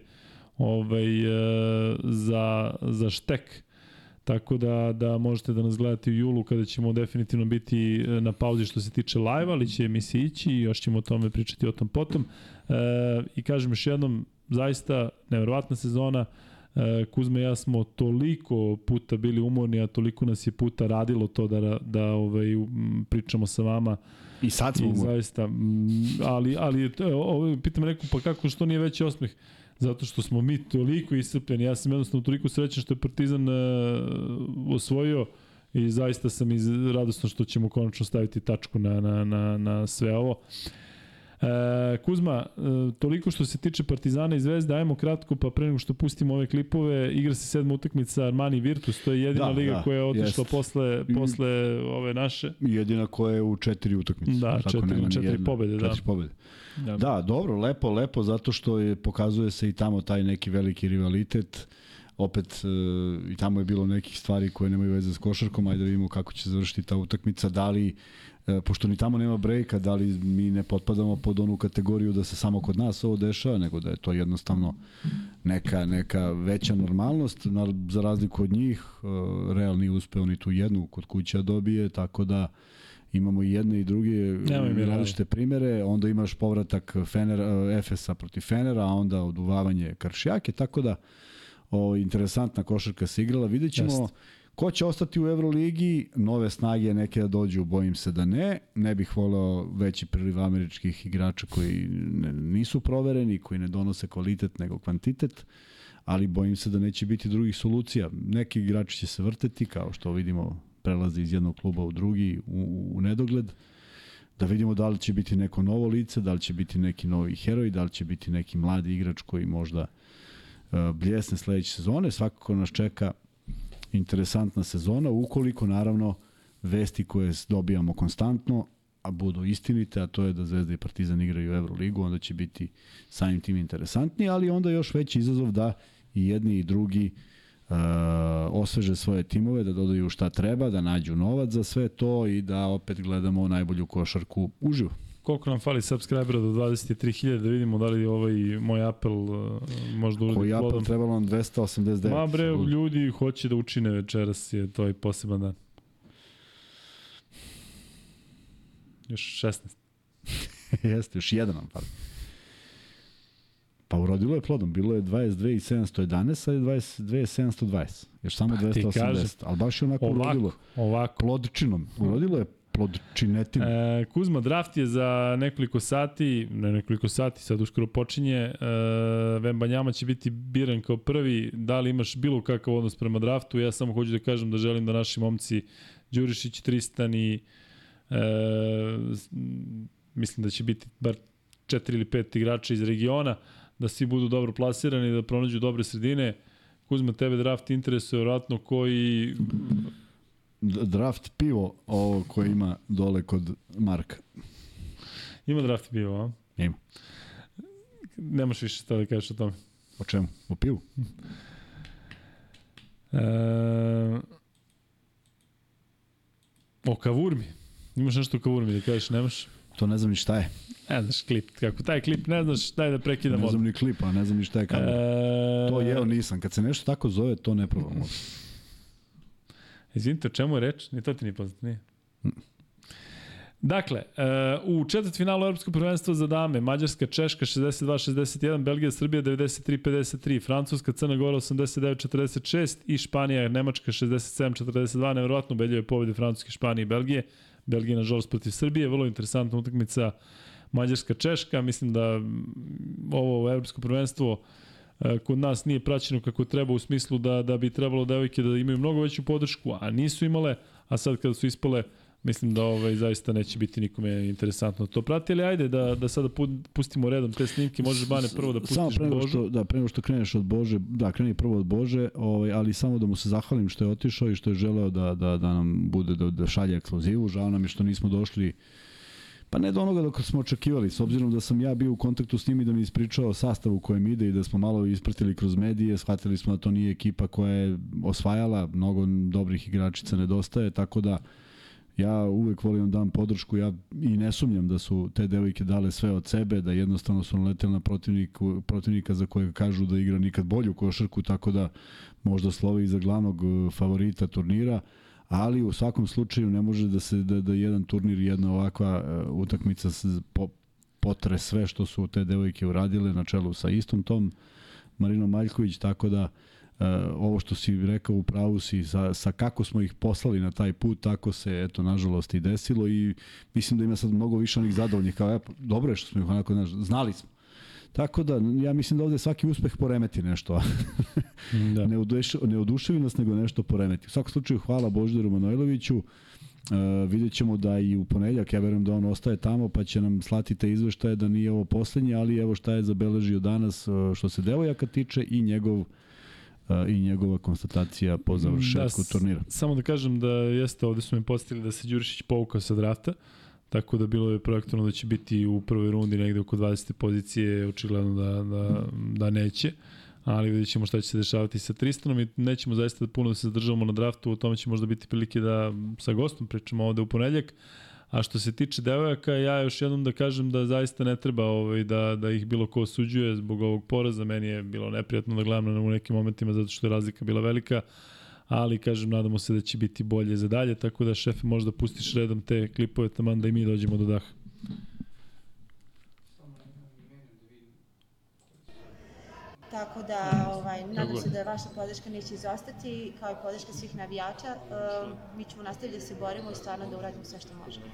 ovaj, e, za, za štek. Tako da, da možete da nas gledate u julu kada ćemo definitivno biti e, na pauzi što se tiče live, ali će emisija ići i još ćemo o tome pričati o tom potom. E, I kažem još jednom, zaista neverovatna sezona, E, Kuzma i ja smo toliko puta bili umorni, a toliko nas je puta radilo to da, da ovaj, pričamo sa vama. I sad smo I umorni. zaista, ali, ali ovo, pitam neko, pa kako, što nije veći osmeh? Zato što smo mi toliko iscrpljeni. Ja sam jednostavno toliko srećan što je Partizan uh, osvojio i zaista sam iz, radosno što ćemo konačno staviti tačku na, na, na, na sve ovo. E, Kuzma, e, toliko što se tiče Partizana i Zvezde, ajmo kratko, pa pre nego što pustimo ove klipove, igra se sedma utakmica Armani Virtus, to je jedina Da, liga da, koja je otišla jest. posle, posle ove naše. Jedina koja je u četiri utakmice. Da, četiri- nema četiri pobede, da. Četiri pobede. Da. Da, dobro, lepo, lepo, zato što je, pokazuje se i tamo taj neki veliki rivalitet. Opet, e, i tamo je bilo nekih stvari koje nemaju veze s košarkom, ajde da vidimo kako će završiti ta utakmica, da li, e, pošto ni tamo nema brejka, da li mi ne potpadamo pod onu kategoriju da se samo kod nas ovo dešava, nego da je to jednostavno neka, neka veća normalnost, na, za razliku od njih, e, Real nije uspeo ni tu jednu kod kuća dobije, tako da imamo i jedne i druge Nemoj različite primere, onda imaš povratak Fener, e, Efesa protiv Fenera, a onda oduvavanje Karšijake, tako da o, interesantna košarka se igrala, vidjet ćemo Jeste. ko će ostati u Euroligi, nove snage neke da dođu, bojim se da ne, ne bih voleo veći priliv američkih igrača koji ne, nisu provereni, koji ne donose kvalitet nego kvantitet, ali bojim se da neće biti drugih solucija. Neki igrači će se vrteti, kao što vidimo prelazi iz jednog kluba u drugi u, u nedogled. Da vidimo da li će biti neko novo lice, da li će biti neki novi heroj, da li će biti neki mladi igrač koji možda uh, bljesne sledeće sezone. Svakako nas čeka interesantna sezona, ukoliko naravno vesti koje dobijamo konstantno, a budu istinite, a to je da Zvezda i Partizan igraju Euroligu, onda će biti samim tim interesantni, ali onda još veći izazov da i jedni i drugi uh, osveže svoje timove, da dodaju šta treba, da nađu novac za sve to i da opet gledamo najbolju košarku uživo. Koliko nam fali subscribera do 23.000 da vidimo da li je ovaj moj apel uh, možda uradi Koji apel plodom. trebalo nam 289. Ma bre, ljudi hoće da učine večeras, je to i poseban dan. Još 16. Jeste, još jedan nam fali. Pa urodilo je plodom, bilo je 22.711, sad je 22.720. Još samo Pa ti 280, kažem. ali baš je onako urodilo. Ovako, ovako. Plodčinom, urodilo je plodčinetinom. E, Kuzma, draft je za nekoliko sati, ne nekoliko sati, sad uskoro počinje. E, Vembanjama će biti biran kao prvi. Da li imaš bilo kakav odnos prema draftu? Ja samo hoću da kažem da želim da naši momci Đurišić, Tristan i e, mislim da će biti bar četiri ili pet igrača iz regiona, da svi budu dobro plasirani, da pronađu dobre sredine. Kuzma, tebe draft interesuje vjerojatno koji Draft pivo, ovo koje ima dole kod Marka. ima draft bio, a? Ima. Nemaš više šta da kažeš o tome. O čemu? O pivu? E, o kavurmi. Imaš nešto o kavurmi da kažeš, nemaš? To ne znam ni šta je. Ne znaš klip. Kako taj klip ne znaš, daj da prekidam Ne znam ni klipa, ne znam ni šta je kamera. E, To jeo nisam. Kad se nešto tako zove, to ne probam. Izvinite, o čemu je reč? Ni to ti nije poznato, nije? Dakle, uh, u četvrtfinalu Evropskog prvenstva za dame, Mađarska, Češka 62-61, Belgija, Srbija 93-53, Francuska, Crna Gora 89-46 i Španija, Nemačka 67-42, nevjerovatno ubedljive pobjede Francuske, Španije i Belgije. Belgija nažalost protiv Srbije, vrlo interesantna utakmica Mađarska-Češka, mislim da ovo evropsko prvenstvo e, kod nas nije praćeno kako treba u smislu da, da bi trebalo devojke da imaju mnogo veću podršku, a nisu imale, a sad kada su ispale, mislim da ovaj, zaista neće biti nikome interesantno to. Prati, ali ajde da, da sada pustimo redom te snimke, možeš Bane prvo da pustiš samo pre nego što, Da, pre nego što kreneš od Bože, da, kreni prvo od Bože, ovaj, ali samo da mu se zahvalim što je otišao i što je želeo da, da, da nam bude, da, da šalje ekskluzivu, žao nam je što nismo došli Pa ne do onoga dok smo očekivali, s obzirom da sam ja bio u kontaktu s njim i da mi ispričao sastav u kojem ide i da smo malo ispratili kroz medije, shvatili smo da to nije ekipa koja je osvajala, mnogo dobrih igračica nedostaje, tako da ja uvek volim da dam podršku, ja i ne sumnjam da su te devojke dale sve od sebe, da jednostavno su naleteli na protivniku, protivnika za kojeg kažu da igra nikad bolju košarku, tako da možda slovi iza glavnog eh, favorita turnira ali u svakom slučaju ne može da se da, da jedan turnir jedna ovakva uh, utakmica po, potre sve što su te devojke uradile na čelu sa istom tom Marino Maljković, tako da uh, ovo što si rekao u pravu si sa, sa kako smo ih poslali na taj put, tako se eto nažalost i desilo i mislim da ima sad mnogo više onih zadovoljnih kao ja, dobro je što smo ih onako znaš, znali smo Tako da, ja mislim da ovde svaki uspeh poremeti nešto. da. ne, oduš, ne oduševi nas, nego nešto poremeti. U svakom slučaju, hvala Boždaru Manojloviću. Uh, vidjet ćemo da i u ponedljak, ja verujem da on ostaje tamo, pa će nam slati te izveštaje da nije ovo poslednje, ali evo šta je zabeležio danas uh, što se devojaka tiče i njegov uh, i njegova konstatacija po završetku da, turnira. Samo da kažem da jeste, ovde su mi postavili da se Đurišić povukao sa drafta. Tako da bilo je projektovano da će biti u prvoj rundi negde oko 20. pozicije, očigledno da, da, da neće ali vidjet ćemo šta će se dešavati sa Tristanom i nećemo zaista da puno da se zadržavamo na draftu, o tome će možda biti prilike da sa gostom pričamo ovde u ponedljak. A što se tiče devojaka, ja još jednom da kažem da zaista ne treba ovaj, da, da ih bilo ko osuđuje zbog ovog poraza. Meni je bilo neprijatno da gledam na u nekim momentima zato što je razlika bila velika ali kažem, nadamo se da će biti bolje za dalje, tako da šefe možda pustiš redom te klipove, taman da i mi dođemo do daha. Tako da, ovaj, nadam se da vaša podrška neće izostati, kao i podrška svih navijača. Uh, mi ćemo nastaviti da se borimo i stvarno da uradimo sve što možemo.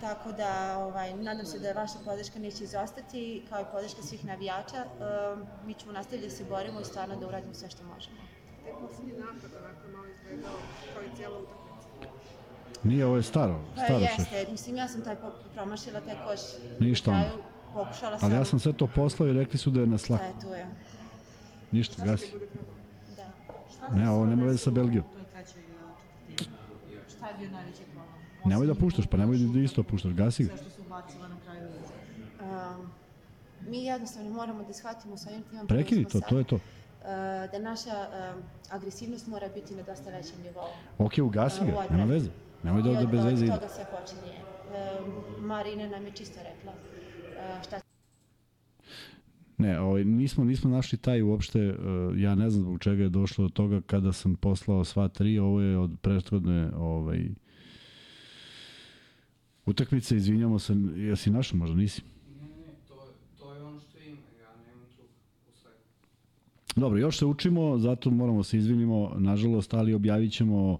Tako da, ovaj, nadam se da vaša podrška neće izostati, kao i podrška svih navijača. Uh, mi ćemo nastaviti da se borimo i stvarno da uradimo sve što možemo. Tek poslednji napad, onako malo izgledao, kao i cijela utakmica. Nije, ovo je staro, pa staro pa, Jeste, mislim, ja sam taj promašila taj koš. Ništa. Pokušala sam. Ali ja sam sve to poslao i rekli su da je na slak. Da je, tu je. Ništa, gasi. Da. Ne, ovo nema veze sa Belgijom. Šta je bio najveći Nemoj da puštaš, pa nemoj da isto puštaš, gasi ga. Sve što su ubacila na kraju um, mi jednostavno moramo da shvatimo sa ovim timom Prekini to, to je to. Uh, da naša um, agresivnost mora biti na dosta većem nivou. Ok, ugasi ga, nema veze. Nemoj da ovde bez veze ide. Od toga se počinje. Uh, Marina nam je čisto rekla šta Ne, ovaj, nismo, nismo našli taj uopšte, uh, ja ne znam zbog čega je došlo od toga kada sam poslao sva tri, ovo je od prethodne ovaj, Utakmica, izvinjamo se, jesi našao možda, nisi? Dobro, još se učimo, zato moramo se izvinimo, nažalost, ali objavit ćemo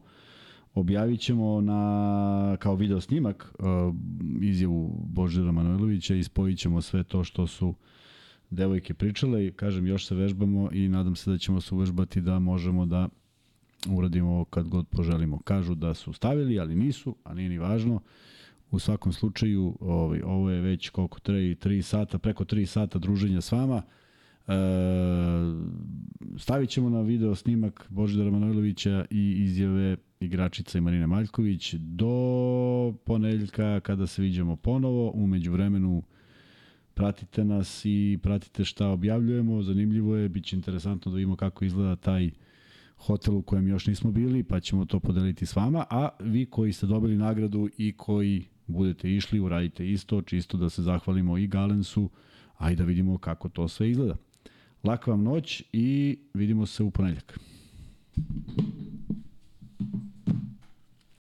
objavit ćemo na, kao video snimak uh, izjavu Božira Manojlovića i spojit ćemo sve to što su devojke pričale i kažem još se vežbamo i nadam se da ćemo se uvežbati da možemo da uradimo kad god poželimo. Kažu da su stavili, ali nisu, a nije ni važno. U svakom slučaju, ovaj, ovo je već koliko traje 3 sata, preko 3 sata druženja s vama. E, stavit ćemo na video snimak Božidara Manojlovića i izjave igračica i Marine Maljković do ponedeljka kada se viđamo ponovo. Umeđu vremenu pratite nas i pratite šta objavljujemo. Zanimljivo je, bit će interesantno da vidimo kako izgleda taj hotel u kojem još nismo bili, pa ćemo to podeliti s vama, a vi koji ste dobili nagradu i koji budete išli, uradite isto, čisto da se zahvalimo i Galensu, a i da vidimo kako to sve izgleda. Laka vam noć i vidimo se u ponedljak.